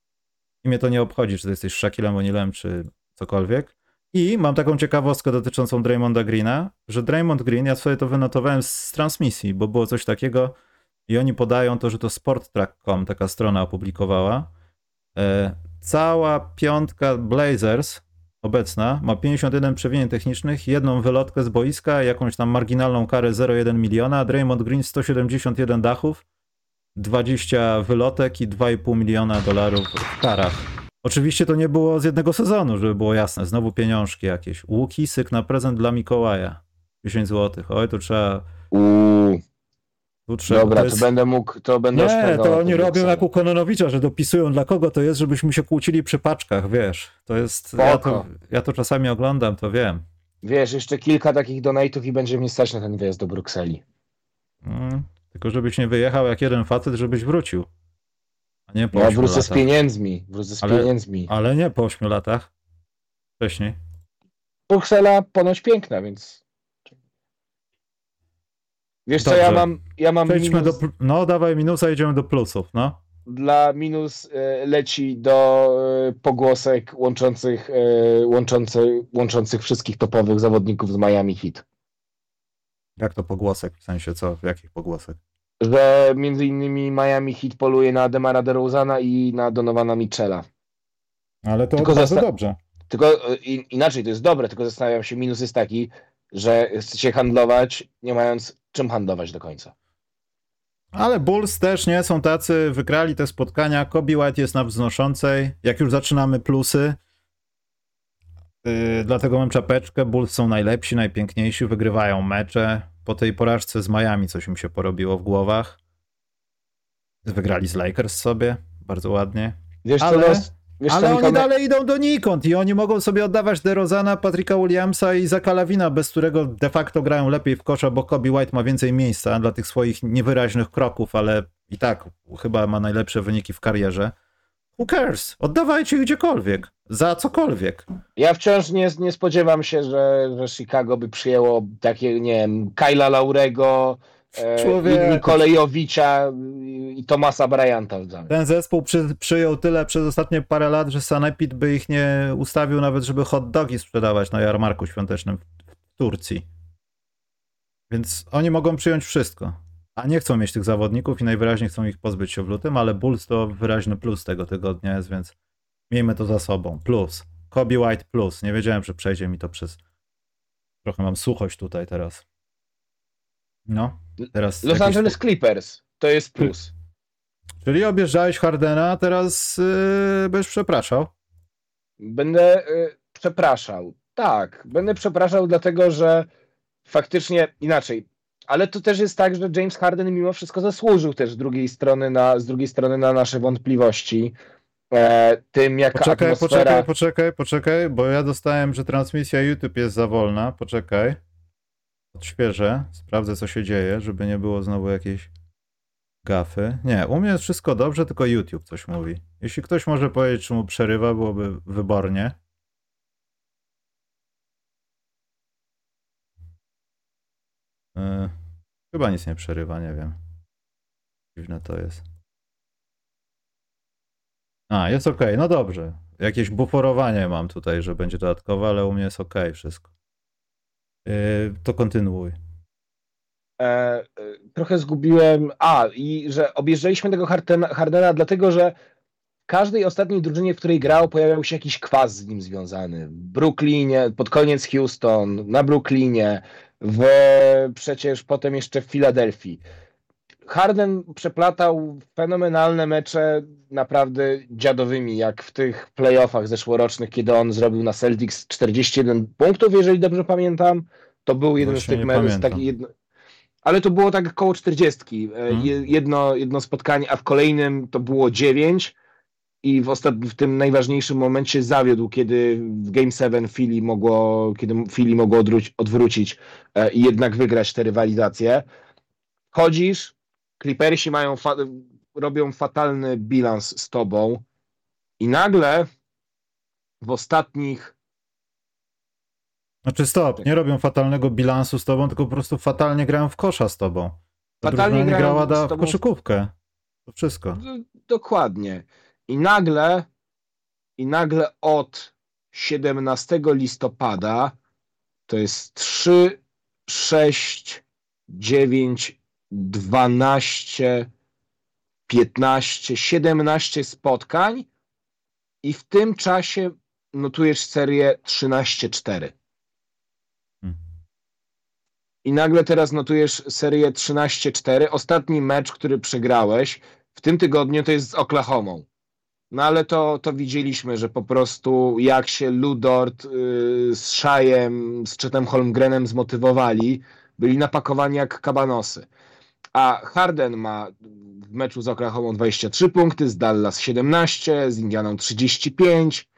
Speaker 1: I mnie to nie obchodzi, czy ty jesteś Shaquillem O'Nealem, czy cokolwiek. I mam taką ciekawostkę dotyczącą Draymonda Greena, że Draymond Green, ja sobie to wynotowałem z transmisji, bo było coś takiego i oni podają to, że to sporttrack.com, taka strona opublikowała. E, cała piątka Blazers obecna ma 51 przewinień technicznych, jedną wylotkę z boiska, jakąś tam marginalną karę 0,1 miliona, Draymond Green 171 dachów, 20 wylotek i 2,5 miliona dolarów w karach. Oczywiście to nie było z jednego sezonu, żeby było jasne. Znowu pieniążki jakieś. Łukisyk na prezent dla Mikołaja. 10 zł. Oj, to trzeba...
Speaker 2: Uuu. Tu trzeba, Dobra, to, jest... to, będę mógł, to będę
Speaker 1: Nie, to oni robią jak u Kononowicza, że dopisują dla kogo to jest, żebyśmy się kłócili przy paczkach, wiesz. To jest, ja to, ja to, czasami oglądam, to wiem.
Speaker 2: Wiesz, jeszcze kilka takich donate'ów i będzie mi stać na ten wyjazd do Brukseli.
Speaker 1: Hmm, tylko żebyś nie wyjechał jak jeden facet, żebyś wrócił. A nie po
Speaker 2: Ja wrócę latach. z pieniędzmi, wrócę z
Speaker 1: ale,
Speaker 2: pieniędzmi.
Speaker 1: Ale nie po 8 latach. Wcześniej.
Speaker 2: Bruksela ponoć piękna, więc Wiesz Dobrze. co, ja mam, ja mam
Speaker 1: minus... do, no dawaj minusa, idziemy do plusów, no.
Speaker 2: Dla minus e, leci do e, pogłosek łączących, e, łączący, łączących wszystkich topowych zawodników z Miami Heat.
Speaker 1: Jak to pogłosek? W sensie co? Jakich pogłosek?
Speaker 2: Że między innymi Miami Heat poluje na Demara DeRozana i na Donowana Mitchella.
Speaker 1: Ale to tylko bardzo dobrze.
Speaker 2: Tylko inaczej, to jest dobre, tylko zastanawiam się, minus jest taki, że chce się handlować, nie mając czym handlować do końca.
Speaker 1: Ale Bulls też nie są tacy, wygrali te spotkania. Kobe White jest na wznoszącej. Jak już zaczynamy plusy, yy, dlatego mam czapeczkę. Bulls są najlepsi, najpiękniejsi, wygrywają mecze. Po tej porażce z Miami coś im się porobiło w głowach. Wygrali z Lakers sobie, bardzo ładnie.
Speaker 2: Wiesz,
Speaker 1: Ale-
Speaker 2: co los, wiesz,
Speaker 1: Ale oni
Speaker 2: Michał,
Speaker 1: dalej idą donikąd i oni mogą sobie oddawać DeRozana, Patricka Williamsa i Zaka Lawina, bez którego de facto grają lepiej w kosza, bo Kobe White ma więcej miejsca dla tych swoich niewyraźnych kroków, ale i tak chyba ma najlepsze wyniki w karierze. Who cares? Oddawajcie gdziekolwiek. Za cokolwiek.
Speaker 2: Ja wciąż nie, nie spodziewam się, że, że Chicago by przyjęło takie, nie wiem, Kyla Laurego,
Speaker 1: Człowieku.
Speaker 2: i Nikolejowicza i, Tomasa Bryanta.
Speaker 1: Ten zespół przy, przyjął tyle przez ostatnie parę lat, że Sanepid by ich nie ustawił nawet, żeby hot dogi sprzedawać na jarmarku świątecznym w, w Turcji. Więc oni mogą przyjąć wszystko. A nie chcą mieć tych zawodników i najwyraźniej chcą ich pozbyć się w lutym, ale Bulls to wyraźny plus tego tygodnia jest, więc miejmy to za sobą. Plus. Kobe White plus. Nie wiedziałem, że przejdzie mi to przez... Trochę mam suchość tutaj teraz. No, teraz...
Speaker 2: Los
Speaker 1: jakiś-
Speaker 2: Angeles Clippers to jest plus.
Speaker 1: Czyli objeżdżałeś Hardena, a teraz yy, będziesz przepraszał.
Speaker 2: Będę y, przepraszał. Tak, będę przepraszał, dlatego że faktycznie inaczej. Ale to też jest tak, że James Harden mimo wszystko zasłużył też z drugiej strony na, z drugiej strony na nasze wątpliwości. E, tym, jaka
Speaker 1: Poczekaj,
Speaker 2: atmosfera...
Speaker 1: poczekaj, poczekaj, poczekaj, bo ja dostałem, że transmisja YouTube jest za wolna. Poczekaj. Odświeżę, sprawdzę co się dzieje, żeby nie było znowu jakiejś gafy. Nie, u mnie jest wszystko dobrze, tylko YouTube coś mówi. Jeśli ktoś może powiedzieć, czy mu przerywa, byłoby wybornie. Yy, chyba nic nie przerywa, nie wiem. Dziwne to jest. A, jest ok, no dobrze. Jakieś buforowanie mam tutaj, że będzie dodatkowe, ale u mnie jest ok wszystko. Yy, to kontynuuj.
Speaker 2: e, e, trochę zgubiłem. A, i że objeżdżaliśmy tego Hardena, Hardena dlatego, że w każdej ostatniej drużynie, w której grał, pojawiał się jakiś kwas z nim związany. W Brooklynie, pod koniec Houston, na Brooklynie, w, przecież potem jeszcze w Filadelfii. Harden przeplatał fenomenalne mecze naprawdę dziadowymi, jak w tych playoffach zeszłorocznych, kiedy on zrobił na Celtics 41 punktów, jeżeli dobrze pamiętam. To był jeden
Speaker 1: Właśnie
Speaker 2: z tych meczów, taki jedno, ale to było tak koło 40. E, je- Jedno, jedno spotkanie, a w kolejnym to było 9 i w, ostat... w tym najważniejszym momencie zawiódł, kiedy w Game 7 Philly mogło, kiedy Philly mogło odwrócić e, i jednak wygrać te rywalizacje. Chodzisz, Clippersi mają fa... robią fatalny bilans z tobą i nagle w ostatnich
Speaker 1: Znaczy stop, nie robią fatalnego bilansu z tobą, tylko po prostu fatalnie grają w kosza z tobą. Ta
Speaker 2: Fatalnie grają
Speaker 1: grała da, w koszykówkę. To wszystko.
Speaker 2: D- Dokładnie. I nagle, i nagle od 17 listopada to jest 3, 6, 9, 12, 15, 17 spotkań i w tym czasie notujesz serię 13-4.
Speaker 1: Hmm.
Speaker 2: I nagle teraz notujesz serię 13-4. Ostatni mecz, który przegrałeś w tym tygodniu to jest z Oklahomą. No ale to, to widzieliśmy, że po prostu jak się Ludort yy, z Szajem, z Chetem Holmgrenem zmotywowali, byli napakowani jak kabanosy. A Harden ma w meczu z Oklahomą 23 punkty, z Dallas 17, z Indianą 35,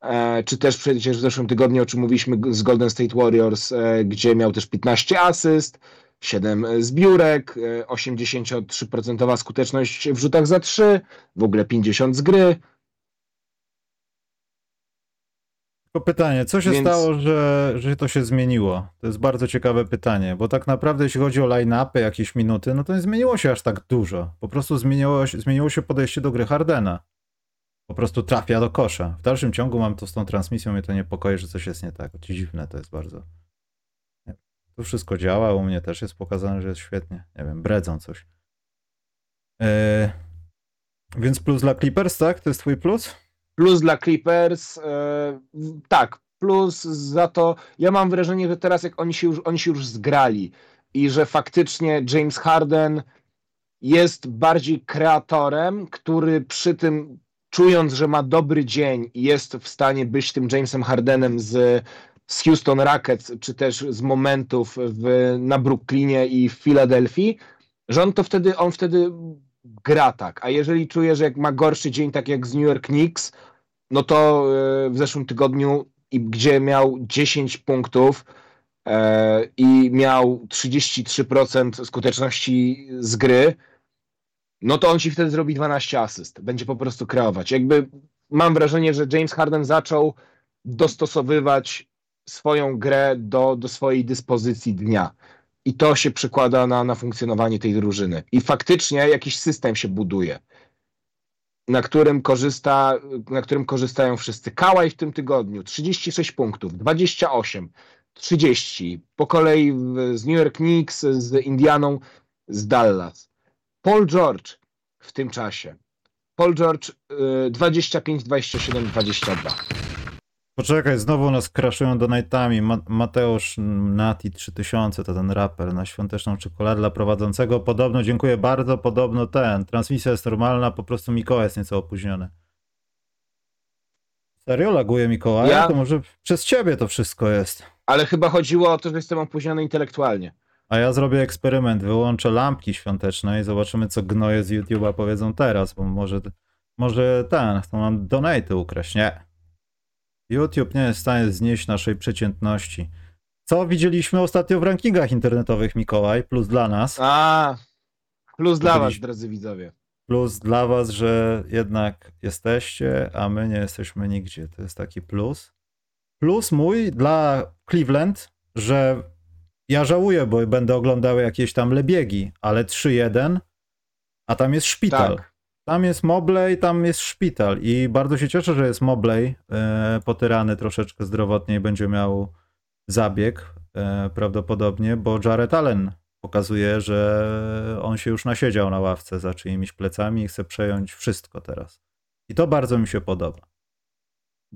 Speaker 2: e, czy też przecież w zeszłym tygodniu, o czym mówiliśmy z Golden State Warriors, e, gdzie miał też 15 asyst, 7 zbiórek, e, 83% skuteczność w rzutach za 3, w ogóle 50 z gry.
Speaker 1: Tylko pytanie, co się
Speaker 2: Więc-
Speaker 1: stało, że, że to się zmieniło? To jest bardzo ciekawe pytanie, bo tak naprawdę jeśli chodzi o line-upy, jakieś minuty, no to nie zmieniło się aż tak dużo. Po prostu zmieniło, się- zmieniło się podejście do gry Hardena. Po prostu trafia do kosza. W dalszym ciągu mam to z tą transmisją, mnie to niepokoi, że coś jest nie tak. Dziwne to jest bardzo. Tu wszystko działa, u mnie też jest pokazane, że jest świetnie. Nie wiem, bredzą coś. Eee, więc plus dla Clippers, tak? To jest twój plus?
Speaker 2: Plus dla Clippers, e, tak, plus za to, ja mam wrażenie, że teraz jak oni się już, oni się już zgrali i że faktycznie James Harden jest bardziej kreatorem, który przy tym, czując, że ma dobry dzień jest w stanie być tym Jamesem Hardenem z, z Houston Rockets, czy też z momentów w, na Brooklynie i w Filadelfii, że on to wtedy, on wtedy gra tak. A jeżeli czuje, że jak ma gorszy dzień, tak jak z New York Knicks, no to e, w zeszłym tygodniu, gdzie miał 10 punktów, E, i miał 33% skuteczności z gry, no to on ci wtedy zrobi 12 asyst. Będzie po prostu kreować. Jakby mam wrażenie, że James Harden zaczął dostosowywać swoją grę do, do swojej dyspozycji dnia. I to się przekłada na, na funkcjonowanie tej drużyny. I faktycznie jakiś system się buduje, na którym, korzysta, na którym korzystają wszyscy. Kałaj w tym tygodniu 36 punktów, 28. 30. Po kolei z New York Knicks, z Indianą, z Dallas. Paul George w tym czasie. Paul George 25, 27, 22.
Speaker 1: Poczekaj, znowu nas kraszują donatami. Ma Mateusz Nati 3000 to ten raper na świąteczną czekoladę dla prowadzącego. Podobno, dziękuję bardzo, podobno ten. Transmisja jest normalna, po prostu Mikołaj jest nieco opóźniony. Serio laguje Mikołaj? Ja... To może przez ciebie to wszystko jest.
Speaker 2: Ale chyba chodziło o to, że jestem opóźniony intelektualnie.
Speaker 1: A ja zrobię eksperyment, wyłączę lampki świąteczne i zobaczymy, co gnoje z YouTube'a powiedzą teraz, bo może, może ten, to mam donaty ukraść. Nie. YouTube nie jest w stanie znieść naszej przeciętności. Co widzieliśmy ostatnio w rankingach internetowych, Mikołaj? Plus dla nas.
Speaker 2: A, plus dla was, drodzy widzowie.
Speaker 1: Plus dla was, że jednak jesteście, a my nie jesteśmy nigdzie. To jest taki plus. Plus mój dla Cleveland, że ja żałuję, bo będę oglądał jakieś tam lebiegi, ale 3-1, a tam jest szpital. Tak. Tam jest Mobley, tam jest szpital i bardzo się cieszę, że jest Mobley, e, potyrany troszeczkę zdrowotnie i będzie miał zabieg e, prawdopodobnie, bo Jared Allen pokazuje, że on się już nasiedział na ławce za czyimiś plecami i chce przejąć wszystko teraz. I to bardzo mi się podoba.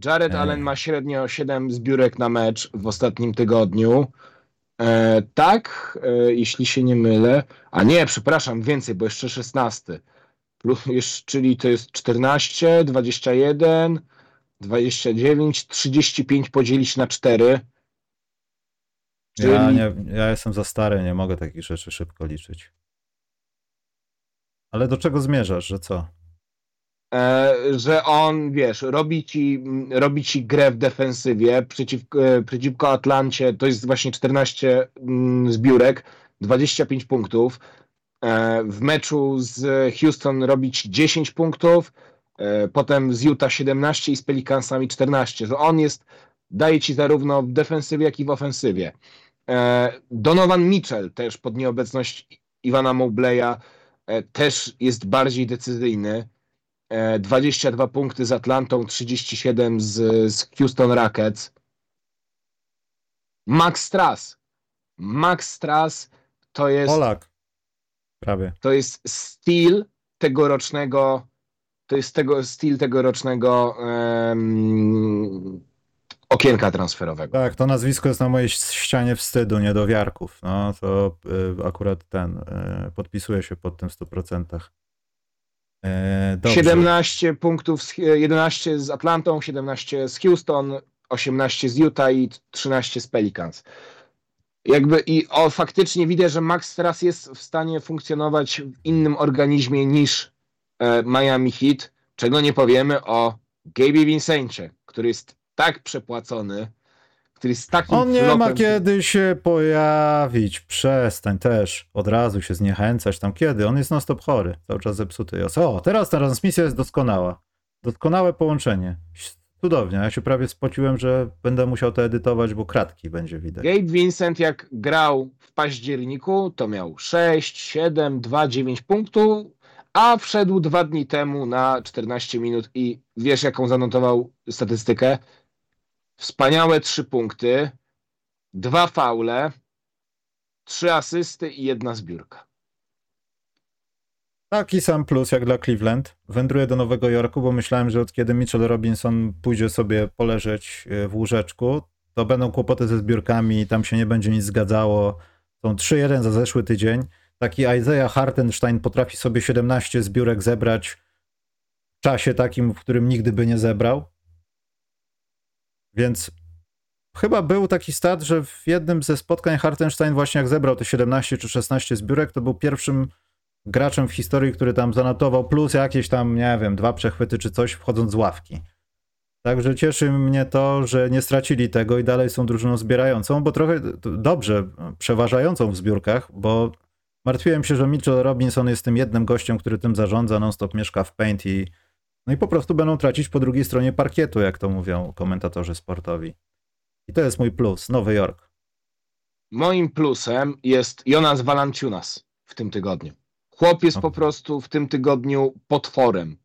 Speaker 2: Jared Allen ma średnio 7 zbiórek na mecz w ostatnim tygodniu. E, tak, e, jeśli się nie mylę. A nie, przepraszam, więcej, bo jeszcze 16. Czyli to jest 14, 21, 29, 35 podzielić na 4.
Speaker 1: Czyli... Ja, nie, ja jestem za stary, nie mogę takich rzeczy szybko liczyć. Ale do czego zmierzasz, że co?
Speaker 2: E, że on, wiesz, robi ci, robi ci grę w defensywie przeciw, e, przeciwko Atlancie, to jest właśnie 14 mm, zbiórek, 25 punktów. E, w meczu z Houston robić 10 punktów, potem z Utah 17 i z Pelicansami 14. To on jest, daje ci zarówno w defensywie, jak i w ofensywie. Donovan Mitchell też pod nieobecność Iwana Mobleya też jest bardziej decyzyjny. 22 punkty z Atlantą, 37 z, z Houston Rockets. Max Strass. Max Strass to jest.
Speaker 1: Polak. Prawie.
Speaker 2: To jest styl tegorocznego. To jest tego styl tegorocznego um, okienka transferowego.
Speaker 1: Tak, to nazwisko jest na mojej ścianie wstydu, niedowiarków. No to y, akurat ten y, podpisuje się pod tym w 100%.
Speaker 2: E, dobrze. 17 punktów, 11 z Atlantą, 17 z Houston, 18 z Utah i 13 z Pelicans. Jakby i o, faktycznie widzę, że Max teraz jest w stanie funkcjonować w innym organizmie niż e, Miami Heat, czego nie powiemy o Gabe Vincencie, który jest tak przepłacony, który jest takim
Speaker 1: On nie flopem, ma kiedy się pojawić. Przestań też. Od razu się zniechęcać tam kiedy. On jest non stop chory. Cały czas zepsuty jest. O, teraz ta transmisja jest doskonała. Doskonałe połączenie. Cudownie. Ja się prawie spociłem, że będę musiał to edytować, bo kratki będzie widać.
Speaker 2: Gabe Vincent jak grał w październiku, to miał 6, 7, 2, 9 punktów, a wszedł dwa dni temu na 14 minut i wiesz jaką zanotował statystykę? Wspaniałe trzy punkty, dwa faule, trzy asysty i jedna zbiórka.
Speaker 1: Taki sam plus jak dla Cleveland. Wędruję do Nowego Jorku, bo myślałem, że od kiedy Mitchell Robinson pójdzie sobie poleżeć e, w łóżeczku, to będą kłopoty ze zbiórkami, tam się nie będzie nic zgadzało. Są 3-1 za zeszły tydzień. taki Isaiah Hartenstein potrafi sobie 17 zbiórek zebrać w czasie takim, w którym nigdy by nie zebrał. Więc chyba był taki stat, że w jednym ze spotkań Hartenstein właśnie jak zebrał te 17 czy 16 zbiórek, to był pierwszym graczem w historii, który tam zanotował plus jakieś tam, nie wiem, dwa przechwyty czy coś wchodząc z ławki. Także cieszy mnie to, że nie stracili tego i dalej są drużyną zbierającą, bo trochę dobrze przeważającą w zbiórkach, bo martwiłem się, że Mitchell Robinson jest tym jednym gościem, który tym zarządza, non-stop mieszka w Paint i no i po prostu będą tracić po drugiej stronie parkietu, jak to mówią komentatorzy sportowi. I to jest mój plus, Nowy Jork.
Speaker 2: Moim plusem jest Jonas Valanciunas w tym tygodniu. Chłop jest po prostu w tym tygodniu potworem.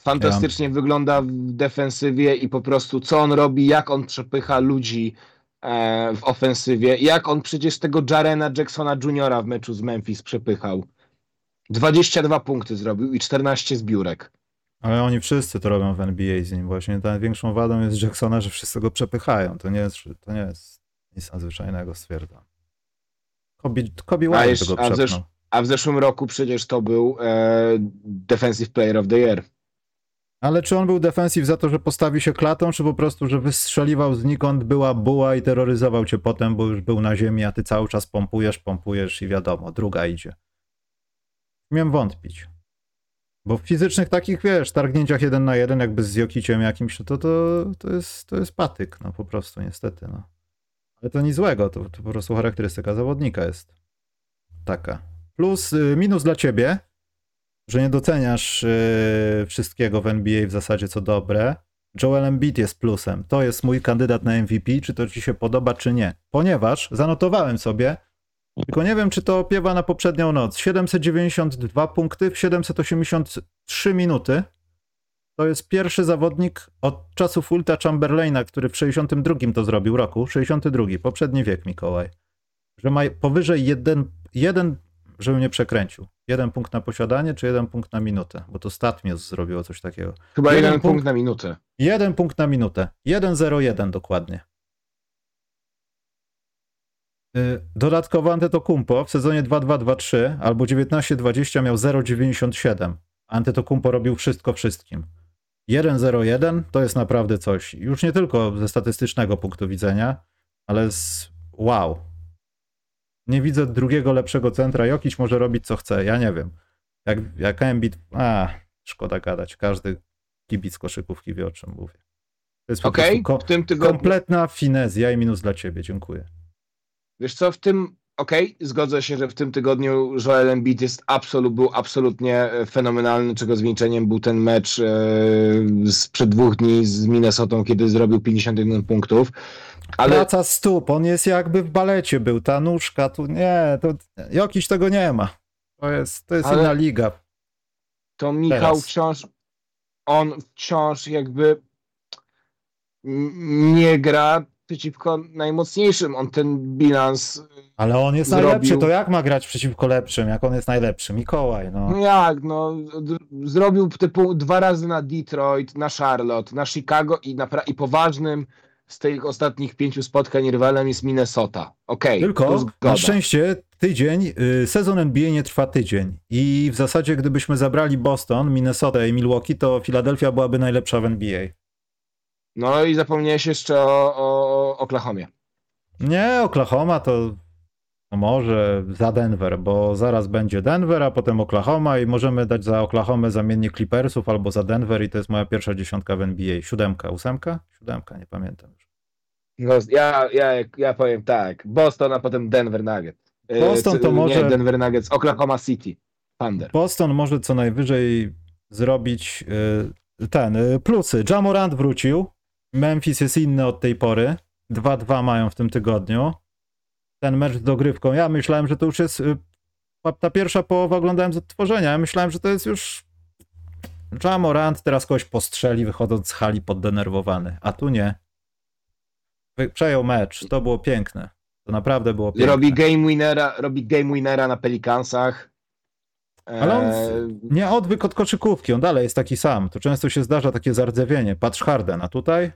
Speaker 2: Fantastycznie ja. wygląda w defensywie i po prostu co on robi, jak on przepycha ludzi e, w ofensywie, jak on przecież tego Jarena Jacksona Juniora w meczu z Memphis przepychał. 22 punkty zrobił i 14 zbiórek.
Speaker 1: Ale oni wszyscy to robią w NBA z nim. Właśnie największą wadą jest Jacksona, że wszyscy go przepychają. To nie jest, to nie jest nic nadzwyczajnego, stwierdzam. Kobe, Kobe White tego przepchnął. A w,
Speaker 2: zeszłym roku przecież to był e, Defensive Player of the Year.
Speaker 1: Ale czy on był defensyw za to, że postawi się klatą, czy po prostu, że wystrzeliwał znikąd, była buła i terroryzował cię potem, bo już był na ziemi, a ty cały czas pompujesz, pompujesz i wiadomo, druga idzie. Miałem wątpić. Bo w fizycznych takich, wiesz, targnięciach jeden na jeden, jakby z Jokiciem jakimś, to, to, to, jest, to jest patyk, no po prostu, niestety, no. Ale to nic złego, to, to po prostu charakterystyka zawodnika jest taka. Plus, y, minus dla ciebie, że nie doceniasz yy, wszystkiego w NBA w zasadzie co dobre. Joel Embiid jest plusem. To jest mój kandydat na MVP, czy to ci się podoba, czy nie. Ponieważ zanotowałem sobie, tylko nie wiem, czy to opiewa na poprzednią noc. 792 punkty w 783 minuty. To jest pierwszy zawodnik od czasów Ulta Chamberlaina, który w 62 to zrobił roku. 62, poprzedni wiek, Mikołaj. Że ma powyżej jeden, jeden żebym nie przekręcił. Jeden punkt na posiadanie, czy jeden punkt na minutę? Bo to Statmios zrobiło coś takiego.
Speaker 2: Chyba jeden, jeden punkt, punkt na minutę.
Speaker 1: Jeden punkt na minutę. 1-0-1 dokładnie. Y, dodatkowo Antetokumpo w sezonie 2-2-2-3 albo 19-20 miał 0,97. Antetokumpo robił wszystko wszystkim. 1-0-1 to jest naprawdę coś. Już nie tylko ze statystycznego punktu widzenia, ale z wow. Nie widzę drugiego lepszego centra. Jokiś może robić co chce, ja nie wiem. Jak, jak Embiid, a szkoda gadać. Każdy kibic koszykówki wie o czym mówię. To jest po okay, ko- tym tygodniu... kompletna finezja i minus dla ciebie. Dziękuję.
Speaker 2: Wiesz co, w tym, okej, okay, zgodzę się, że w tym tygodniu Joel Embiid jest absolut, był absolutnie e, fenomenalny, czego zwieńczeniem był ten mecz e, sprzed dwóch dni z Minnesotą, kiedy zrobił 51 punktów.
Speaker 1: Ale... Praca stóp, on jest jakby w balecie był, ta nóżka, tu nie, to jakiś tego nie ma. To jest, to jest Ale... inna liga.
Speaker 2: To Michał Teraz. wciąż, on wciąż jakby nie gra przeciwko najmocniejszym. On ten bilans.
Speaker 1: Ale on jest zrobił... najlepszy, to jak ma grać przeciwko lepszym, jak on jest najlepszy? Mikołaj, no.
Speaker 2: no jak, no. Zrobił typu dwa razy na Detroit, na Charlotte, na Chicago i, na, i poważnym z tych ostatnich pięciu spotkań rywalem jest Minnesota. Okej. Okay,
Speaker 1: Tylko na szczęście tydzień, y, sezon NBA nie trwa tydzień i w zasadzie gdybyśmy zabrali Boston, Minnesota i Milwaukee, to Philadelphia byłaby najlepsza w NBA.
Speaker 2: No i zapomniałeś jeszcze o, o Oklahomie.
Speaker 1: Nie, Oklahoma to może za Denver, bo zaraz będzie Denver, a potem Oklahoma i możemy dać za Oklahomę zamiennik Clippersów albo za Denver i to jest moja pierwsza dziesiątka w NBA. Siódemka, ósemka? Siódemka, nie pamiętam już.
Speaker 2: No, ja, ja, ja powiem tak, Boston, a potem Denver Nuggets.
Speaker 1: E, Boston to może...
Speaker 2: Nie, Denver Nuggets, Oklahoma City, Thunder.
Speaker 1: Boston może co najwyżej zrobić e, ten, plusy. Jamorant wrócił, Memphis jest inny od tej pory. 2-2 mają w tym tygodniu. Ten mecz z dogrywką. Ja myślałem, że to już jest. Y, ta pierwsza połowa oglądałem z odtworzenia. Ja myślałem, że to jest już. Jamorant teraz kogoś postrzeli, wychodząc z hali poddenerwowany. A tu nie. Przejął mecz. To było piękne. To naprawdę było piękne.
Speaker 2: Robi game winnera, robi game winnera na Pelikansach.
Speaker 1: Ale on eee, nie odwyk od koszykówki, on dalej jest taki sam. To często się zdarza takie zardzewienie. Patrz Harden, a tutaj?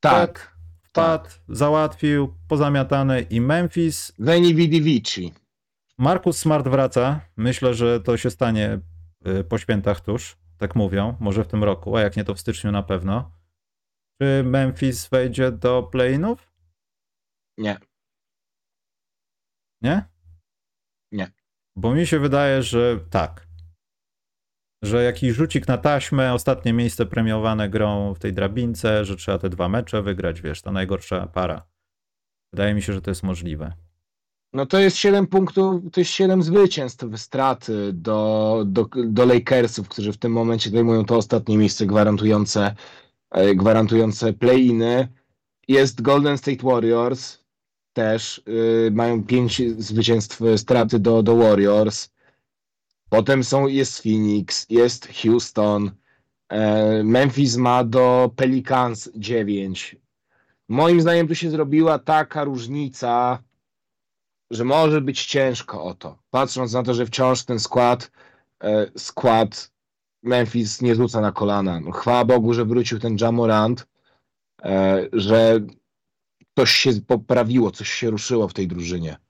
Speaker 2: Tak.
Speaker 1: Wpadł, tak. załatwił, pozamiatany i Memphis.
Speaker 2: Veni vidi vici.
Speaker 1: Markus Smart wraca. Myślę, że to się stanie y, po świętach tuż, tak mówią, może w tym roku, a jak nie to w styczniu na pewno. Czy Memphis wejdzie do play-inów?
Speaker 2: Nie.
Speaker 1: Nie?
Speaker 2: Nie.
Speaker 1: Bo mi się wydaje, że tak. Że jakiś rzucik na taśmę, ostatnie miejsce premiowane grą w tej drabince, że trzeba te dwa mecze wygrać, wiesz, ta najgorsza para. Wydaje mi się, że to jest możliwe.
Speaker 2: No to jest 7 punktów, to jest 7 zwycięstw straty do, do, do Lakersów, którzy w tym momencie zajmują to ostatnie miejsce gwarantujące, e, gwarantujące play-iny. Jest Golden State Warriors, też yy, mają 5 zwycięstw straty do, do Warriors. Potem są, jest Phoenix, jest Houston, e, Memphis ma do Pelicans 9. Moim zdaniem tu się zrobiła taka różnica, że może być ciężko o to. Patrząc na to, że wciąż ten skład, e, skład Memphis nie rzuca na kolana. No, chwała Bogu, że wrócił ten Jamorant, e, że coś się poprawiło, coś się ruszyło w tej drużynie.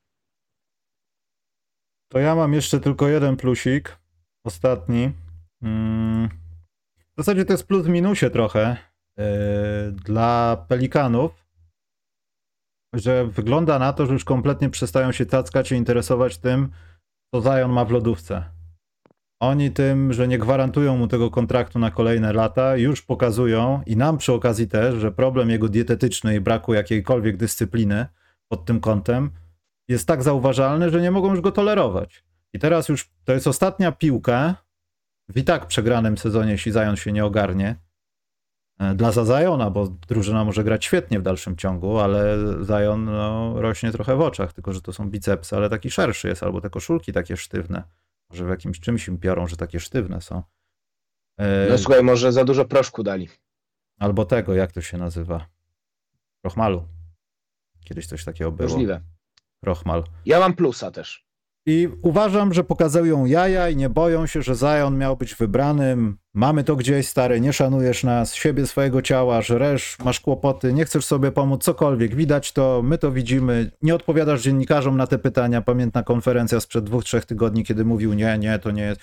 Speaker 1: To ja mam jeszcze tylko jeden plusik. Ostatni. Mm. W zasadzie to jest plus minusie trochę yy, dla Pelikanów, że wygląda na to, że już kompletnie przestają się tackać i interesować tym, co Zion ma w lodówce. Oni tym, że nie gwarantują mu tego kontraktu na kolejne lata, już pokazują i nam przy okazji też, że problem jego dietetyczny i braku jakiejkolwiek dyscypliny pod tym kątem jest tak zauważalny, że nie mogą już go tolerować. I teraz już to jest ostatnia piłka w i tak przegranym sezonie, jeśli Zion się nie ogarnie. E, dla Zajona, bo drużyna może grać świetnie w dalszym ciągu, ale Zion no, rośnie trochę w oczach, tylko że to są bicepsy, ale taki szerszy jest, albo te koszulki takie sztywne. Może w jakimś czymś im piorą, że takie sztywne są.
Speaker 2: E... No słuchaj, może za dużo proszku dali.
Speaker 1: Albo tego, jak to się nazywa? Rochmalu. Kiedyś coś takiego było.
Speaker 2: Możliwe.
Speaker 1: Rochmal.
Speaker 2: Ja mam plusa też.
Speaker 1: I uważam, że pokazują jaja i nie boją się, że Zion miał być wybranym. Mamy to gdzieś, stary, nie szanujesz nas, siebie, swojego ciała, żresz, masz kłopoty, nie chcesz sobie pomóc, cokolwiek. Widać to, my to widzimy. Nie odpowiadasz dziennikarzom na te pytania. Pamiętna konferencja sprzed dwóch, trzech tygodni, kiedy mówił nie, nie, to nie jest.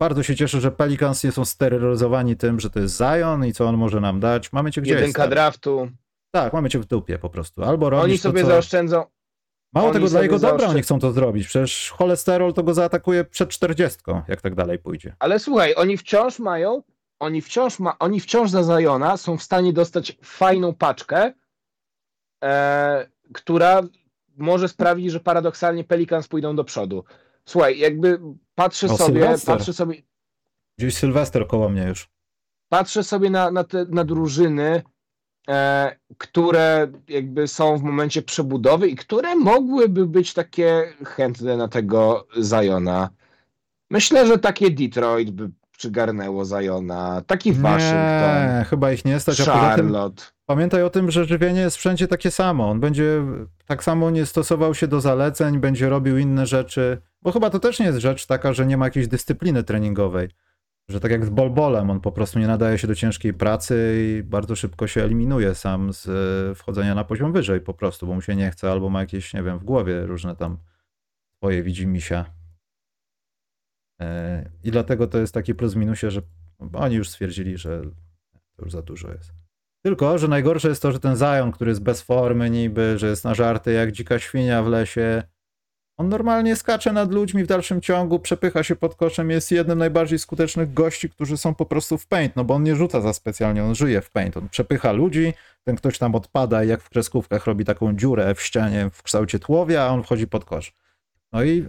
Speaker 1: Bardzo się cieszę, że Pelicans nie są sterylizowani tym, że to jest Zion i co on może nam dać. Mamy cię gdzieś.
Speaker 2: Jedynka draftu.
Speaker 1: Tak, mamy cię w dupie po prostu. Albo robisz
Speaker 2: Oni sobie
Speaker 1: to, co...
Speaker 2: zaoszczędzą
Speaker 1: Mało
Speaker 2: Oni
Speaker 1: tego, dla jego dobra
Speaker 2: zaoszczę-
Speaker 1: oni chcą to zrobić. Przecież cholesterol to go zaatakuje przed 40, jak tak dalej pójdzie.
Speaker 2: Ale słuchaj, oni wciąż mają, oni wciąż, ma, oni wciąż za Zajona są w stanie dostać fajną paczkę, e, która może sprawić, że paradoksalnie Pelicans pójdą do przodu. Słuchaj, jakby patrzę
Speaker 1: O,
Speaker 2: sobie,
Speaker 1: Sylwester.
Speaker 2: patrzę sobie,
Speaker 1: Gdzieś Sylwester koło mnie już.
Speaker 2: patrzę sobie na, na, te, na drużyny, które jakby są w momencie przebudowy i które mogłyby być takie chętne na tego Zajona. Myślę, że takie Detroit by przygarnęło Zajona, taki Waszyngton,
Speaker 1: Nie, chyba ich nie stać.
Speaker 2: Charlotte.
Speaker 1: pamiętaj o tym, że żywienie jest wszędzie takie samo. On będzie tak samo nie stosował się do zaleceń, będzie robił inne rzeczy. Bo chyba to też nie jest rzecz taka, że nie ma jakiejś dyscypliny treningowej. Że tak jak z bolbolem, on po prostu nie nadaje się do ciężkiej pracy i bardzo szybko się eliminuje sam z e, wchodzenia na poziom wyżej po prostu, bo mu się nie chce albo ma jakieś, nie wiem, w głowie różne tam swoje widzimisia. E, I dlatego to jest taki plus minusie, że oni już stwierdzili, że to już za dużo jest. Tylko, że najgorsze jest to, że ten Zion, który jest bez formy niby, że jest na żarty jak dzika świnia w lesie, on normalnie skacze nad ludźmi w dalszym ciągu, przepycha się pod koszem, jest jednym z najbardziej skutecznych gości, którzy są po prostu w paint, no bo on nie rzuca za specjalnie, on żyje w paint, on przepycha ludzi, ten ktoś tam odpada i jak w kreskówkach robi taką dziurę w ścianie w kształcie tułowia, a on wchodzi pod kosz. No i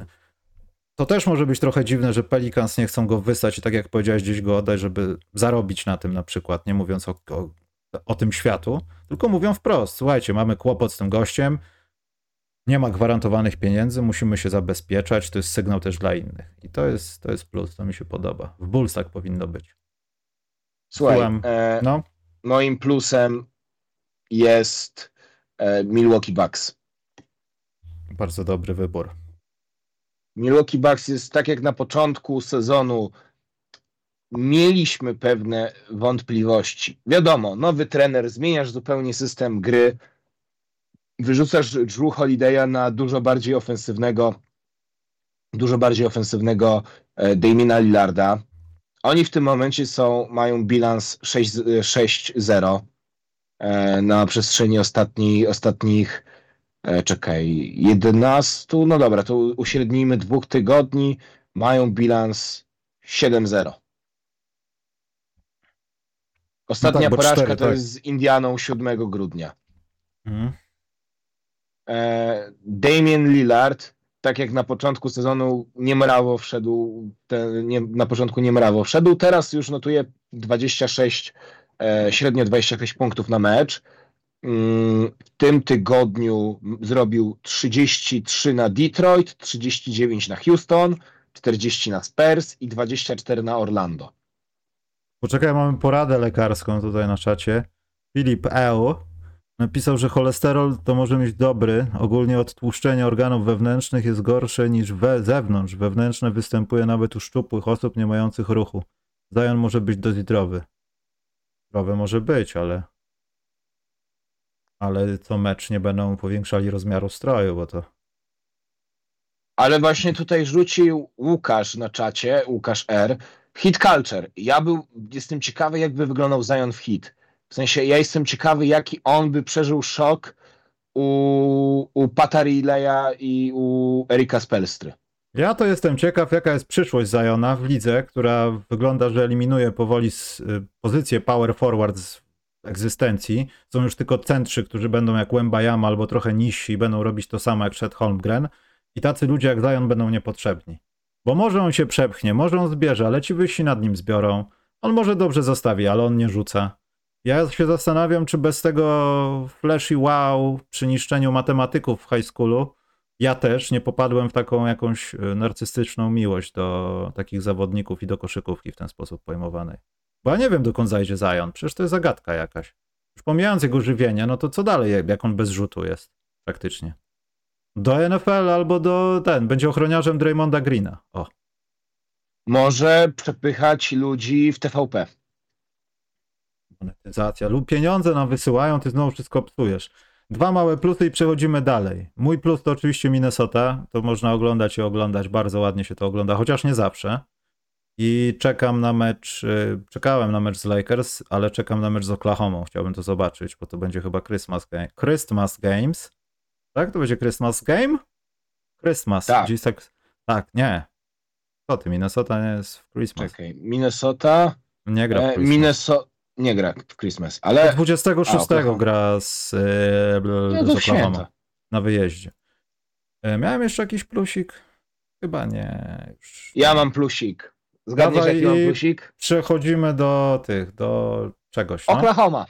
Speaker 1: to też może być trochę dziwne, że Pelicans nie chcą go wysłać i tak jak powiedziałeś, gdzieś go oddać, żeby zarobić na tym na przykład, nie mówiąc o, o, o tym światu, tylko mówią wprost, słuchajcie, mamy kłopot z tym gościem, nie ma gwarantowanych pieniędzy, musimy się zabezpieczać, to jest sygnał też dla innych. I to jest, to jest plus, to mi się podoba. W Bulls tak powinno być.
Speaker 2: Słuchaj,
Speaker 1: Słucham.
Speaker 2: e,
Speaker 1: No,
Speaker 2: moim plusem jest e, Milwaukee Bucks.
Speaker 1: bardzo dobry wybór.
Speaker 2: Milwaukee Bucks jest tak jak na początku sezonu mieliśmy pewne wątpliwości. Wiadomo, nowy trener, zmieniasz zupełnie system gry, wyrzucasz Drew Holiday'a na dużo bardziej ofensywnego dużo bardziej ofensywnego e, Damina Lillarda. Oni w tym momencie są, mają bilans 6-0 e, na przestrzeni ostatni, ostatnich, e, czekaj, 11, no dobra, to uśrednijmy dwóch tygodni, mają bilans 7-0. Ostatnia
Speaker 1: bo
Speaker 2: porażka
Speaker 1: cztery,
Speaker 2: to
Speaker 1: tak.
Speaker 2: jest z Indianą 7 grudnia.
Speaker 1: Mhm.
Speaker 2: E, Damien Lillard, tak jak na początku sezonu niemrawo wszedł, te, nie, na początku niemrawo wszedł, teraz już notuje 26, e, średnio 26 punktów na mecz. Mm, W tym tygodniu zrobił 33 na Detroit, 39 na Houston, 40 na Spurs i 24 na Orlando.
Speaker 1: Poczekaj, mamy poradę lekarską tutaj na czacie. Filip L. napisał, że cholesterol to może mieć dobry. Ogólnie odtłuszczenie organów wewnętrznych jest gorsze niż we zewnątrz. Wewnętrzne występuje nawet u szczupłych osób nie mających ruchu. Zion może być dość zdrowy. Zdrowy może być, ale ale co mecz nie będą powiększali rozmiaru stroju, bo to
Speaker 2: Ale właśnie tutaj rzucił Łukasz na czacie, Łukasz R. Hit Culture. Ja był, jestem ciekawy, jakby wyglądał Zion w hit. W sensie, ja jestem ciekawy, jaki on by przeżył szok u, u Pata i u Erika Spelstry.
Speaker 1: Ja to jestem ciekaw, jaka jest przyszłość Zajona w lidze, która wygląda, że eliminuje powoli z, y, pozycję power forward z egzystencji. Są już tylko centrzy, którzy będą jak Wembayama albo trochę niżsi i będą robić to samo jak Chet Holmgren. I tacy ludzie jak Zion będą niepotrzebni. Bo może on się przepchnie, może on zbierze, ale ci wyżsi nad nim zbiorą. On może dobrze zostawi, ale on nie rzuca. Ja się zastanawiam, czy bez tego flashy wow przy niszczeniu matematyków w high schoolu ja też nie popadłem w taką jakąś y, narcystyczną miłość do takich zawodników i do koszykówki w ten sposób pojmowanej. Bo ja nie wiem, dokąd zajdzie Zion. Przecież to jest zagadka jakaś. Już pomijając jego żywienie, no to co dalej, jak on bez rzutu jest praktycznie? Do NFL albo do ten, będzie ochroniarzem Draymonda Greena. O,
Speaker 2: Może przepychać ludzi w TVP.
Speaker 1: Monetyzacja lub pieniądze nam wysyłają, ty znowu wszystko psujesz. Dwa małe plusy i przechodzimy dalej. Mój plus to oczywiście Minnesota. To można oglądać i oglądać. Bardzo ładnie się to ogląda, chociaż nie zawsze. I czekam na mecz, y, czekałem na mecz z Lakers, ale czekam na mecz z Oklahoma. Chciałbym to zobaczyć, bo to będzie chyba Christmas, game. Christmas Games. Tak? To będzie Christmas Game? Christmas.
Speaker 2: Tak.
Speaker 1: Tak, tak, nie. Co ty, Minnesota nie jest w Christmas.
Speaker 2: Czekaj, Minnesota.
Speaker 1: Nie gra w
Speaker 2: E,
Speaker 1: Christmas.
Speaker 2: Minnesota. Nie gra w Christmas, ale
Speaker 1: 26
Speaker 2: A, Oklahoma.
Speaker 1: gra z,
Speaker 2: no
Speaker 1: z Oklahoma na wyjeździe. E, Miałem jeszcze jakiś plusik? Chyba nie. Już.
Speaker 2: Ja mam plusik. Zgadniesz,
Speaker 1: Dawaj
Speaker 2: jaki mam plusik?
Speaker 1: Przechodzimy do tych, do czegoś. No?
Speaker 2: Oklahoma.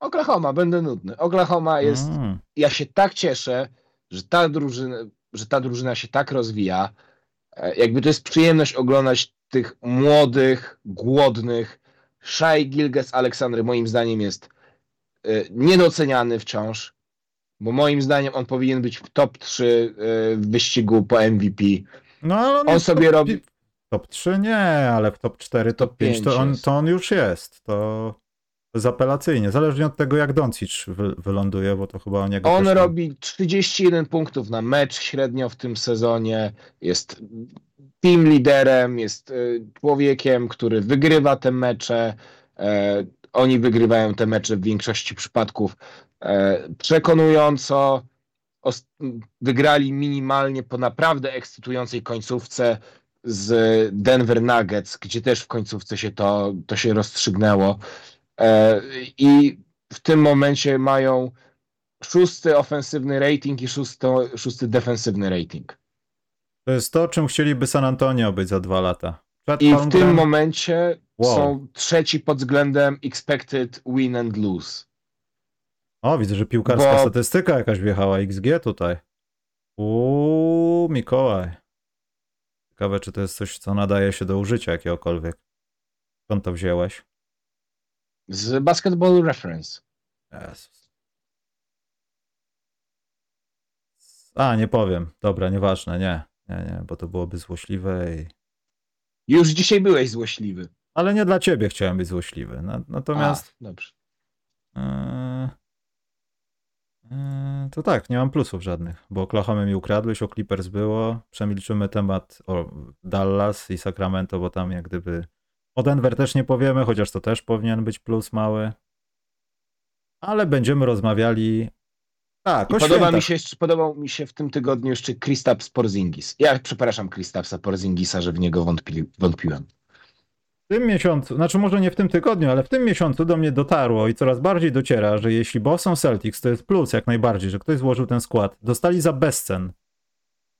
Speaker 2: Oklahoma, będę nudny. Oklahoma jest
Speaker 1: Mm.
Speaker 2: ja się tak cieszę, że ta drużyna, że ta drużyna się tak rozwija. E, Jakby to jest przyjemność oglądać tych młodych, głodnych. Shai Gilges Aleksandry moim zdaniem jest e, niedoceniany wciąż, bo moim zdaniem on powinien być w top 3 e, w wyścigu po MVP.
Speaker 1: No ale on,
Speaker 2: On sobie
Speaker 1: top,
Speaker 2: robi-
Speaker 1: Top 3 nie, ale w top 4, top,
Speaker 2: Top
Speaker 1: 5 to
Speaker 2: pięć
Speaker 1: on,
Speaker 2: jest.
Speaker 1: to on już jest. To, to jest apelacyjnie. Zależnie od tego, jak Doncic wy, wyląduje, bo to chyba o niego
Speaker 2: On
Speaker 1: tam-
Speaker 2: robi 31 punktów na mecz średnio w tym sezonie. Jest team liderem, jest e, człowiekiem, który wygrywa te mecze. E, Oni wygrywają te mecze w większości przypadków e, przekonująco. Wygrali minimalnie po naprawdę ekscytującej końcówce z Denver Nuggets, gdzie też w końcówce się to, to się rozstrzygnęło. I w tym momencie mają szósty ofensywny rating i szósty defensywny rating.
Speaker 1: To jest to, czym chcieliby San Antonio być za dwa lata. Chad
Speaker 2: I w
Speaker 1: Holmgren-
Speaker 2: tym momencie
Speaker 1: Wow.
Speaker 2: są trzeci pod względem expected win and lose.
Speaker 1: O, widzę, że piłkarska
Speaker 2: Bo-
Speaker 1: statystyka jakaś wjechała. XG tutaj. Uuu, Mikołaj. Ciekawe, czy to jest coś, co nadaje się do użycia jakiegokolwiek. Skąd to wzięłeś?
Speaker 2: Z Basketball Reference.
Speaker 1: Jezus. A, nie powiem. Dobra, nieważne, nie. Nie, nie, bo to byłoby złośliwe i...
Speaker 2: Już dzisiaj byłeś złośliwy.
Speaker 1: Ale nie dla ciebie chciałem być złośliwy. Na, natomiast...
Speaker 2: A, dobrze.
Speaker 1: Eee, eee, to tak, nie mam plusów żadnych, bo Oklahoma mi ukradłeś, o Clippers było, przemilczymy temat o Dallas i Sacramento, bo tam jak gdyby o Denver też nie powiemy, chociaż to też powinien być plus mały. Ale będziemy rozmawiali tak,
Speaker 2: podoba mi się podobał mi się w tym tygodniu jeszcze Kristaps Porzingis. Ja przepraszam Kristapsa Porzingisa, że w niego wątpi, wątpiłem.
Speaker 1: W tym miesiącu, znaczy może nie w tym tygodniu, ale w tym miesiącu do mnie dotarło i coraz bardziej dociera, że jeśli Boston Celtics to jest plus jak najbardziej, że ktoś złożył ten skład, dostali za bezcen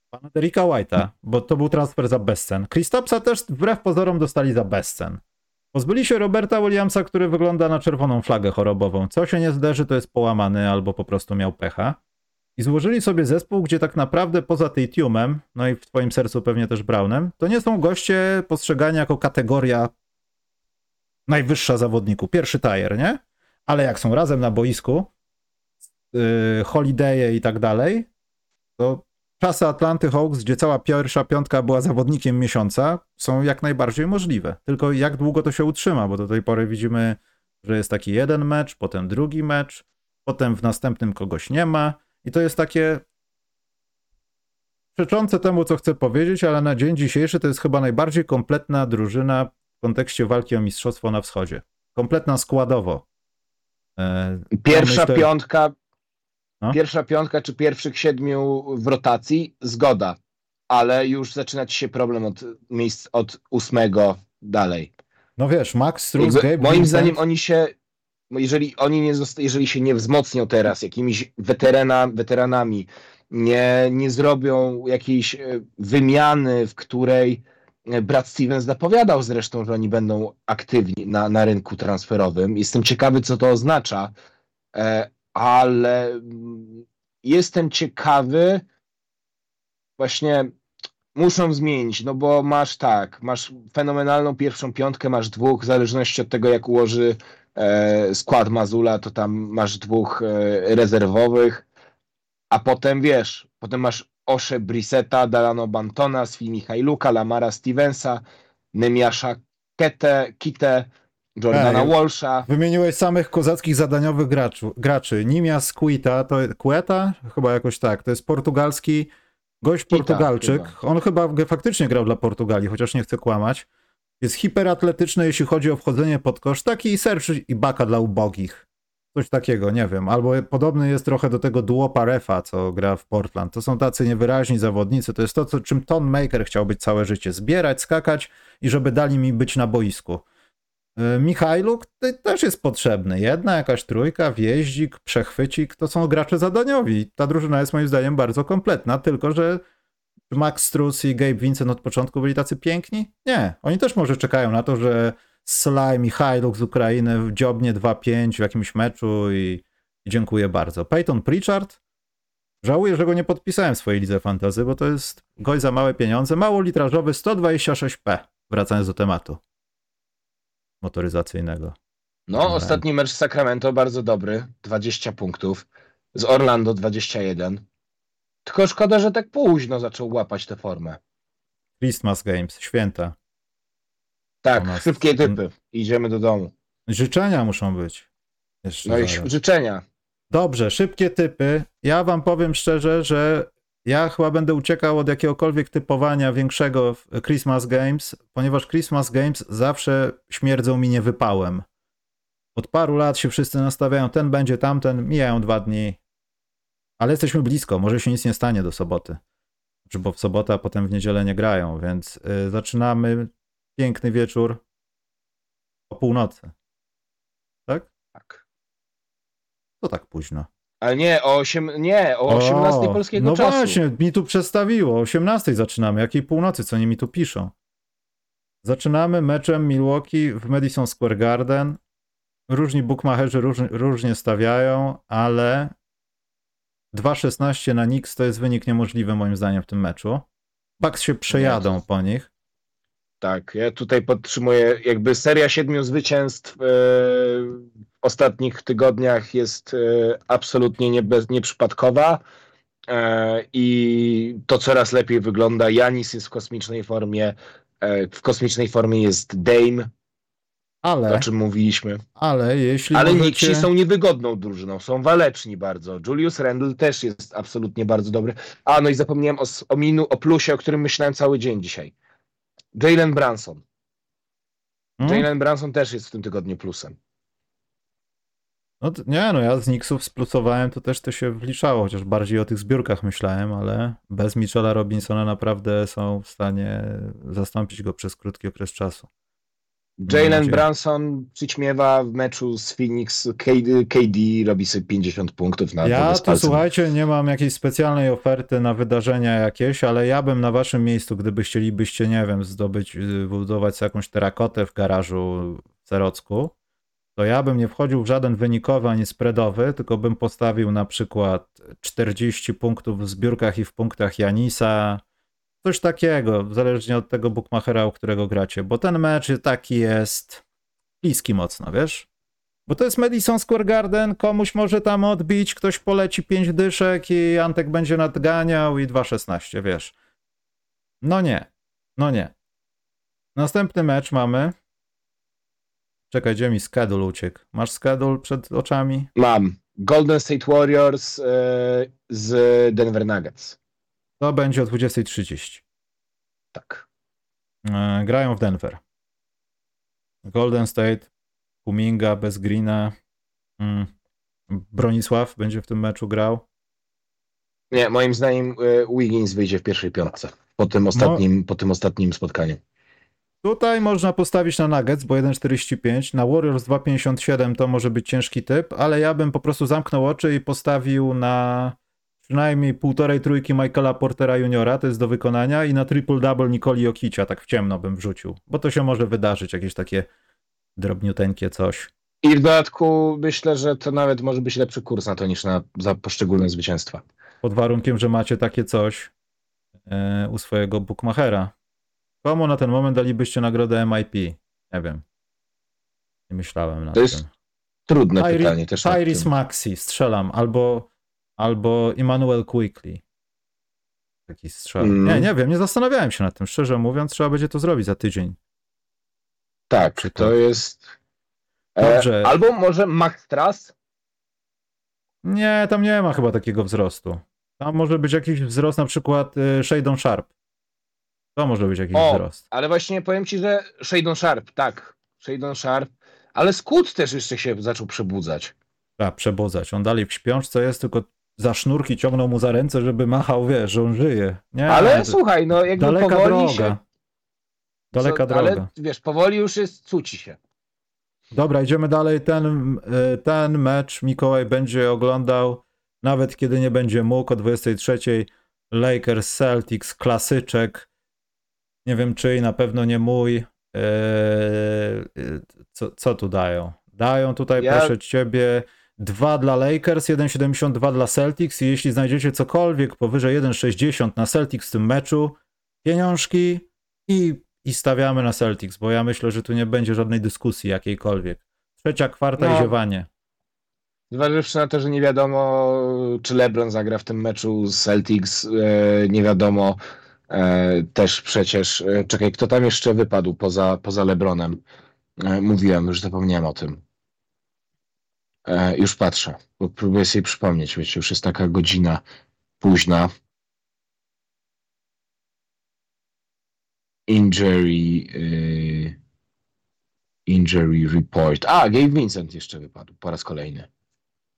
Speaker 1: pana Derricka White'a, bo to był transfer za bezcen. Kristapsa też wbrew pozorom dostali za bezcen. Pozbyli się Roberta Williamsa, który wygląda na czerwoną flagę chorobową. Co się nie zderzy, to jest połamany albo po prostu miał pecha. I złożyli sobie zespół, gdzie tak naprawdę poza Tatumem, no i w twoim sercu pewnie też Brownem, to nie są goście postrzegani jako kategoria najwyższa zawodniku, pierwszy tajer, nie? Ale jak są razem na boisku, yy, holidaye i tak dalej, to czasy Atlanty Hawks, gdzie cała pierwsza piątka była zawodnikiem miesiąca, są jak najbardziej możliwe. Tylko jak długo to się utrzyma, bo do tej pory widzimy, że jest taki jeden mecz, potem drugi mecz, potem w następnym kogoś nie ma i to jest takie przeczące temu, co chcę powiedzieć, ale na dzień dzisiejszy to jest chyba najbardziej kompletna drużyna w kontekście walki o mistrzostwo na wschodzie. Kompletna składowo. E,
Speaker 2: Pierwsza
Speaker 1: myślę-
Speaker 2: piątka,
Speaker 1: No.
Speaker 2: pierwsza piątka czy pierwszych siedmiu w rotacji, zgoda. Ale już zaczyna ci się problem od miejsc od ósmego dalej.
Speaker 1: No wiesz, Max Gabe
Speaker 2: moim zdaniem oni się, jeżeli oni nie, jeżeli się nie wzmocnią teraz jakimiś weterana, weteranami, nie, nie zrobią jakiejś e, wymiany, w której e, Brad Stevens zapowiadał zresztą, że oni będą aktywni na, na rynku transferowym. Jestem ciekawy, co to oznacza, e, ale mm, jestem ciekawy, właśnie muszą zmienić, no bo masz tak, masz fenomenalną pierwszą piątkę, masz dwóch, w zależności od tego jak ułoży e, skład Mazula, to tam masz dwóch e, rezerwowych, a potem wiesz, potem masz Osze Brisseta, Dalano Bantona, Svi Michajluka, Lamara Stevensa, Nemiasza Kete, Kite, Jordana
Speaker 1: Ej,
Speaker 2: Walsha.
Speaker 1: Wymieniłeś samych kozackich zadaniowych graczu, graczy. Nimias Quita, to Queta? Chyba jakoś tak. To jest portugalski gość
Speaker 2: Kita
Speaker 1: Portugalczyk.
Speaker 2: chyba.
Speaker 1: On chyba faktycznie grał dla Portugalii, chociaż nie chcę kłamać. Jest hiperatletyczny, jeśli chodzi o wchodzenie pod kosz. Taki Serge Ibaka dla ubogich. Coś takiego, nie wiem. Albo podobny jest trochę do tego duopa Refa, co gra w Portland. To są tacy niewyraźni zawodnicy. To jest to, co, czym Ton Maker chciał być całe życie. Zbierać, skakać i żeby dali mi być na boisku. Michajluk te- też jest potrzebny. Jedna jakaś trójka, wjeździk, przechwycik, to są gracze zadaniowi. Ta drużyna jest moim zdaniem bardzo kompletna, tylko że Max Strus i Gabe Vincent od początku byli tacy piękni? Nie. Oni też może czekają na to, że Sly Michajluk z Ukrainy dziobnie 2-5 w jakimś meczu i, i dziękuję bardzo. Peyton Pritchard? Żałuję, że go nie podpisałem w swojej lidze fantazy, bo to jest gość za małe pieniądze. Mało litrażowy 126p. Wracając do tematu motoryzacyjnego.
Speaker 2: No, ostatni mecz z Sacramento bardzo dobry, 20 punktów. Z Orlando 21. Tylko szkoda, że tak późno zaczął łapać tę formę.
Speaker 1: Christmas Games, święta.
Speaker 2: Tak,
Speaker 1: nas-
Speaker 2: szybkie typy. Idziemy do domu.
Speaker 1: Życzenia muszą być. Jeszcze
Speaker 2: No i życzenia.
Speaker 1: Dobrze, szybkie typy. Ja wam powiem szczerze, że ja chyba będę uciekał od jakiegokolwiek typowania większego w Christmas Games, ponieważ Christmas Games zawsze śmierdzą mi niewypałem. Od paru lat się wszyscy nastawiają, ten będzie tamten, mijają dwa dni. Ale jesteśmy blisko, może się nic nie stanie do soboty. Znaczy, bo w sobotę, a potem w niedzielę nie grają, więc y, zaczynamy piękny wieczór o północy. Tak?
Speaker 2: Tak.
Speaker 1: To tak późno.
Speaker 2: Ale nie, o, 8, nie, o 18
Speaker 1: O,
Speaker 2: polskiego
Speaker 1: no
Speaker 2: czasu.
Speaker 1: właśnie, mi tu przedstawiło. O 18 zaczynamy. Jakiej północy, co oni mi tu piszą? Zaczynamy meczem Milwaukee w Madison Square Garden. Różni bookmacherzy różnie, różnie stawiają, ale 2,16 na Knicks to jest wynik niemożliwy moim zdaniem w tym meczu. Bucks się przejadą
Speaker 2: Nie,
Speaker 1: po nich.
Speaker 2: Tak, ja tutaj podtrzymuję, jakby seria siedmiu zwycięstw w ostatnich tygodniach jest e, absolutnie nieprzypadkowa e, i to coraz lepiej wygląda. Janis jest w kosmicznej formie, e, w kosmicznej formie jest Dame.
Speaker 1: Ale,
Speaker 2: o czym mówiliśmy.
Speaker 1: ale jeśli
Speaker 2: Ale
Speaker 1: możecie...
Speaker 2: Nixi są niewygodną drużyną, są waleczni bardzo. Julius Randle też jest absolutnie bardzo dobry. A, no i zapomniałem o, o minu, o plusie, o którym myślałem cały dzień dzisiaj. Jalen Branson.
Speaker 1: Hmm?
Speaker 2: Jalen Branson też jest w tym tygodniu plusem.
Speaker 1: No to, nie, no ja z Knicksów splusowałem, to też to się wliczało, chociaż bardziej o tych zbiórkach myślałem, ale bez Mitchella Robinsona naprawdę są w stanie zastąpić go przez krótki okres czasu.
Speaker 2: Jalen. Branson przyćmiewa w meczu z Phoenix. KD, KD robi sobie 50 punktów na
Speaker 1: Ja
Speaker 2: palcem.
Speaker 1: słuchajcie, nie mam jakiejś specjalnej oferty na wydarzenia jakieś, ale ja bym na waszym miejscu, gdyby chcielibyście, nie wiem, zdobyć, y, budować jakąś terakotę w garażu w Cerocku, to ja bym nie wchodził w żaden wynikowy ani spreadowy, tylko bym postawił na przykład 40 punktów w zbiórkach i w punktach Janisa, coś takiego, zależnie od tego bookmachera, u którego gracie, bo ten mecz taki jest bliski mocno, wiesz? Bo to jest Madison Square Garden, komuś może tam odbić, ktoś poleci 5 dyszek i Antek będzie nadganiał i 2,16, wiesz. No nie, no nie. Następny mecz mamy. Czekaj, gdzie mi schedule uciekł? Masz schedule przed oczami?
Speaker 2: Mam Golden State Warriors e, z Denver Nuggets.
Speaker 1: To będzie o 20.30.
Speaker 2: Tak.
Speaker 1: E, grają w Denver. Golden State, Kuminga bez Greena. Mm. Bronisław będzie w tym meczu grał.
Speaker 2: Nie, moim zdaniem e, Wiggins wyjdzie w pierwszej piątce po tym ostatnim, po tym ostatnim spotkaniu.
Speaker 1: Tutaj można postawić na Nuggets, bo 1,45. Na Warriors 2,57 to może być ciężki typ, ale ja bym po prostu zamknął oczy i postawił na przynajmniej półtorej trójki Michaela Portera Juniora, to jest do wykonania, i na triple-double Nikoli Jokicia, tak w ciemno bym wrzucił, bo to się może wydarzyć, jakieś takie drobniuteńkie coś.
Speaker 2: I w dodatku myślę, że to nawet może być lepszy kurs na to niż na za poszczególne zwycięstwa.
Speaker 1: Pod warunkiem, że macie takie coś e, u swojego bookmachera. Komu na ten moment dalibyście nagrodę MIP? Nie wiem. Nie myślałem nad
Speaker 2: To jest
Speaker 1: tym.
Speaker 2: Trudne
Speaker 1: Tyri-
Speaker 2: pytanie też. tym.
Speaker 1: Maxi, strzelam, albo, albo Emmanuel Quickly. Taki strzał.
Speaker 2: Mm.
Speaker 1: Nie, nie wiem, nie zastanawiałem się nad tym. Szczerze mówiąc, trzeba będzie to zrobić za tydzień.
Speaker 2: Tak, to jest. E,
Speaker 1: Dobrze.
Speaker 2: albo może Max Truss?
Speaker 1: Nie, tam nie ma chyba takiego wzrostu. Tam może być jakiś wzrost, na przykład y, Shadon Sharp. To może być jakiś
Speaker 2: O,
Speaker 1: wzrost.
Speaker 2: ale właśnie powiem ci, że Shadon Sharp, tak. Shadon Sharp. Ale Scoot też jeszcze się zaczął przebudzać.
Speaker 1: Trzeba przebudzać. On dalej w śpiączce jest, tylko za sznurki ciągnął mu za ręce, żeby machał, wiesz, że on żyje. Nie,
Speaker 2: Ale słuchaj, no jakby
Speaker 1: daleka
Speaker 2: powoli
Speaker 1: droga.
Speaker 2: się.
Speaker 1: Daleka
Speaker 2: co,
Speaker 1: droga.
Speaker 2: Ale wiesz, powoli już jest cuci się.
Speaker 1: Dobra, idziemy dalej. Ten, y, ten mecz Mikołaj będzie oglądał, nawet kiedy nie będzie mógł, o 23. Lakers Celtics, klasyczek. Nie wiem czyj, na pewno nie mój. Eee, y, Co, co tu dają? Dają tutaj,
Speaker 2: Ja-
Speaker 1: proszę ciebie, dwa dla Lakers, 1,72 dla Celtics i jeśli znajdziecie cokolwiek powyżej 1,60 na Celtics w tym meczu, pieniążki i, i stawiamy na Celtics, bo ja myślę, że tu nie będzie żadnej dyskusji jakiejkolwiek. Trzecia kwarta
Speaker 2: No.
Speaker 1: i ziewanie.
Speaker 2: Zważywszy na to, że nie wiadomo, czy LeBron zagra w tym meczu z Celtics, e, nie wiadomo e, też przecież. E, czekaj, kto tam jeszcze wypadł poza, poza LeBronem? E, mówiłem, już zapomniałem o tym. E, już patrzę, bo próbuję sobie przypomnieć, wiecie, już jest taka godzina późna. Injury. injury report. A, Gabe Vincent jeszcze wypadł po raz kolejny.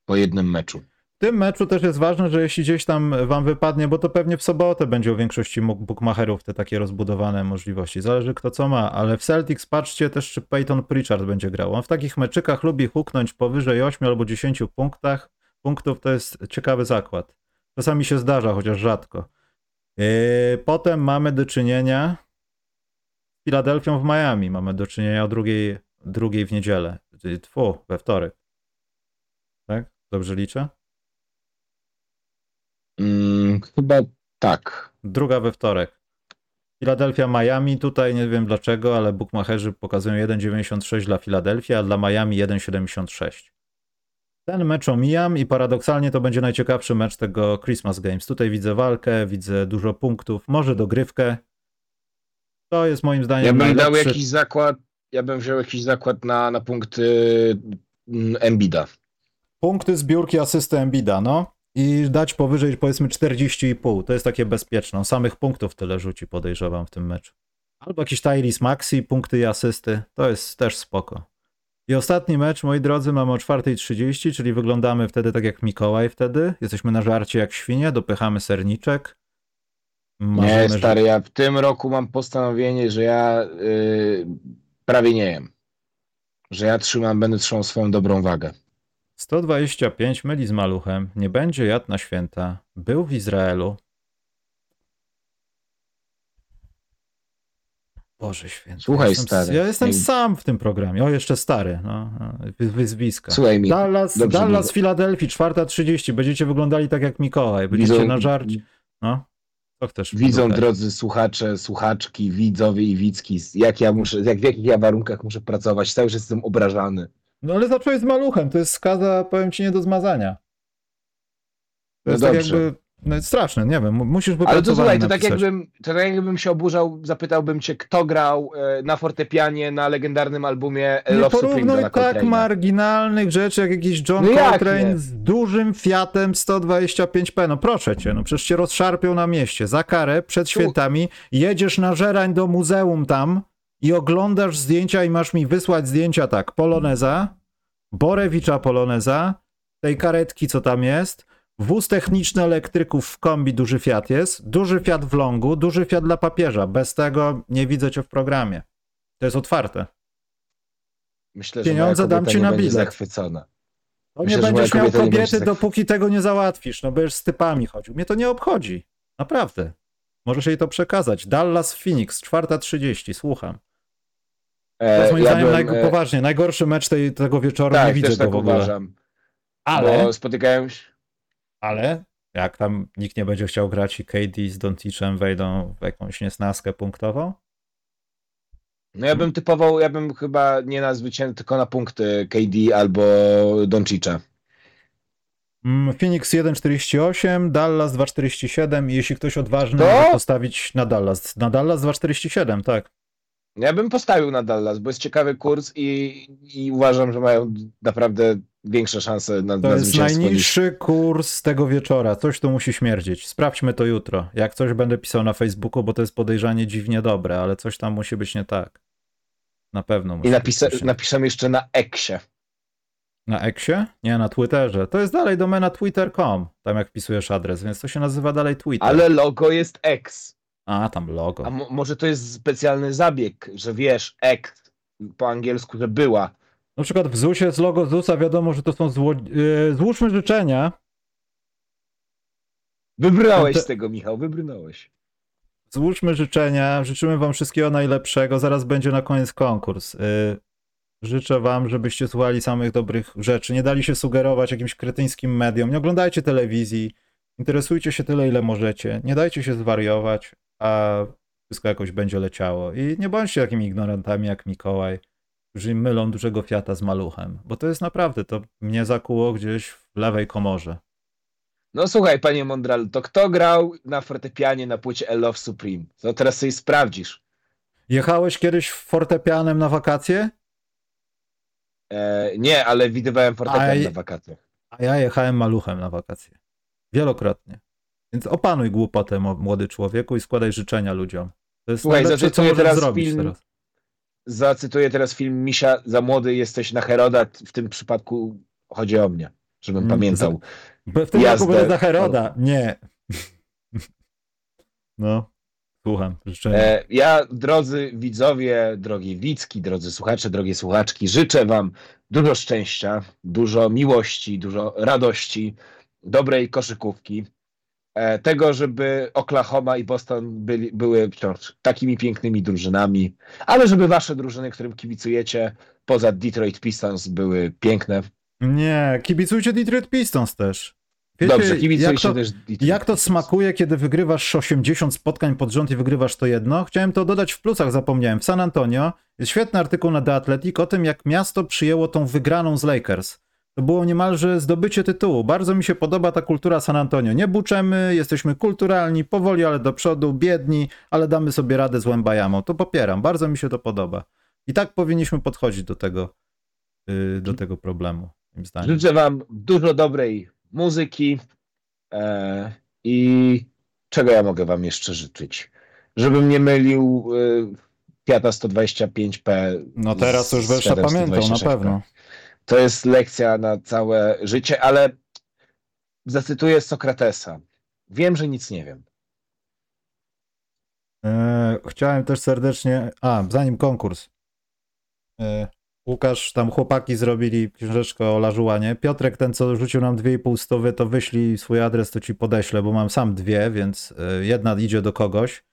Speaker 2: Po jednym meczu.
Speaker 1: Tym meczu też jest ważne, że jeśli gdzieś tam wam wypadnie, bo to pewnie w sobotę będzie u większości bookmacherów te takie rozbudowane możliwości. Zależy kto co ma, ale w Celtics patrzcie też, czy Peyton Pritchard będzie grał. On w takich meczykach lubi huknąć powyżej 8 albo 10 punktach. punktów. To jest ciekawy zakład. Czasami się zdarza, chociaż rzadko. Yy, Potem mamy do czynienia z Filadelfią w Miami. Mamy do czynienia o drugiej, drugiej w niedzielę. Tfu, we wtorek. Tak? Dobrze liczę?
Speaker 2: Mm, chyba tak.
Speaker 1: Druga we wtorek. Filadelfia, Miami. Tutaj nie wiem dlaczego, ale bookmacherzy pokazują 1,96 dla Filadelfii, a dla Miami 1,76. Ten mecz omijam i paradoksalnie to będzie najciekawszy mecz tego Christmas Games. Tutaj widzę walkę, widzę dużo punktów, może dogrywkę. To jest moim zdaniem
Speaker 2: Ja bym dał
Speaker 1: najlepszy...
Speaker 2: jakiś zakład ja bym wziął jakiś zakład na, na punkty mm, Embida.
Speaker 1: Punkty zbiórki asysty Embida, no. I dać powyżej powiedzmy 40,5. To jest takie bezpieczne. On samych punktów tyle rzuci, podejrzewam, w tym meczu. Albo jakiś Tyrese Maxi, punkty i asysty. To jest też spoko. I ostatni mecz, moi drodzy, mamy o 4.30, czyli wyglądamy wtedy tak jak Mikołaj wtedy. Jesteśmy na żarcie jak świnie, dopychamy serniczek.
Speaker 2: Nie, stary, ja w tym roku mam postanowienie, że ja y, prawie nie jem. Że ja trzymam, będę trzymał swoją dobrą wagę.
Speaker 1: 125 myli z maluchem, nie będzie jadł na święta. Był w Izraelu. Boże święty.
Speaker 2: Słuchaj,
Speaker 1: jestem,
Speaker 2: stary,
Speaker 1: Ja jestem
Speaker 2: nie-
Speaker 1: sam w tym programie. O, jeszcze stary. No, wy- wyzwiska.
Speaker 2: Słuchaj mi,
Speaker 1: Dallas,
Speaker 2: dobrze
Speaker 1: Dallas. Filadelfii, 4.30. Będziecie wyglądali tak jak Mikołaj. Będziecie
Speaker 2: widzą,
Speaker 1: na żarcie. No, co chcesz?
Speaker 2: widzą
Speaker 1: Słuchaj.
Speaker 2: drodzy słuchacze, słuchaczki, widzowie i widzki, jak ja muszę, jak, w jakich ja warunkach muszę pracować. Cały czas jestem obrażany.
Speaker 1: No ale zacząłeś z maluchem. To jest skaza, powiem ci, nie do zmazania. To
Speaker 2: No
Speaker 1: jest tak
Speaker 2: dobrze.
Speaker 1: jakby... No jest straszne, nie wiem. mu- Musisz
Speaker 2: Ale to słuchaj, to tak, jakbym, to tak jakbym się oburzał, zapytałbym cię, kto grał e, na fortepianie na legendarnym albumie
Speaker 1: Nie
Speaker 2: Love Supreme
Speaker 1: porównuj
Speaker 2: Johna
Speaker 1: tak
Speaker 2: Coltrane'a.
Speaker 1: marginalnych rzeczy jak jakiś John
Speaker 2: No
Speaker 1: Coltrane z dużym Fiatem 125p. No proszę cię, no przecież cię rozszarpią na mieście. Za karę przed świętami jedziesz na żerań do muzeum tam i oglądasz zdjęcia i masz mi wysłać zdjęcia tak. Poloneza, Borewicza Poloneza, tej karetki co tam jest, wóz techniczny elektryków w kombi duży Fiat jest, duży Fiat w longu, duży Fiat dla papieża. Bez tego nie widzę cię w programie. To jest otwarte.
Speaker 2: Myślę,
Speaker 1: Pieniądze dam ci na bilet.
Speaker 2: zachwycona.
Speaker 1: To
Speaker 2: Myślę,
Speaker 1: nie będziesz miał kobiety, dopóki tego nie załatwisz. No będziesz z typami chodził. Mnie to nie obchodzi. Naprawdę. Możesz jej to przekazać. Dallas Phoenix, 4.30, słucham. To
Speaker 2: E,
Speaker 1: jest moim
Speaker 2: ja
Speaker 1: zdaniem naj...
Speaker 2: e,
Speaker 1: poważnie. Najgorszy mecz tej, tego wieczoru, nie
Speaker 2: tak,
Speaker 1: widzę
Speaker 2: też
Speaker 1: go
Speaker 2: tak
Speaker 1: w ogóle.
Speaker 2: uważam.
Speaker 1: Ale,
Speaker 2: Bo spotykają się...
Speaker 1: ale, jak tam nikt nie będzie chciał grać i KD z Doncicem wejdą w jakąś niesnaskę punktową?
Speaker 2: No ja bym typował, ja bym chyba nie na zwycięstwo, tylko na punkty KD albo Doncicza.
Speaker 1: Mm, Phoenix 1.48, Dallas 2.47 i jeśli ktoś odważny,
Speaker 2: To?
Speaker 1: może postawić na Dallas. Na Dallas 2.47, tak.
Speaker 2: Ja bym postawił na Dallas, bo jest ciekawy kurs i, i uważam, że mają naprawdę większe szanse na,
Speaker 1: To
Speaker 2: na
Speaker 1: jest
Speaker 2: zwycięstwo niż...
Speaker 1: najniższy kurs tego wieczora. Coś tu musi śmierdzieć. Sprawdźmy to jutro. Jak coś będę pisał na Facebooku, bo to jest podejrzanie dziwnie dobre, ale coś tam musi być nie tak. Na pewno musi
Speaker 2: I
Speaker 1: być
Speaker 2: napisa-
Speaker 1: nie-
Speaker 2: napiszemy jeszcze na Eksie.
Speaker 1: Na Exie? Nie, na Twitterze. To jest dalej domena twitter.com, tam jak wpisujesz adres, więc to się nazywa dalej Twitter.
Speaker 2: Ale logo jest X.
Speaker 1: A, tam logo.
Speaker 2: A mo- może to jest specjalny zabieg, że wiesz, X po angielsku, że była.
Speaker 1: Na przykład w ZUS jest logo ZUS-a, wiadomo, że to są zło... yy, złóżmy życzenia.
Speaker 2: Wybrnąłeś
Speaker 1: Te-
Speaker 2: z tego, Michał, wybrnąłeś.
Speaker 1: Złóżmy życzenia, życzymy wam wszystkiego najlepszego. Zaraz będzie na koniec konkurs. Yy, życzę wam, żebyście słuchali samych dobrych rzeczy. Nie dali się sugerować jakimś kretyńskim mediom. Nie oglądajcie telewizji. Interesujcie się tyle, ile możecie. Nie dajcie się zwariować, a wszystko jakoś będzie leciało. I nie bądźcie takimi ignorantami jak Mikołaj, którzy mylą dużego Fiata z maluchem. Bo to jest naprawdę, to mnie zakuło gdzieś w lewej komorze.
Speaker 2: No słuchaj, panie Mondral, to kto grał na fortepianie na płycie I Love Supreme? To teraz sobie sprawdzisz.
Speaker 1: Jechałeś kiedyś fortepianem na wakacje?
Speaker 2: E, nie, ale widywałem fortepian
Speaker 1: Aj.
Speaker 2: na wakacjach.
Speaker 1: A ja jechałem maluchem na wakacje. Wielokrotnie. Więc opanuj głupotę, młody człowieku, i składaj życzenia ludziom. To jest
Speaker 2: Słuchaj,
Speaker 1: najlepsze, co
Speaker 2: teraz
Speaker 1: zrobić
Speaker 2: film
Speaker 1: teraz.
Speaker 2: Zacytuję teraz film Misia, za młody jesteś na Heroda, w tym przypadku chodzi o mnie, żebym
Speaker 1: Mm,
Speaker 2: pamiętał.
Speaker 1: Bo W tym
Speaker 2: Jazdę.
Speaker 1: roku będę na Heroda. Nie. No, słucham.
Speaker 2: E, ja, drodzy widzowie, drogie widzki, drodzy słuchacze, drogie słuchaczki, życzę wam dużo szczęścia, dużo miłości, dużo radości, dobrej koszykówki. E, tego, żeby Oklahoma i Boston byli, były wciąż takimi pięknymi drużynami, ale żeby wasze drużyny, którym kibicujecie, poza Detroit Pistons, były piękne.
Speaker 1: Nie, kibicujcie Detroit Pistons też. Wiecie,
Speaker 2: Dobrze,
Speaker 1: jak
Speaker 2: kibicujcie
Speaker 1: to,
Speaker 2: też Detroit
Speaker 1: jak to smakuje, kiedy wygrywasz 80 spotkań pod rząd i wygrywasz to jedno? Chciałem to dodać w plusach, zapomniałem. W San Antonio jest świetny artykuł na The Athletic o tym, jak miasto przyjęło tą wygraną z Lakers. To było niemalże zdobycie tytułu. Bardzo mi się podoba ta kultura San Antonio. Nie buczemy, jesteśmy kulturalni, powoli, ale do przodu, biedni, ale damy sobie radę z Łębajamą. To popieram, bardzo mi się to podoba. I tak powinniśmy podchodzić do tego, yy, do tego problemu.
Speaker 2: Życzę Wam dużo dobrej muzyki e, i czego ja mogę Wam jeszcze życzyć? Żebym nie mylił y, Fiata 125P.
Speaker 1: No teraz już będziesz pamiętał, na
Speaker 2: 126P.
Speaker 1: pewno.
Speaker 2: To jest lekcja na całe życie, ale zacytuję Sokratesa. Wiem, że nic nie wiem.
Speaker 1: E, chciałem też serdecznie. A, zanim konkurs. E, Łukasz, tam chłopaki zrobili książeczkę o lażułanie. Piotrek, ten co rzucił nam 2,5 stówy, to wyślij swój adres, to ci podeślę, bo mam sam dwie, więc e, jedna idzie do kogoś.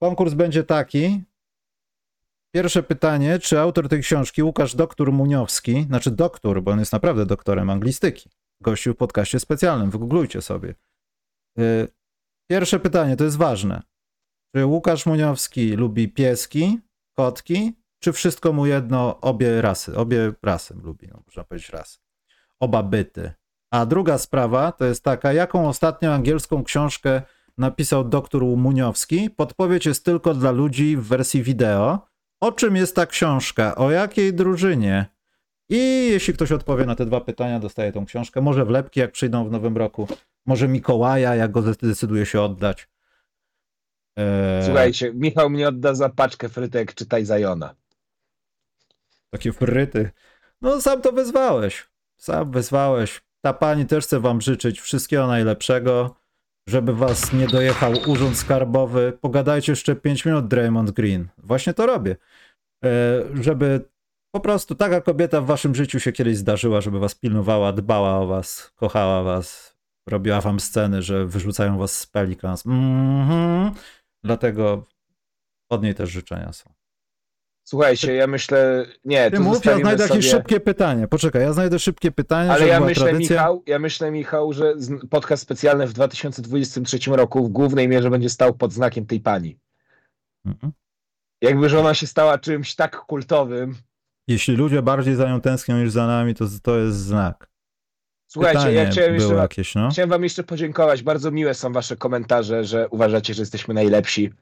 Speaker 1: Konkurs będzie taki. Pierwsze pytanie, czy autor tej książki, Łukasz Doktor Muniowski, znaczy doktor, bo on jest naprawdę doktorem anglistyki, gościł w podcaście specjalnym, wygooglujcie sobie. E, Pierwsze pytanie, to jest ważne. Czy Łukasz Muniowski lubi pieski, kotki, czy wszystko mu jedno, obie rasy, obie rasy lubi, no, można powiedzieć rasy. Oba byty. A druga sprawa to jest taka, jaką ostatnio angielską książkę napisał doktor Muniowski. Podpowiedź jest tylko dla ludzi w wersji wideo. O czym jest ta książka? O jakiej drużynie? I jeśli ktoś odpowie na te dwa pytania, dostaje tą książkę. Może wlepki, jak przyjdą w nowym roku. Może Mikołaja, jak go zdecyduje się oddać. Eee,
Speaker 2: Słuchajcie, Michał mnie odda za paczkę frytek, czytaj Zajona.
Speaker 1: Takie fryty. No sam to wezwałeś. Sam wezwałeś. Ta pani też chce wam życzyć wszystkiego najlepszego, żeby was nie dojechał urząd skarbowy. Pogadajcie jeszcze 5 minut, Draymond Green. Właśnie to robię. E, żeby po prostu taka kobieta w waszym życiu się kiedyś zdarzyła, żeby was pilnowała, dbała o was, kochała was, robiła wam sceny, że wyrzucają was z Pelicans. Mhm. Dlatego od niej też życzenia są.
Speaker 2: Słuchajcie, ja myślę, nie,
Speaker 1: Ty
Speaker 2: to
Speaker 1: mów, ja znajdę
Speaker 2: sobie...
Speaker 1: jakieś szybkie pytanie. Poczekaj, ja znajdę szybkie pytanie,
Speaker 2: Ale ja myślę,
Speaker 1: tradycja.
Speaker 2: Michał, ja myślę, Michał, że podcast specjalny w 2023 roku w głównej mierze będzie stał pod znakiem tej pani.
Speaker 1: Mhm.
Speaker 2: Jakby, że ona się stała czymś tak kultowym.
Speaker 1: Jeśli ludzie bardziej za nią tęsknią niż za nami, to to jest znak.
Speaker 2: Słuchajcie,
Speaker 1: pytanie
Speaker 2: ja chciałem jeszcze,
Speaker 1: jakieś, no.
Speaker 2: chciałem wam jeszcze podziękować. Bardzo miłe są wasze komentarze, że uważacie, że jesteśmy najlepsi.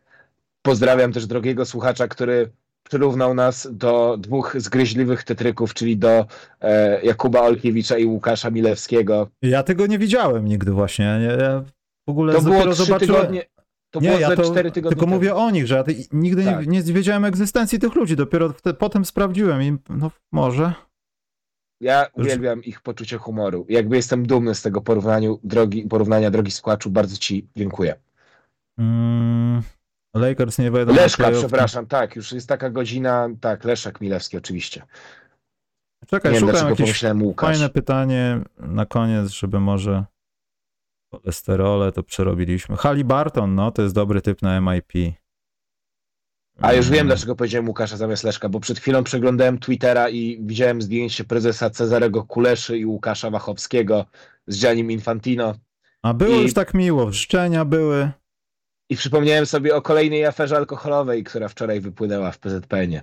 Speaker 2: Pozdrawiam też drogiego słuchacza, który przyrównał nas do dwóch zgryźliwych tetryków, czyli do e, Jakuba Olkiewicza i Łukasza Milewskiego.
Speaker 1: Ja tego nie widziałem nigdy właśnie. Ja, w ogóle
Speaker 2: To było trzy
Speaker 1: zobaczyłem.
Speaker 2: tygodnie. To
Speaker 1: nie,
Speaker 2: było
Speaker 1: ja to
Speaker 2: cztery tygodnie
Speaker 1: tylko
Speaker 2: temu.
Speaker 1: mówię o nich, że ja nigdy
Speaker 2: Tak.
Speaker 1: nie, nie wiedziałem egzystencji tych ludzi. Dopiero wte, potem sprawdziłem i no może.
Speaker 2: Ja uwielbiam ich poczucie humoru. Jakby jestem dumny z tego porównaniu, drogi, porównania drogi słuchaczu. Bardzo ci dziękuję.
Speaker 1: Mm, Lakers nie wejdą
Speaker 2: Leszka, przepraszam, tak, już jest taka godzina. Tak, Leszek Milewski oczywiście.
Speaker 1: Czekaj,
Speaker 2: Nie
Speaker 1: szukam jakieś fajne pytanie na koniec, żeby może cholesterole to przerobiliśmy. Halliburton, no to jest dobry typ na MIP.
Speaker 2: A już wiem,
Speaker 1: Mm.
Speaker 2: dlaczego powiedziałem Łukasza zamiast Leszka, bo przed chwilą przeglądałem Twittera i widziałem zdjęcie prezesa Cezarego Kuleszy i Łukasza Wachowskiego z Giannim Infantino.
Speaker 1: A było
Speaker 2: I-
Speaker 1: już tak miło, życzenia były.
Speaker 2: I przypomniałem sobie o kolejnej aferze alkoholowej, która wczoraj wypłynęła w PZPN-ie.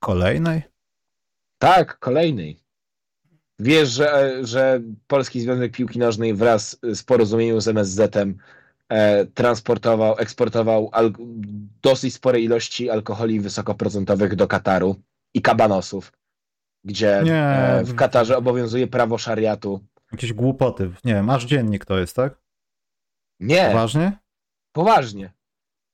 Speaker 1: Kolejnej?
Speaker 2: Tak, kolejnej. Wiesz, że, że Polski Związek Piłki Nożnej wraz z porozumieniem z MSZ-em e, transportował, eksportował dosyć spore ilości alkoholi wysokoprocentowych do Kataru i kabanosów, gdzie
Speaker 1: Nie.
Speaker 2: e, w Katarze obowiązuje prawo szariatu.
Speaker 1: Jakieś głupoty. Nie wiem, masz dziennik to jest, tak?
Speaker 2: Nie,
Speaker 1: Poważnie?
Speaker 2: Poważnie.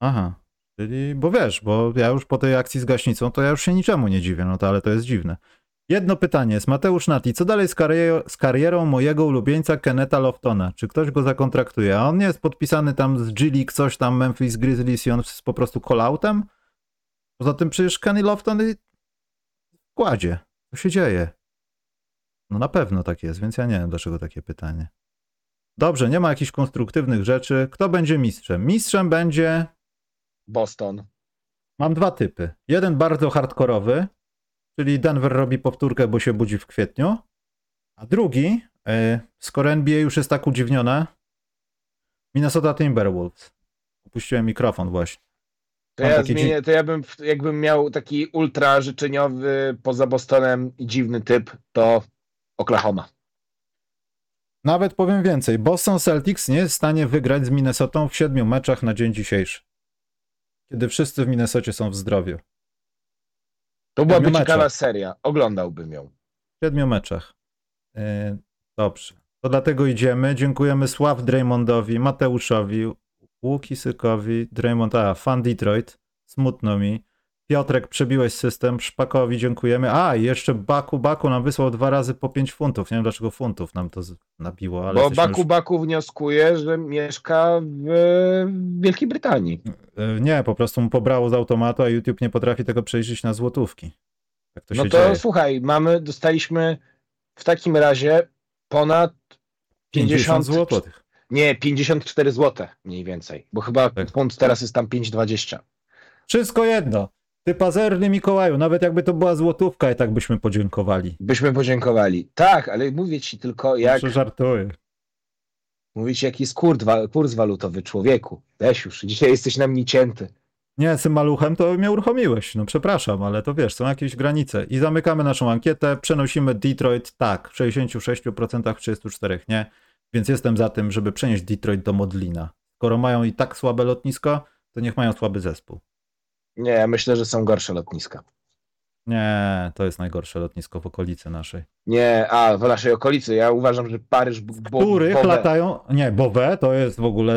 Speaker 1: Aha. Czyli, bo wiesz, bo ja już po tej akcji z gaśnicą, to ja już się niczemu nie dziwię, no to ale to jest dziwne. Jedno pytanie jest, Mateusz Nati, co dalej z, karierą, z karierą mojego ulubieńca Keneta Loftona? Czy ktoś go zakontraktuje? A on nie jest podpisany tam z G-League, coś tam, Memphis Grizzlies i on jest po prostu call-outem? Poza tym przecież Kenny Lofton i- kładzie. Co się dzieje? No na pewno tak jest, więc ja nie wiem, dlaczego takie pytanie. Dobrze, nie ma jakichś konstruktywnych rzeczy. Kto będzie mistrzem? Mistrzem będzie
Speaker 2: Boston.
Speaker 1: Mam dwa typy. Jeden bardzo hardkorowy, czyli Denver robi powtórkę, bo się budzi w kwietniu. A drugi, e, skoro NBA już jest tak udziwnione, Minnesota Timberwolves. Opuściłem mikrofon właśnie.
Speaker 2: To ja, zmienię, to ja bym, jakbym miał taki ultra życzeniowy poza Bostonem i dziwny typ, to Oklahoma.
Speaker 1: Nawet powiem więcej. Boston Celtics nie jest w stanie wygrać z Minnesotą w siedmiu meczach na dzień dzisiejszy. Kiedy wszyscy w Minnesocie są w zdrowiu.
Speaker 2: To byłaby
Speaker 1: Siedmiu
Speaker 2: ciekawa
Speaker 1: meczach.
Speaker 2: seria. Oglądałbym ją.
Speaker 1: W siedmiu meczach. Yy, dobrze. To dlatego idziemy. Dziękujemy Sław Draymondowi, Mateuszowi, Łukisykowi, Draymond, a, fan Detroit. Smutno mi. Piotrek, przebiłeś system. Szpakowi dziękujemy. A, i jeszcze Baku Baku nam wysłał dwa razy po 5 funtów. Nie wiem dlaczego funtów nam to nabiło, ale
Speaker 2: Bo Baku
Speaker 1: już-
Speaker 2: Baku wnioskuje, że mieszka w Wielkiej Brytanii.
Speaker 1: Yy, Nie, po prostu mu pobrało z automatu, a YouTube nie potrafi tego przejrzeć na złotówki. Tak to
Speaker 2: No to
Speaker 1: dzieje.
Speaker 2: słuchaj, mamy, dostaliśmy w takim razie ponad 50
Speaker 1: złotych.
Speaker 2: Nie, 54 zł mniej więcej, bo chyba
Speaker 1: Tak.
Speaker 2: funt teraz jest tam 5,20.
Speaker 1: Wszystko jedno. Ty pazerny Mikołaju, nawet jakby to była złotówka, i tak byśmy podziękowali.
Speaker 2: Byśmy podziękowali. Tak, ale mówię ci tylko, jak
Speaker 1: Jeszcze żartuję.
Speaker 2: mówię ci, jaki jest kurs, wa- kurs walutowy człowieku. Weź już, dzisiaj jesteś na mnie cięty.
Speaker 1: Nie, z tym maluchem to mnie uruchomiłeś. No przepraszam, ale to wiesz, są jakieś granice. I zamykamy naszą ankietę. Przenosimy Detroit tak, w 66%, w 34% nie. Więc jestem za tym, żeby przenieść Detroit do Modlina. Skoro mają i tak słabe lotnisko, to niech mają słaby zespół.
Speaker 2: Nie, myślę, że są gorsze lotniska.
Speaker 1: Nie, to jest najgorsze lotnisko w okolicy naszej.
Speaker 2: Nie, a w naszej okolicy. Ja uważam, że Paryż. Bo,
Speaker 1: W których
Speaker 2: Bowe-
Speaker 1: latają. Nie, Bowe to jest w ogóle.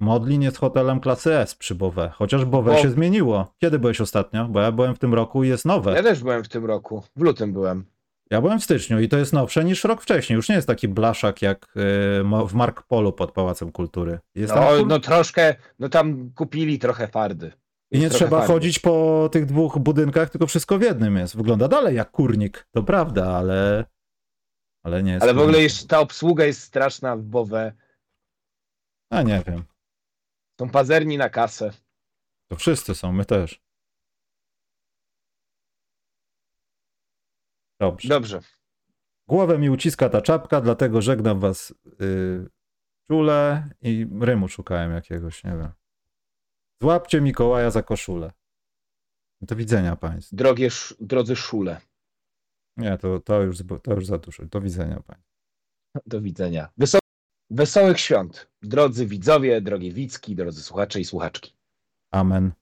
Speaker 1: Modlin jest hotelem klasy S przy Bowe. Chociaż Bowe
Speaker 2: Bo-
Speaker 1: się zmieniło. Kiedy byłeś ostatnio? Bo ja byłem w tym roku i jest nowe.
Speaker 2: Ja też byłem w tym roku. W lutym byłem.
Speaker 1: Ja byłem w styczniu i to jest nowsze niż rok wcześniej. Już nie jest taki blaszak jak y, w Mark Polu pod Pałacem Kultury. Jest tam
Speaker 2: No,
Speaker 1: kur-
Speaker 2: no troszkę, no tam kupili trochę fardy.
Speaker 1: I nie trzeba
Speaker 2: fardy.
Speaker 1: chodzić po tych dwóch budynkach, tylko wszystko w jednym jest. Wygląda dalej jak kurnik, to prawda, ale. Ale nie jest.
Speaker 2: Ale w ogóle jeszcze ta obsługa jest straszna w Bowe.
Speaker 1: A nie wiem.
Speaker 2: Są pazerni na kasę.
Speaker 1: To wszyscy są, my też. Dobrze.
Speaker 2: Dobrze.
Speaker 1: Głowę mi uciska ta czapka, dlatego żegnam was yy, czule i rymu szukałem jakiegoś, nie wiem. Złapcie Mikołaja za koszulę. Do widzenia państwu.
Speaker 2: Drogie, drodzy szule.
Speaker 1: Nie, to, to, już, to już za dużo. Do widzenia państwu.
Speaker 2: Do widzenia. Weso- Wesołych świąt. Drodzy widzowie, drogie widzki, drodzy słuchacze i słuchaczki.
Speaker 1: Amen.